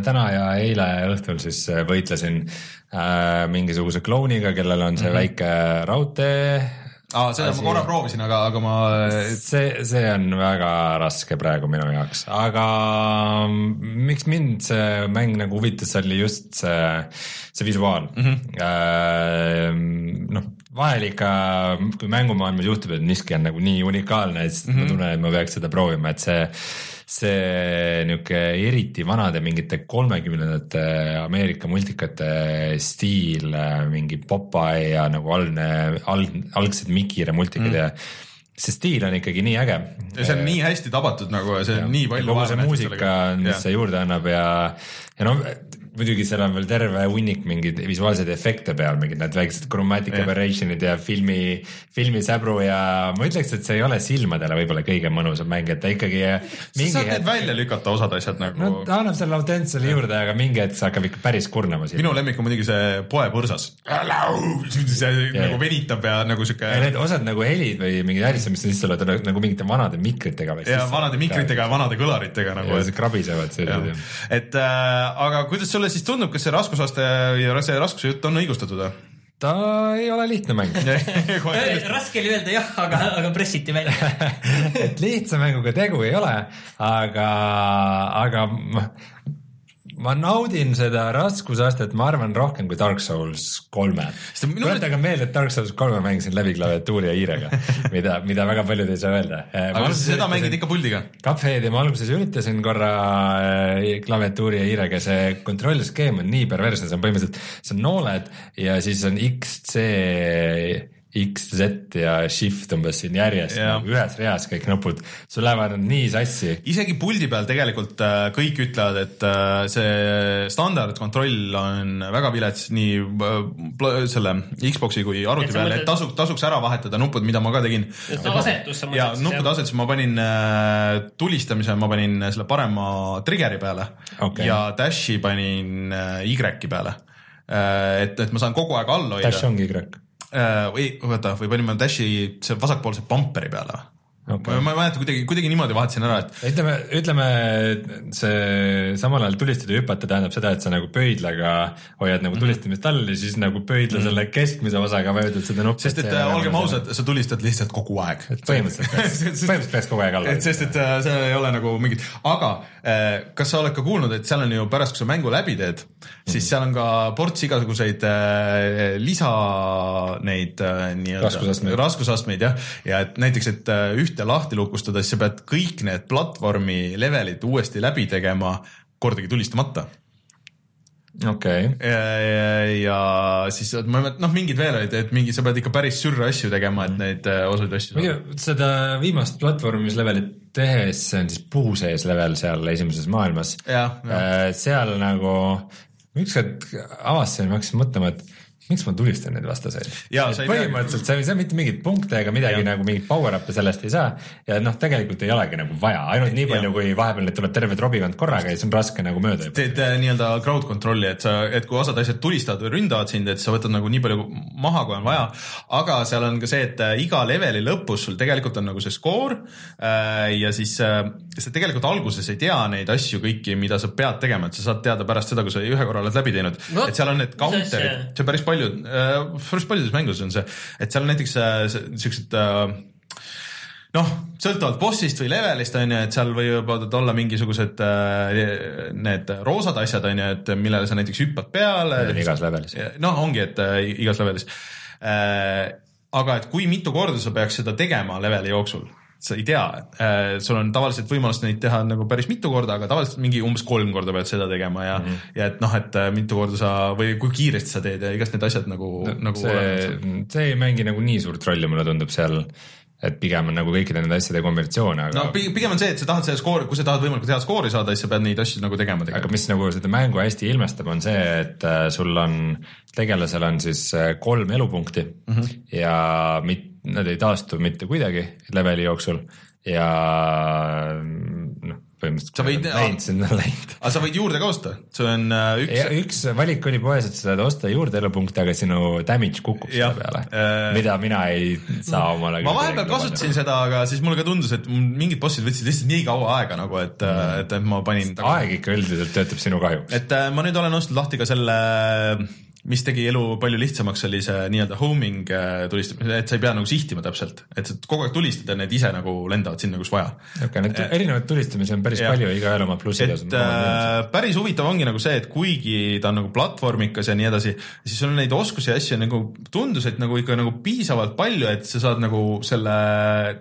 täna ja eile õhtul siis äh, võitlesin äh, mingisuguse klouniga, kellel on see mm -hmm. väike raudtee aa, seda asi- ma korra proovisin, aga, aga ma see, see on väga raske praegu minu jaoks, aga miks mind see mäng nagu huvitas, oli just see, see visuaal mm. -hmm. noh, vahel ikka, kui mängumaailmas juhtub, et miski on nagu nii unikaalne, siis mm -hmm. ma tunnen, et ma peaks seda proovima, et see see niisugune eriti vanade mingite kolmekümnendate Ameerika multikate stiil, mingi Popeye ja nagu algne, alg, algsed Mickey-re multikad mm. ja see stiil on ikkagi nii äge. ja see on nii hästi tabatud nagu ja see on nii palju kogu see muusika, mis see juurde annab ja, ja noh, muidugi seal on veel terve hunnik mingeid visuaalseid efekte peal, mingid need väiksed chromatic Jah. aberration'id ja filmi, filmisäbru ja ma ütleks, et see ei ole silmadele võib-olla kõige mõnusam mäng, et ta ikkagi sa mingi saad need välja lükata, osad asjad nagu no ta annab selle autentsele juurde, aga mingi hetk see hakkab ikka päris kurnama siin. minu lemmik on muidugi see poepõrsas. see nagu venitab ja nagu siuke ja need osad nagu helid või mingid häälitsed, mis sisse tulevad, on nagu mingite vanade mikritega. ja vanade mikritega ja vanade kõlaritega nagu krabisevad sellised. et äh, aga kuidas sulle siis tundub, kas see raskusaste ja see raskuse jutt on õigustatud või? ta ei ole lihtne mäng raske oli öelda jah, aga, aga pressiti välja. et lihtsa mänguga tegu ei ole, aga, aga ma, naudin seda raskusastet, ma arvan rohkem kui Dark Souls kolme. Tuletage meelde, et Dark Souls kolme mängisin läbi klaviatuuri ja hiirega, mida, mida väga paljud ei saa öelda. aga sa seda mängid ikka puldiga? Cupheadi ma alguses üritasin korra äh, klaviatuuri ja hiirega, see kontrollskeem on nii perversne, see on põhimõtteliselt, see on nooled ja siis on X, C, X, Z ja Shift umbes siin järjest Jah. nagu ühes reas kõik nupud, sul lähevad nad nii sassi. isegi puldi peal tegelikult äh, kõik ütlevad, et äh, see standardkontroll on väga vilets nii äh, selle Xbox'i kui arvuti peal, et mõtled- tasuks, tasuks ära vahetada nupud, mida ma ka tegin. Just asetus sa ja mõtled siis, nuppude jah? asetus ma panin tulistamise, ma panin selle parema trigger'i peale Okei. ja dash'i panin Y-i peale et, et ma saan kogu aeg all hoida Dash ongi Y. Äh, või oota, või panime dash'i see vasakpoolse bumperi peale. okay.. ma ei mäleta, kuidagi, kuidagi niimoodi vahetasin ära, et ütleme, ütleme see samal ajal tulistada ja hüpata tähendab seda, et sa nagu pöidlaga hoiad nagu tulistamist all ja siis nagu pöidla selle keskmise osaga vajutad seda nuppu. sest et äh, olgem ausad, sa tulistad lihtsalt kogu aeg. põhimõtteliselt peaks, põhimõtteliselt peaks kogu aeg alla et. sest, et äh, seal ei ole nagu mingit, aga äh, kas sa oled ka kuulnud, et seal on ju pärast, kui sa mängu läbi teed, siis seal on ka ports igasuguseid lisa neid nii-öelda Raskusastmeid. raskusastmeid jah, ja et näiteks, et äh, ühte lahti lukustada, siis sa pead kõik need platvormi levelid uuesti läbi tegema kordagi tulistamata okei, ja, ja, siis ma ei mäleta, noh, mingid veel olid, et mingi, sa pead ikka päris sürre asju tegema, et neid äh, osasid asju muidu seda viimast platvormislevelit tehes, see on siis puu sees level seal esimeses maailmas. Jah. seal nagu ükskord avastasin, ma hakkasin mõtlema, et miks ma tulistan neid vastaseid. Põhimõtteliselt sa ei saa mitte mingeid punkte ega midagi Jah. nagu mingit power-up'e sellest ei saa. Ja noh, tegelikult ei olegi nagu vaja, ainult nii palju, kui vahepeal neid tuleb terve trobikond korraga ja siis on raske nagu mööda teed äh, nii-öelda crowd control'i, et sa, et kui osad asjad tulistavad või ründavad sind, et sa võtad nagu nii palju maha, kui on vaja. aga seal on ka see, et äh, iga leveli lõpus sul tegelikult on nagu see skoor äh, ja siis sa tegelikult alguses ei tea neid asju kõiki, mida sa pead tegema, et sa saad teada pärast seda, kui sa ühe korra oled läbi teinud. Vot, et seal on need counter'id. See on päris palju, päris paljudes mängudes on see, et seal on näiteks äh, siuksed äh, noh, sõltuvalt bossist või levelist on ju, et seal võivad olla mingisugused äh, need roosad asjad on ju, et millele sa näiteks hüppad peale. Igas levelis. noh, ongi, et äh, igas levelis äh,. aga et kui mitu korda sa peaks seda tegema leveli jooksul, sa ei tea äh,, sul on tavaliselt võimalus neid teha nagu päris mitu korda, aga tavaliselt mingi umbes kolm korda pead seda tegema ja mm, -hmm. ja et noh, et äh, mitu korda sa või kui kiiresti sa teed ja igast need asjad nagu no,, nagu see, see ei mängi nagu nii suurt rolli, mulle tundub seal, et pigem on nagu kõikide nende asjade kombinatsioon, aga no pi- pigem on see, et sa tahad selle skoori, kui sa tahad võimalikult head skoori saada, siis sa pead neid asju nagu tegema aga tegema. mis nagu seda mängu hästi ilmestab, on see, et äh, sul on, tegelasel on siis äh, kolm elupunkti mm. -hmm. ja mit, nad ei taastu mitte kuidagi leveli jooksul ja põhimõtteliselt Sa võid- läinud sinna läinud. aga sa võid juurde ka osta, see on äh, üks ja üks valik oli poes, et sa saad osta juurde elupunkte, aga sinu damage kukub Jah, selle peale äh, mida mina ei saa omale. ma vahepeal kasutasin seda, aga siis mulle ka tundus, et mingid bossid võtsid lihtsalt nii kaua aega nagu, et mm., et, ma panin. aeg ikka üldiselt töötab sinu kahjuks. et äh, ma nüüd olen ostnud lahti ka selle, mis tegi elu palju lihtsamaks, oli see nii-öelda homing äh, tulistamine, et sa ei pea nagu sihtima täpselt, et kogu aeg tulistad ja need ise nagu lendavad sinna, kus vaja. okei, need erinevaid tulistamisi on päris Jah. palju, igaühel omad plussid ja et äh, päris huvitav ongi nagu see, et kuigi ta on nagu platvormikas ja nii edasi, siis on neid oskusi ja asju nagu tundus, et nagu ikka nagu piisavalt palju, et sa saad nagu selle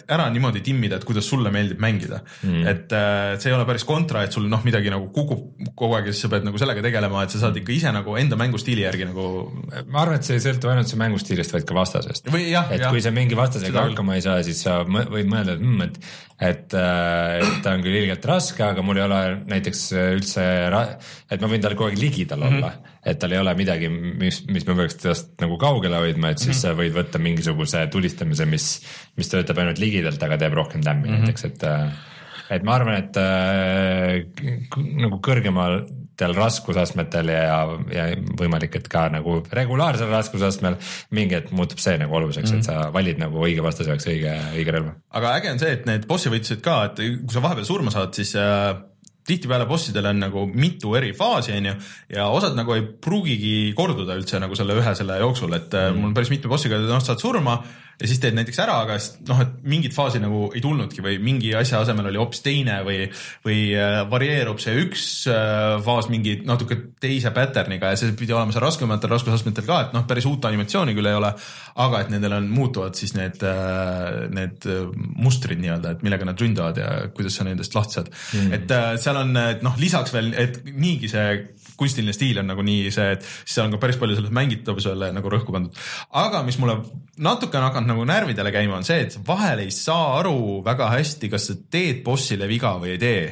ära niimoodi timmida, et kuidas sulle meeldib mängida mm.. et äh, see ei ole päris kontra, et sul noh, midagi nagu kukub kogu aeg ja siis sa pead nagu sellega tegelema, et sa saad ikka ise nagu enda mängustiili järgi nagu ma arvan, et see ei sõltu ainult su mängustiilist, vaid ka vastasest. et jah kui sa mingi vastasega hakkama ei saa, siis sa võid mõelda, et mm,, et, et, äh, et ta on küll ilgelt raske, aga mul ei ole näiteks üldse, et ma võin tal kogu aeg ligidal Mhm. olla mm, -hmm. et tal ei ole midagi, mis, mis ma peaks tast nagu kaugele hoidma, et siis Mhm. sa võid võtta mingisuguse tulistamise, mis, mis töötab ainult ligidalt, aga teeb rohkem tämmi mm. -hmm. näiteks, et äh, et ma arvan, et äh, nagu kõrgematel raskusastmetel ja, ja võimalik, et ka nagu regulaarsel raskusastmel mingi hetk muutub see nagu oluliseks mm, -hmm. et sa valid nagu õige vastase jaoks õige, õige relva. aga äge on see, et need bossi võitlused ka, et kui sa vahepeal surma saad, siis äh, tihtipeale bossidel on nagu mitu eri faasi, onju, ja osad nagu ei pruugigi korduda üldse nagu selle ühe selle jooksul, et mm. mul on päris mitme bossiga, noh, saad surma ja siis teed näiteks ära, aga noh, et mingit faasi nagu ei tulnudki või mingi asja asemel oli hoopis teine või, või äh, varieerub see üks äh, faas mingi natuke teise pattern'iga ja see pidi olema seal raskematel raskusastmetel ka, et noh, päris uut animatsiooni küll ei ole, aga et nendel on, muutuvad siis need, need äh, mustrid nii-öelda, et millega nad ründavad ja kuidas sa nendest lahti saad mm.. et seal on et noh, lisaks veel, et niigi see kunstiline stiil on nagunii see, et siis seal on ka päris palju selle mängitavusele nagu rõhku pandud. aga mis mulle natuke on hakanud nagu närvidele käima, on see, et vahel ei saa aru väga hästi, kas sa teed bossile viga või ei tee.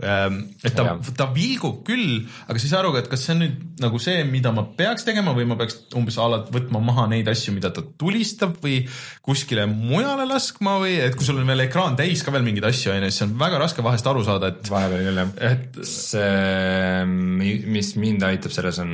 et ta ta vilgub küll, aga sa ei saa aru, et kas see on nüüd nagu see, mida ma peaks tegema või ma peaks umbes a la võtma maha neid asju, mida ta tulistab või kuskile mujale laskma või et kui sul on veel ekraan täis ka veel mingeid asju onju, siis on väga raske vahest aru saada, et, vahepeal küll jah. et see, mis mind aitab selles on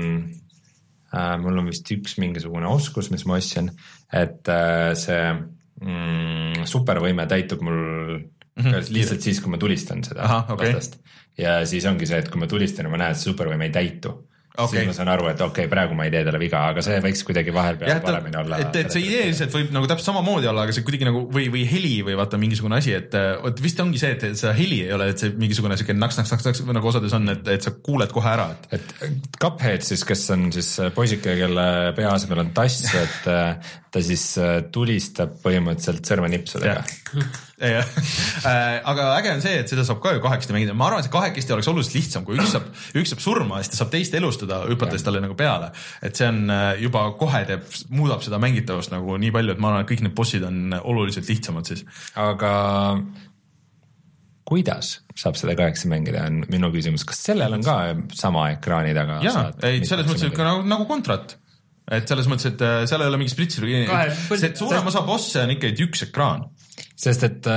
äh,, mul on vist üks mingisugune oskus, mis ma ostsin, et äh, see mm, supervõime täitub mul mm -hmm. lihtsalt siis, kui ma tulistan seda Ahah, okei. vastast. ja siis ongi see, et kui ma tulistan ja ma näen, et see supervõime ei täitu okay., siis ma saan aru, et okei okay,, praegu ma ei tee talle viga, aga see võiks kuidagi vahepeal paremini olla. et, et see ideeliselt võib nagu täpselt samamoodi olla, aga see kuidagi nagu või, või heli või vaata mingisugune asi, et vot vist ongi see, et seda heli ei ole, et see mingisugune siuke naks-naks-naks-naks nagu osades on, et, et sa kuuled kohe ära, et et Cuphead siis, kes on siis poisike, kelle pea asemel on tass, et ta siis äh, tulistab põhimõtteliselt sõrmenipsudega Jah. jah, aga äge on see, et seda saab ka ju kahekesti mängida, ma arvan, et see kahekesti oleks oluliselt lihtsam, kui üks saab, üks saab surma ja siis ta saab teist elustada, hüpates talle nagu peale. et see on äh, juba kohe teeb, muudab seda mängitavust nagu nii palju, et ma arvan, et kõik need bossid on oluliselt lihtsamad siis. aga kuidas saab seda kaheksa mängida, on minu küsimus, kas sellel on ka sama ekraani taga? ja, ei selles mõttes ikka nagu, nagu kontrat. Et selles mõttes, et äh, seal ei ole mingit spritsir, Kahe- see suurem osa bosse on ikkagi üks ekraan. sest et,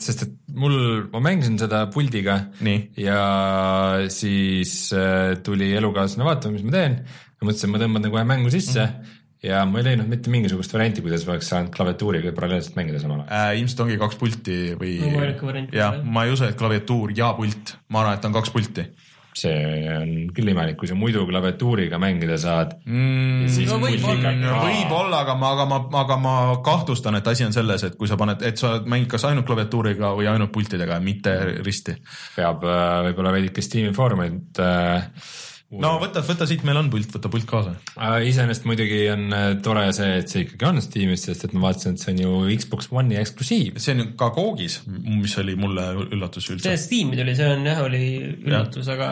sest et mul, ma mängisin seda puldiga Nii. ja siis äh, tuli elukaaslane vaatama, mis ma teen ja mõtlesin, ma tõmban nagu kohe mängu sisse mm -hmm. ja ma ei leidnud mitte mingisugust varianti, kuidas ma oleks saanud klaviatuuriga paralleelselt mängida samal ajal. äh,. ilmselt ongi kaks pulti või variant, jah, jah. ma ei usu, et klaviatuur ja pult, ma arvan, et on kaks pulti see on küll imelik, kui sa muidu klaviatuuriga mängida saad mm,. no võib-olla. ka. võib-olla, aga ma, aga ma, aga ma kahtlustan, et asi on selles, et kui sa paned, et sa mängid kas ainult klaviatuuriga või ainult pultidega, mitte risti. peab äh, võib-olla veidike Steam'i foorumeid äh, no võta, võta siit, meil on pult, võta pult kaasa. Äh, iseenesest muidugi on äh, tore see, et see ikkagi on Steamis, sest et ma vaatasin, et see on ju Xbox One'i eksklusiiv. see on ka koogis, mis oli mulle üllatus üldse see. Steam'i tuli, see on jah, oli üllatus, aga,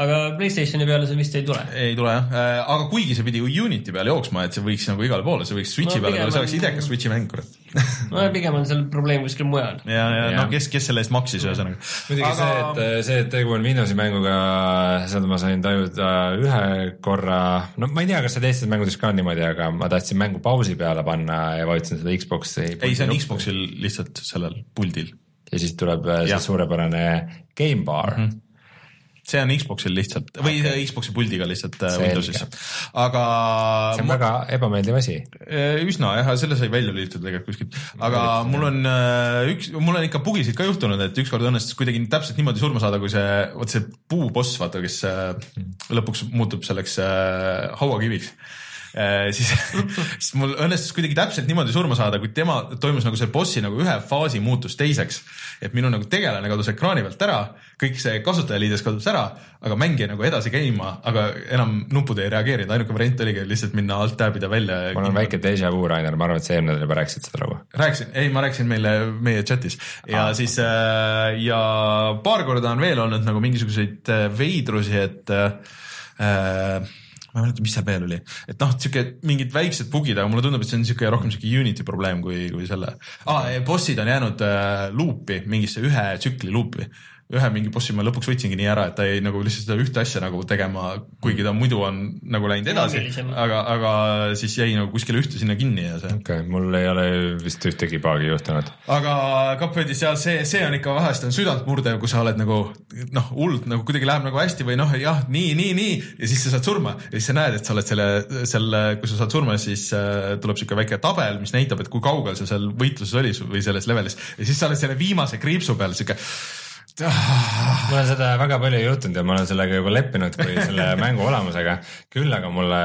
aga Playstationi peale see vist ei tule. ei tule jah, aga kuigi see pidi ju Unity peal jooksma, et see võiks nagu igale poole, see võiks Switchi No peale tulla, see oleks idekas Switchi mäng, kurat. no pigem on seal probleem kuskil mujal. ja, ja Jah. no kes, kes selle eest maksis, ühesõnaga. muidugi see, et see, et tegu on Windowsi mänguga, seda ma sain tajuda ühe korra, no ma ei tea, kas see teistes mängudes ka on niimoodi, aga ma tahtsin mängu pausi peale panna ja vajutasin seda Xbox'i. ei, see on. Xboxil lihtsalt sellel puldil. ja siis tuleb äh, see Jah. suurepärane Game Bar mm. -hmm see on Xboxil lihtsalt või okay. Xboxi puldiga lihtsalt äh, Selge. Windowsis. aga see on ma- väga ebameeldiv asi. Eh, üsna jah, selle sai välja lülitatud tegelikult kuskilt, aga mul on äh, üks, mul on ikka bugisid ka juhtunud, et ükskord õnnestus kuidagi täpselt niimoodi surma saada, kui see, vot see puuboss, vaata, kes äh, lõpuks muutub selleks äh, hauakiviks. Siis, siis mul õnnestus kuidagi täpselt niimoodi surma saada, kui tema toimus nagu see bossi nagu ühe faasi muutus teiseks. et minu nagu tegelane kadus ekraani pealt ära, kõik see kasutajaliides kadus ära, aga mäng jäi nagu edasi käima, aga enam nupud ei reageerinud, ainuke variant oligi lihtsalt minna alt tabida välja. mul on väike déjà vu, Rainer, ma arvan, et sa eelmine nädal juba rääkisid seda lugu. rääkisin, ei, ma rääkisin meile meie chatis ja ah. siis äh, ja paar korda on veel olnud nagu mingisuguseid äh, veidrusi, et äh, ma ei mäleta, mis seal veel oli, et noh, sihuke mingid väiksed bugid, aga mulle tundub, et see on sihuke rohkem sihuke Unity probleem kui, kui selle ah,. bossid on jäänud äh, luupi, mingisse ühe tsükli luupi ühe mingi bossi ma lõpuks võtsingi nii ära, et ta jäi nagu lihtsalt seda ühte asja nagu tegema, kuigi ta muidu on nagu läinud edasi, aga, aga siis jäi nagu kuskile ühte sinna kinni ja see. Okei okay,, mul ei ole vist ühtegi paagi juhtunud. aga Cupheadis jah, see, see on ikka vahest on südantmurdev, kui sa oled nagu noh, hullult nagu kuidagi läheb nagu hästi või noh, jah, nii, nii, nii ja siis sa saad surma. Ja siis sa näed, et sa oled selle, selle, kui sa saad surma, siis äh, tuleb siuke väike tabel, mis näitab, et kui kaugel sa seal võitluses oli su- või selles levelis. Ja siis sa oled selle viimase kriipsu peal siuke mul on seda väga palju juhtunud ja ma olen sellega juba leppinud kui selle mängu olemusega. küll aga mulle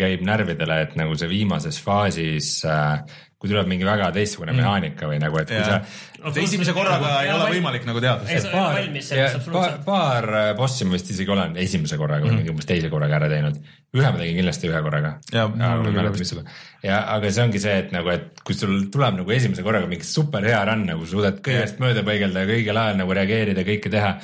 käib närvidele, et nagu see viimases faasis äh, kui tuleb mingi väga teistsugune mehaanika või nagu, et kui Jaa. sa esimese korraga ei ole võimalik nagu teada ja paar, absoluutselt. paar äh, bossi ma vist isegi olen esimese korraga või mingi umbes teise korraga ära teinud. ühe ma tegin kindlasti ühe korraga. Juba. ja aga see ongi see, et nagu, et kui sul tuleb nagu esimese korraga mingi super hea run nagu suudad kõigest mööda põigelda ja õigel ajal nagu reageerida, kõike teha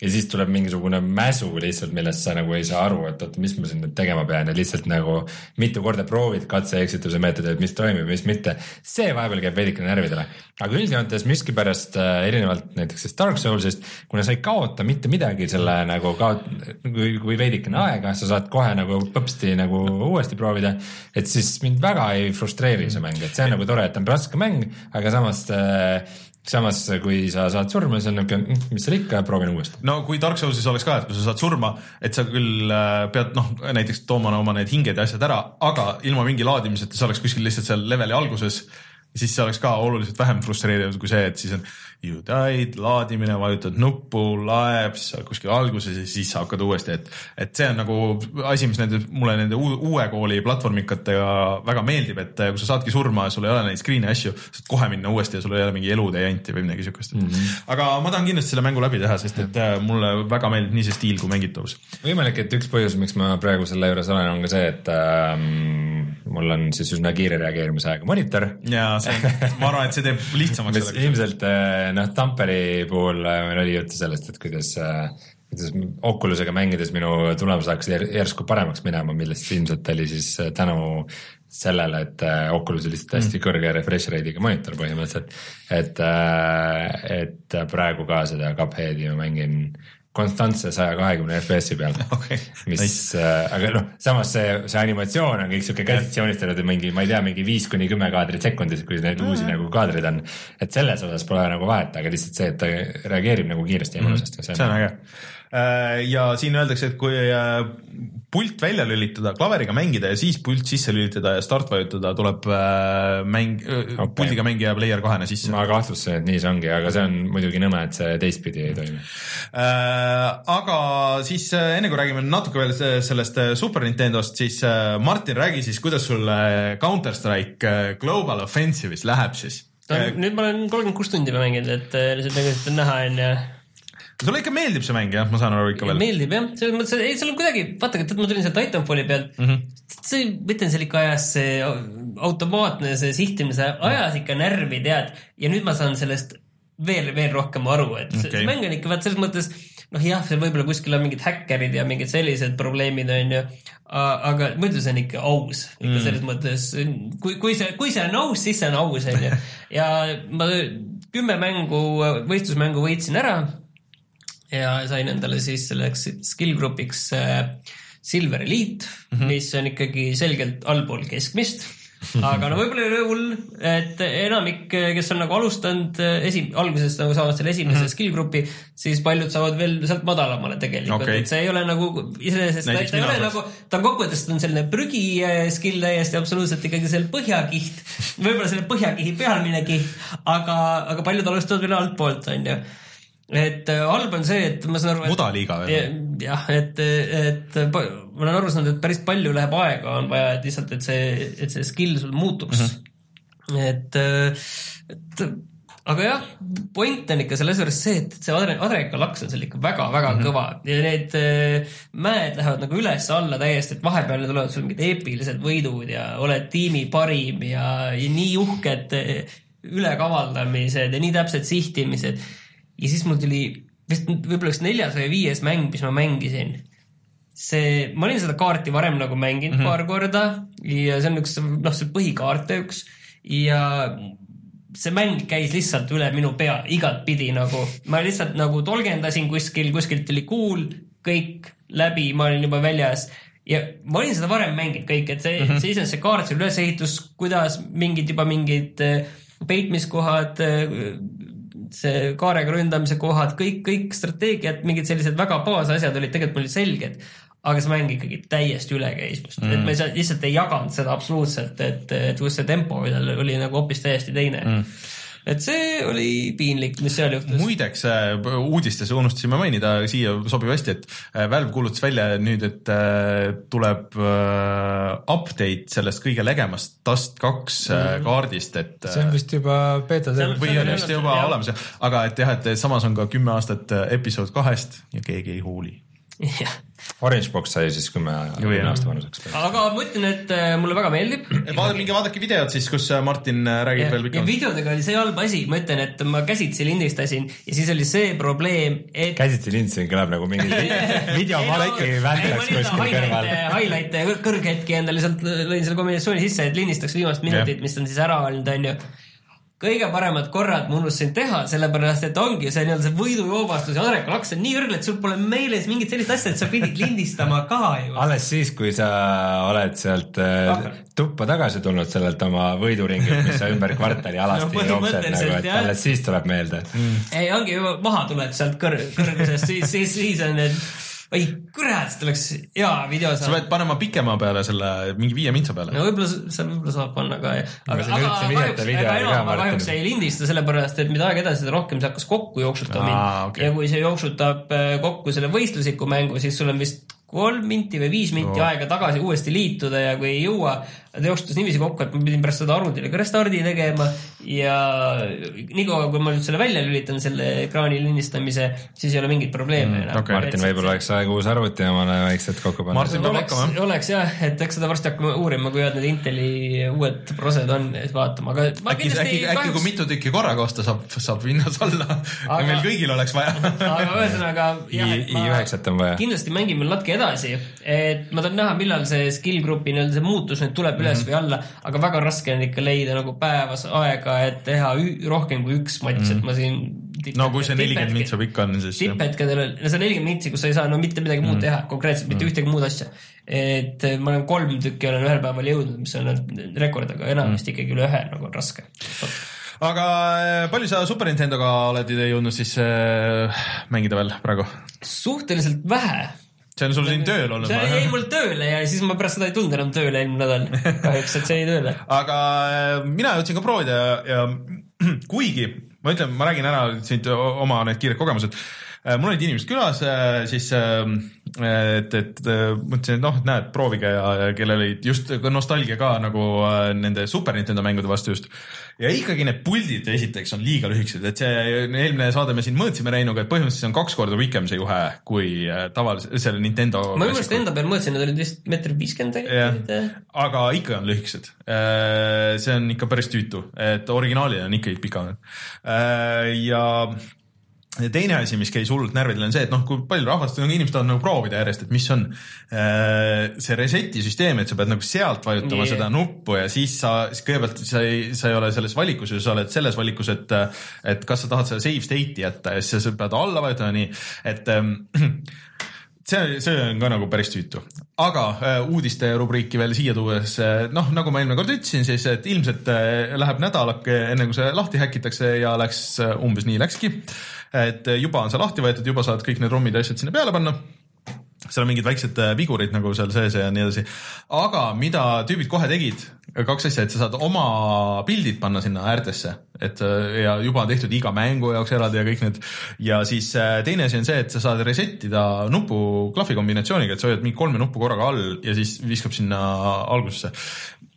ja siis tuleb mingisugune mäsu lihtsalt, millest sa nagu ei saa aru, et oot, mis ma siin nüüd tegema pean ja lihtsalt nagu mitu korda proovid katse-eksituse meetodit, mis toimib, mis mitte. see vahepeal käib veidike närvidele, aga üldjoontes miskipärast äh, erinevalt näiteks sellest Dark Soulsist, kuna sa ei kaota mitte midagi selle nagu kaot-, kui, kui veidikene aega, sa saad kohe nagu põpsti nagu uuesti proovida. et siis mind väga ei frustreeri see mäng, et see on nagu tore, et on raske mäng, aga samas äh, samas kui sa saad surma, siis on niuke, mis seal ikka, proovin uuesti. no kui Dark Soulsis oleks ka, et kui sa saad surma, et sa küll äh, pead noh, näiteks tooma oma need hinged ja asjad ära, aga ilma mingi laadimiseta, sa oleks kuskil lihtsalt seal leveli alguses siis see oleks ka oluliselt vähem frustreeriv kui see, et siis on you died, laadimine, vajutad nuppu, laeb, siis sa oled kuskil alguses ja siis sa hakkad uuesti, et, et see on nagu asi, mis nende, mulle nende uue, kooli platvormikatega väga meeldib, et kui sa saadki surma ja sul ei ole neid screen'e asju, saad kohe minna uuesti ja sul ei ole mingi elude janti või midagi siukest mm. -hmm. aga ma tahan kindlasti selle mängu läbi teha, sest et äh, mulle väga meeldib nii see stiil kui mängitavus. võimalik, et üks põhjus, miks ma praegu selle juures olen, on ka see, et ähm, mul on siis üsna kiire reageerimisajaga monitor. ja see, ma arvan, et see teeb lihtsamaks mis ilmselt äh, noh, Tamperi puhul äh, meil oli juttu sellest, et kuidas, kuidas Oculusega mängides minu tulemus hakkas jär- järsku paremaks minema, millest ilmselt oli siis tänu sellele, et Oculus oli lihtsalt hästi kõrge refresh rate'iga monitor põhimõtteliselt. et, et praegu ka seda Cupheadi ma mängin konstantse saja kahekümne FPS-i peal Okei, mis nice., aga noh, samas see, see animatsioon on kõik sihuke käsitsi joonistatud ja mingi, ma ei tea, mingi viis kuni kümme kaadrit sekundis, kui neid uusi nagu kaadreid on. et selles osas pole nagu vahet, aga lihtsalt see, et ta reageerib nagu kiiresti ja mõnusasti. see on äge. Ja siin öeldakse, et kui äh, pult välja lülitada, klaveriga mängida ja siis pult sisse lülitada ja start vajutada, tuleb äh, mäng, Okei. puldiga mängija player kahena sisse. ma kahtlustasin, et nii see ongi, aga see on muidugi nõme, et see teistpidi ei toimi. Äh, aga siis äh, enne kui räägime natuke veel se- sellest äh, Super Nintendost, siis äh, Martin, räägi siis, kuidas sul äh, Counter Strike äh, Global Offensive'is läheb siis? nüüd ma olen kolmkümmend kuus tundi juba mänginud, et äh, lihtsalt nagu seda näha on ja sulle ikka meeldib see mäng jah, ma saan aru ikka veel? meeldib jah, selles mõttes, et ei, seal on kuidagi, vaata, ma tulin sealt Titanfalli pealt mm, -hmm. see, ma ütlen, seal ikka ajas see automaatne see sihtimise ajas ikka närvi, tead, ja nüüd ma saan sellest veel, veel rohkem aru, et okay. See mäng on ikka vaat selles mõttes noh, jah, seal võib-olla kuskil on mingid häkkerid ja mingid sellised probleemid on ju, aga muidu see on ikka aus, ikka mm. selles mõttes, kui, kui see, kui see on aus, siis see on aus, on ju. ja ma kümme mängu, võistlusmängu võitsin ära ja sain endale siis selleks skill grupiks äh, Silver Elite mm, -hmm. mis on ikkagi selgelt allpool keskmist. aga no võib-olla ei ole hull, et enamik, kes on nagu alustanud äh, esi-, alguses nagu saavad selle esimese mm -hmm. skill grupi, siis paljud saavad veel sealt madalamale tegelikult okay., et see ei ole nagu iseenesest, ta, ta ei ole saaks. nagu, ta on kokkuvõttes ta on selline prügi äh, skill täiesti absoluutselt ikkagi seal põhjakiht, võib-olla selle põhjakihi pealmine kiht, aga, aga paljud alustavad veel altpoolt, onju et äh, halb on see, et ma saan aru, Mudaliiga veel. jah, et, et ma olen aru saanud, et päris palju läheb aega, on vaja, et lihtsalt, et see, et see skill sul muutuks mm. -hmm. et, et aga jah, point on ikka selles juures see, et see adre- adrekalaks on seal ikka väga-väga mm -hmm. kõva ja need äh, mäed lähevad nagu üles-alla täiesti, et vahepeal tulevad sul mingid eepilised võidud ja oled tiimi parim ja, ja nii uhked äh, ülekavaldamised ja nii täpsed sihtimised ja siis mul tuli vist võib-olla üks neljas või viies mäng, mis ma mängisin. see, ma olin seda kaarti varem nagu mänginud mm -hmm. paar korda ja see on üks, noh, see põhikaarte üks ja see mäng käis lihtsalt üle minu pea igatpidi nagu, ma lihtsalt nagu tolgendasin kuskil, kuskilt tuli kuul, kõik läbi, ma olin juba väljas ja ma olin seda varem mänginud kõik, et see mm, -hmm. see iseenesest see kaart, see ülesehitus, kuidas mingid juba mingid äh, peitmiskohad, see kaarega ründamise kohad, kõik, kõik strateegiad, mingid sellised väga baasasjad olid tegelikult mul selged. aga see mäng ikkagi täiesti üle käis mm., et saa, lihtsalt ei jaganud seda absoluutselt, et, et kus see tempo oli nagu hoopis täiesti teine mm.. Et see oli piinlik, mis seal juhtus. muideks äh, uudistes unustasime mainida, siia sobib hästi, et äh, Valve kuulutas välja nüüd, et äh, tuleb äh, update sellest kõige legemast Dust kaks mm. kaardist, et see on vist juba beeta See on- või on vist juba jah. olemas, aga et jah, et samas on ka kümme aastat episood kahest ja keegi ei huuli. jah, Orange Box sai siis kümme jah. aasta vanuseks. aga ma ütlen, et äh, mulle väga meeldib. vaadake, minge vaadake videot siis, kus äh, Martin äh, räägib ja, veel ja pikemalt. videodega oli see halb asi, ma ütlen, et ma käsitsi lindistasin ja siis oli see probleem, et käsitsi lindsin kõlab nagu mingi videomaki vändaks kuskil kõrval. highlight'e ja kõrghetki endale sealt lõin selle kombinatsiooni sisse, et lindistaks viimast minutit, mis on siis ära olnud, onju. Kõige paremad korrad ma unustasin teha, sellepärast et ongi see nii-öelda see võidujoobastus ja adrekalaks on nii kõrgel, et sul pole meeles mingit sellist asja, et sa pidid lindistama ka ju. alles siis, kui sa oled sealt äh, tuppa tagasi tulnud sellelt oma võiduringilt, mis sa ümber kvartali alasti No põhimõtteliselt, nagu, et jah. alles siis tuleb meelde mm.. ei, ongi juba maha tuled sealt kõr-, kõrgusest, siis, siis, siis on need oi kurat, see oleks hea video sa pead panema pikema peale selle mingi viie mintsa peale. No võib-olla seal võib-olla saab panna ka, aga, Aga aga, sa aga kahjuks, ka, enam ma kahjuks ei lindista, sellepärast et mida aeg edasi, seda rohkem see hakkas kokku jooksutama. Mind okei. ja kui see jooksutab äh, kokku selle võistlusliku mängu, siis sul on vist kolm minti või viis minti Oo. aega tagasi uuesti liituda ja kui ei jõua, ta jooksutas niiviisi kokku, et ma pidin pärast seda arvutile ka restardi tegema ja niikaua, kui ma nüüd selle välja lülitan, selle ekraani lindistamise, siis ei ole mingit probleemi enam. okei. Martin, võib-olla oleks aeg uus arvuti omale vaikselt kokku panna Martin- peab oleks hakkama,, oleks jah, et eks seda varsti hakkame uurima, kui head need Inteli uued prosed on siis vaatama, aga ma äkki, äkki, äkki kui mitu tükki korraga osta saab, saab hinnas aga..., Aga- meil kõigil oleks vaja aga ühesõnaga jah, et ma i9-t on vaja. kindlasti mängime natuke edasi, et ma tahan näha, millal see skill grupi nii-öelda see muutus nüüd tuleb üles Mhm. või alla, aga väga raske on ikka leida nagu päevas aega, et teha rohkem kui üks matš, et ma siin Mhm. no kui see nelikümmend mintsa pikk on, siis tipphetkedel on, no see nelikümmend mintsi, kus sa ei saa no mitte midagi muud teha, konkreetselt mitte ühtegi muud asja. et eh, ma olen kolm tükki olen ühel päeval jõudnud, mis on rekord, aga enamasti ikkagi üle ühe nagu on raske. aga äh, palju sa Super Nintendoga oled jõudnud siis äh, mängida veel praegu? suhteliselt vähe see on sul siin tööl olnud see jäi mul tööle ja siis ma pärast seda ei tulnud enam tööle eelmine nädal. kahjuks, et see jäi tööle. aga äh, mina jõudsin ka proovida ja, ja kuigi ma ütlen, ma räägin ära siit oma need kiired kogemused. Mul olid inimesed külas, siis äh, et, et äh, mõtlesin, et noh, näed, proovige ja, kellel olid just nostalgia ka nagu äh, nende Super Nintendo mängude vastu just. ja ikkagi need puldid esiteks on liiga lühikesed, et see eelmine saade me siin mõõtsime Reinuga, et põhimõtteliselt on kaks korda pikem see juhe kui äh, tavalise, selle Nintendo. ma minu meelest enda peal mõõtsin, need olid vist meeter viiskümmend tegelikult., aga ikka on lühikesed. see on ikka päris tüütu, et originaalid on ikkagi pikemad. ja ja teine asi, mis käis hullult närvidele, on see, et noh, kui palju rahvast, inimesed tahavad nagu proovida järjest, et mis on äh, see reset'i süsteem, et sa pead nagu sealt vajutama Yeah. seda nuppu ja siis sa, siis kõigepealt sa ei, sa ei ole selles valikus sa oled selles valikus, et et kas sa tahad selle save state'i jätta ja siis sa pead alla vajutama nii, et ähm, see, see on ka nagu päris tüütu, aga äh, uudiste rubriiki veel siia tuues äh,, noh, nagu ma eelmine kord ütlesin, siis et ilmselt äh, läheb nädalake, enne kui see lahti häkitakse ja läks umbes nii läkski. et juba on see lahti võetud, juba saad kõik need ROM-id ja asjad sinna peale panna seal on mingid väiksed äh, vigurid nagu seal sees ja nii edasi. aga mida tüübid kohe tegid, kaks asja, et sa saad oma pildid panna sinna äärtesse, et äh, ja juba on tehtud iga mängu jaoks eraldi ja kõik need. ja siis äh, teine asi on see, et sa saad reset ida nupu klahvi kombinatsiooniga, et sa hoiad mingi kolme nuppu korraga all ja siis viskab sinna algusesse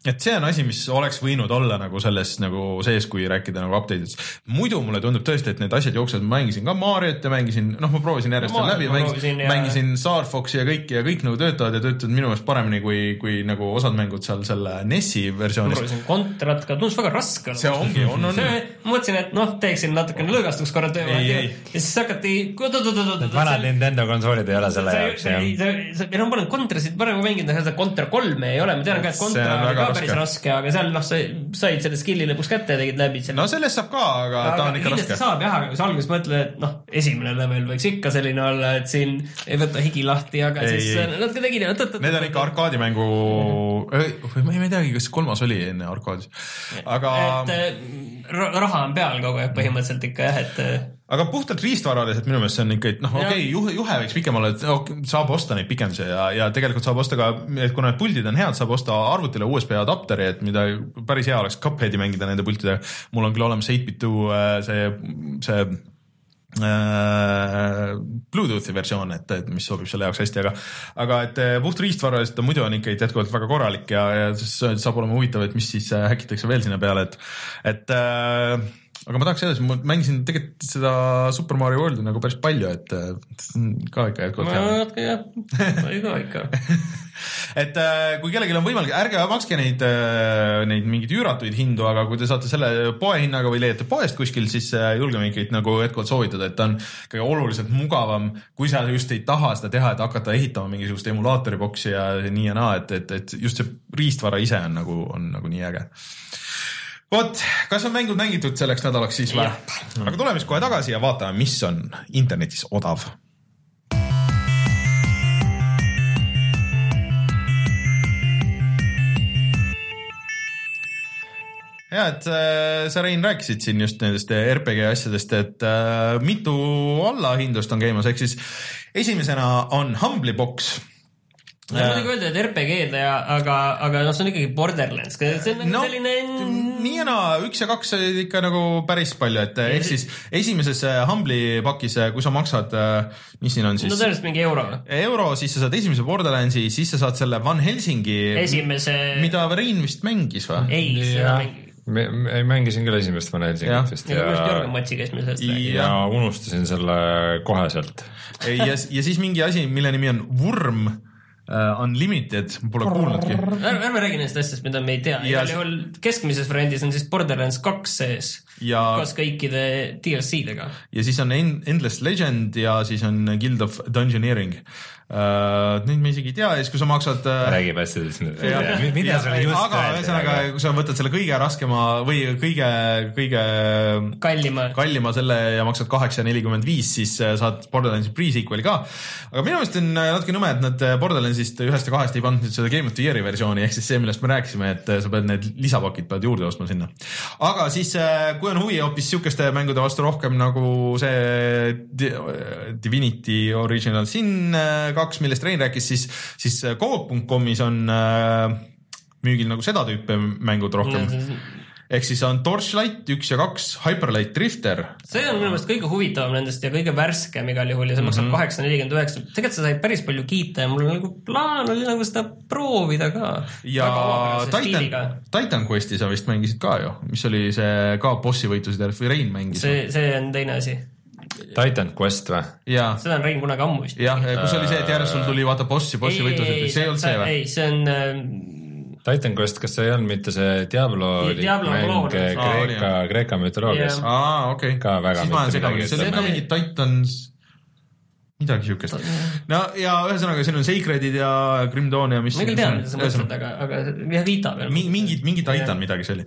et see on asi, mis oleks võinud olla nagu selles nagu sees, kui rääkida nagu update'idest. muidu mulle tundub tõesti, et need asjad jooksevad, ma mängisin ka Mariot ja mängisin, noh, ma proovisin järjest No läbi, ma mängisin, ja- mängisin Star Foxi ja kõiki ja kõik nagu töötavad ja töötavad minu meelest paremini kui, kui nagu osad mängud seal selle NES-i ma versioonis. proovisin kontrat ka, tundus väga raske. see ongi, on, on. mõtlesin, et noh, teeksin natukene lõõgastuks korra töö Ei, ja ei. siis hakati. Need vanad Nintendo konsoolid ei ole selle jaoks jah. ei no ma olen kontrasid varem mänginud, aga seda kontra kolme ei ole, ma tean ka, et See kontra on ka päris raske. raske, aga seal noh, sa said selle skill'i lõpuks kätte ja tegid läbi selle no sellest saab ka, aga ta on ikka raske. saab jah, aga kui sa alguses mõtled, et noh, esimene level võiks ikka selline olla, et siin ei võta higi lahti, aga Ei, siis ei. natuke tegid ja Need on ikka arkaadimängu, või ma ei teagi, kas kolmas oli enne arkaadis, aga et äh, ra- raha on peal kogu aeg põhimõtteliselt ikka jah, et äh, aga puhtalt riistvaraliselt minu meelest see on ikka, et noh, okei okay,, juhe, juhe võiks pikem olla, et ok, saab osta neid pikendusi ja, ja tegelikult saab osta ka, et kuna need puldid on head, saab osta arvutile USB adapteri, et mida päris hea oleks Cupheadi mängida nende pultidega. mul on küll olemas 8-bit2 äh, see, see äh, Bluetoothi versioon, et, et mis sobib selle jaoks hästi, aga aga et äh, puht riistvaraliselt on muidu on ikka jätkuvalt väga korralik ja, ja siis saab olema huvitav, et mis siis häkitakse veel sinna peale, et et äh, aga ma tahaks edasi, ma mängisin tegelikult seda Super Mario World'i nagu päris palju, et äh, ka ikka jätkuvalt hea. natuke jah, oli ka ikka. et äh, kui kellelgi on võimalik, ärge makske neid, neid mingeid üüratuid hindu, aga kui te saate selle poehinnaga või leiate poest kuskil, siis äh, julgeme ikkagi nagu jätkuvalt soovitada, et ta on ikkagi oluliselt mugavam, kui sa just ei taha seda teha, et hakata ehitama mingisugust emulaatori boksi ja nii ja naa, et, et, et just see riistvara ise on nagu, on nagu nii äge vot, kas on mängud mängitud selleks nädalaks siis või? aga tuleme siis kohe tagasi ja vaatame, mis on internetis odav. Ja et äh, sa Rein rääkisid siin just nendest RPG asjadest, et äh, mitu allahindlust on käimas, ehk siis esimesena on Humbly Box ma ei muidugi öelda, et RPG-d ja, aga, aga noh, see on ikkagi Borderlands, see on nagu no selline. nii ja naa, üks ja kaks olid ikka nagu päris palju, et eh, ehk siis esimeses eh, Humbly pakis, kui sa maksad, mis siin on no siis, tõenäoliselt mingi euro. euro, siis sa saad esimese Borderlandsi, siis sa saad selle Van Helsingi, esimese, mida Rein vist mängis või? ei, seda mingi, me, me mängisin küll esimest Van. Helsingit vist ja, meelest Jörgen Matsi käis meil sellest rääkimas. ja unustasin selle koheselt. ja, ja siis mingi asi, mille nimi on Wurm uh, Unlimited, pole kuulnudki. ärme, räägi nendest asjadest, mida me ei tea, igal juhul keskmises variandis on siis Borderlands kaks sees ja, koos kõikide DLC-dega. ja siis on En- Endless Legend ja siis on Guild of Dungeoneering uh,. Neid me isegi ei tea ja siis, kui sa maksad uh, räägib asjadest, Ja- mida sulle just aga ühesõnaga, kui sa võtad selle kõige raskema või kõige, kõige kallima. kallima selle ja maksad kaheksa nelikümmend viis, siis äh, saad Borderlandsi pre-sequel'i ka. aga minu meelest on äh, natuke nõme, et nad äh, Borderlandsist ühest ja kahest ei pannud nüüd seda Game of the Year'i versiooni, ehk siis see, millest me rääkisime, et äh, sa pead need lisapakid pead juurde ostma sinna. aga siis, kui on huvi hoopis sihukeste mängude vastu rohkem nagu see Di- Divinity Original Sin äh, kaks, millest Rein rääkis, siis, siis äh, Coop.com'is on äh, müügil nagu seda tüüpi mängud rohkem ehk siis on Torchlight üks ja kaks, Hyperlight Drifter see on minu meelest kõige huvitavam nendest ja kõige värskem igal juhul ja see Mhm. maksab kaheksa nelikümmend üheksa. tegelikult sa said päris palju kiita ja mul nagu plaan oli nagu seda proovida ka. ja Titan, Titan Questi sa vist mängisid ka ju, mis oli see ka bossi võitlusid või Rein mängis. see, see on teine asi. Titan Quest või? ja, seda on Rein kunagi ammu vist. jah, kus oli see, et järjest sul tuli vaata bossi, bossi võitlused, see ei olnud see või? ei, see on äh, Titan Quest, kas see ei olnud mitte see Diablo Diablo mäng oli, Kreeka, Kreeka mütoloogias aa, okei. Ka väga siis ma olen segamini, see oli ka mingi Titans, midagi siukest. no ja ühesõnaga, siin on Sacredid ja Grim Dawn ja mis. ma küll tean, mida sa mõtled, aga, aga jah, Vita peal. mingi, mingi, mingi Titan midagi see oli.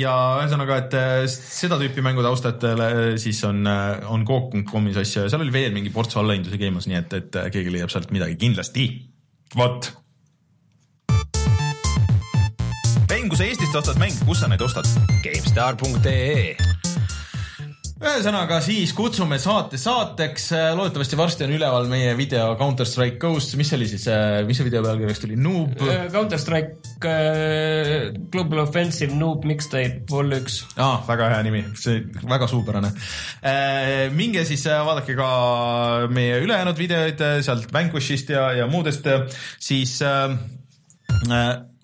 ja ühesõnaga, et äh, seda tüüpi mängude austajatele äh, siis on, on Coop.com'is asju ja seal oli veel mingi ports allahindlusi käimas, nii et, et äh, keegi leiab sealt midagi kindlasti. vot. Rein, kui sa Eestist ostad mänge, kus sa neid ostad? GameStar.ee ühesõnaga siis kutsume saate saateks, loodetavasti varsti on üleval meie video Counter Strike Ghost, mis oli siis, mis see video pealkirjaks tuli, Noob? Counter Strike äh, Global Offensive Noob Mixtape Vol üks. aa, väga hea nimi, see väga suupärane. minge siis äh, vaadake ka meie ülejäänud videoid äh, sealt Vanquishist ja, ja muudest, siis äh,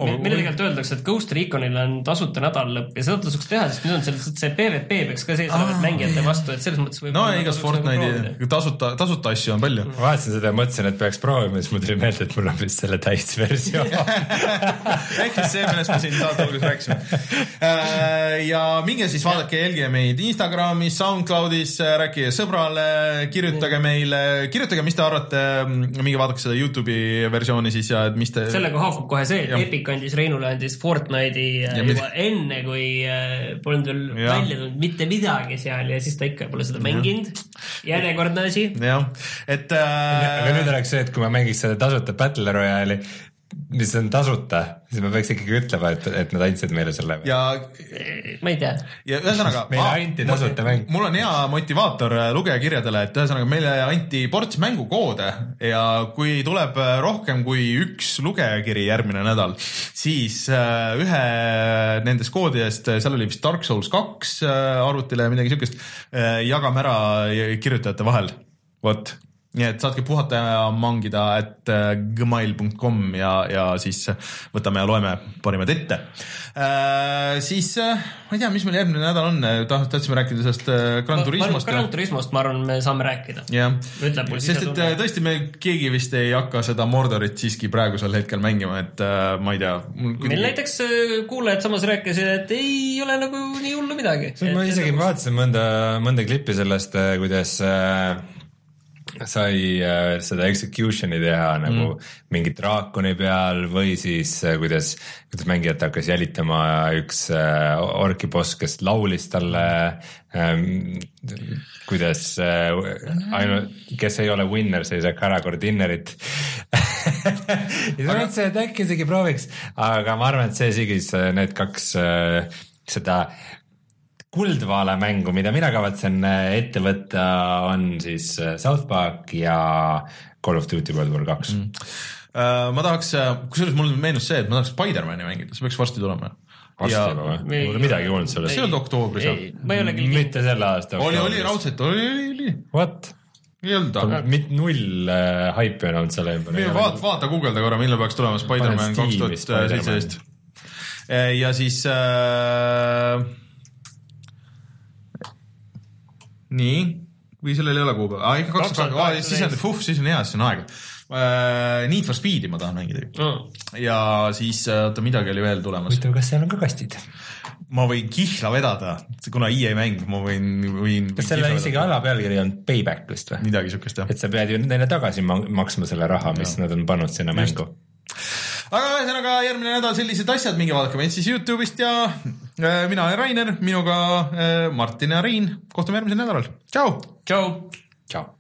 äh, meile tegelikult öeldakse, et Ghost Reconil on tasuta nädalalõpp ja seda tasuks teha, sest nüüd on seal see PVP peaks ka sees olema mängijate vastu, et selles mõttes võib no igas Fortnite'i tasuta, tasuta asju on palju. ma vaatasin seda ja mõtlesin, et peaks proovima, siis mul tuli meelde, et mul on vist selle täisversioon. ehk siis see, millest me siin saate alguses rääkisime. ja minge siis vaadake, jälgige meid Instagramis, SoundCloudis, rääkige sõbrale, kirjutage meile, kirjutage, mis te arvate, minge vaadake seda Youtube'i versiooni siis ja et mis te. sellega haakub kohe see, et. Epic andis Reinule andis Fortnite'i äh, Ja juba mida- enne, kui äh, polnud veel Jah. välja tulnud mitte midagi seal ja siis ta ikka pole seda mänginud. järjekordne asi. jah, et aga nüüd äh, oleks see, et kui ma mängiks seda tasuta Battle Royale'i, mis on tasuta, siis ma peaks ikkagi ütlema, et, et nad andsid meile selle. ja, ma ei tea. ja ühesõnaga. Meile anti tasuta mäng. mul on hea motivaator äh, lugejakirjadele, et ühesõnaga meile anti ports mängukoode ja kui tuleb äh, rohkem kui üks lugejakiri järgmine nädal, siis äh, ühe nendest koodidest, seal oli vist Dark Souls kaks arvutile ja midagi siukest, jagame ära kirjutajate vahel, vot nii et saatke puhata ja mangida, et äh, gmail.com ja, ja siis võtame ja loeme parimad ette äh,. siis äh, ma ei tea, mis meil järgmine nädal on, tahtsime rääkida sellest äh, Gran Turismost. Gran Turismost, ma arvan, me saame rääkida. jah, sest et tõesti me keegi vist ei hakka seda Mordorit siiski praegusel hetkel mängima, et ma ei tea. meil näiteks kuulajad samas rääkisid, et ei ole nagu nii hullu midagi. ma isegi vaatasin mõnda, mõnda klippi sellest, kuidas äh, sai äh, seda execution'i teha nagu mm. mingi draakoni peal või siis äh, kuidas, kuidas mängijat hakkas jälitama üks äh, orki boss, kes laulis talle ähm,, kuidas äh, ainult, kes ei ole winner, see ei saa Karakur dinnerit ja siis ma mõtlesin, et äkki isegi prooviks, aga ma arvan, et see äh, need kaks äh, seda kuldvaale mängu, mida mina kavatsen äh, ette võtta, on siis äh, South Park ja Call of Duty World War kaks mm.. Äh, ma tahaks, kusjuures mul meenus see, et ma tahaks Spider-man'i mängida, see peaks varsti tulema. varsti ja juba või? mul pole midagi kuulnud sellest see. ei olnud oktoobris jah? ma ei ole küll. mitte selle aasta. oli, oli. raudselt, oli, oli, oli, What? ei olnud ta. mitte null äh, haipi on olnud selle ümber. vaata, vaata guugelda korra, millal peaks tulema Spider-man kaks tuhat seitseteist. ja siis äh,. nii, või sellel ei ole kuupäeva, ikka kaks tuhat kaheksateist, siis on, puh, siis on hea, siis on aega äh,. Need for Speed'i ma tahan mängida ja siis äh, oota, midagi oli veel tulemas. huvitav, kas seal on ka kastid? ma võin kihla vedada, kuna EA mäng, ma võin, võin. kas selle isegi alapealkiri on payback vist või? midagi siukest jah. et sa pead ju neile tagasi ma- maksma selle raha, mis nad on pannud sinna mängu. Aga ühesõnaga järgmine nädal sellised asjad, minge vaadake meid siis Youtube'ist ja äh, mina olen Rainer, minuga äh, Martin ja Riin, kohtume järgmisel nädalal, tšau. tšau. tšau.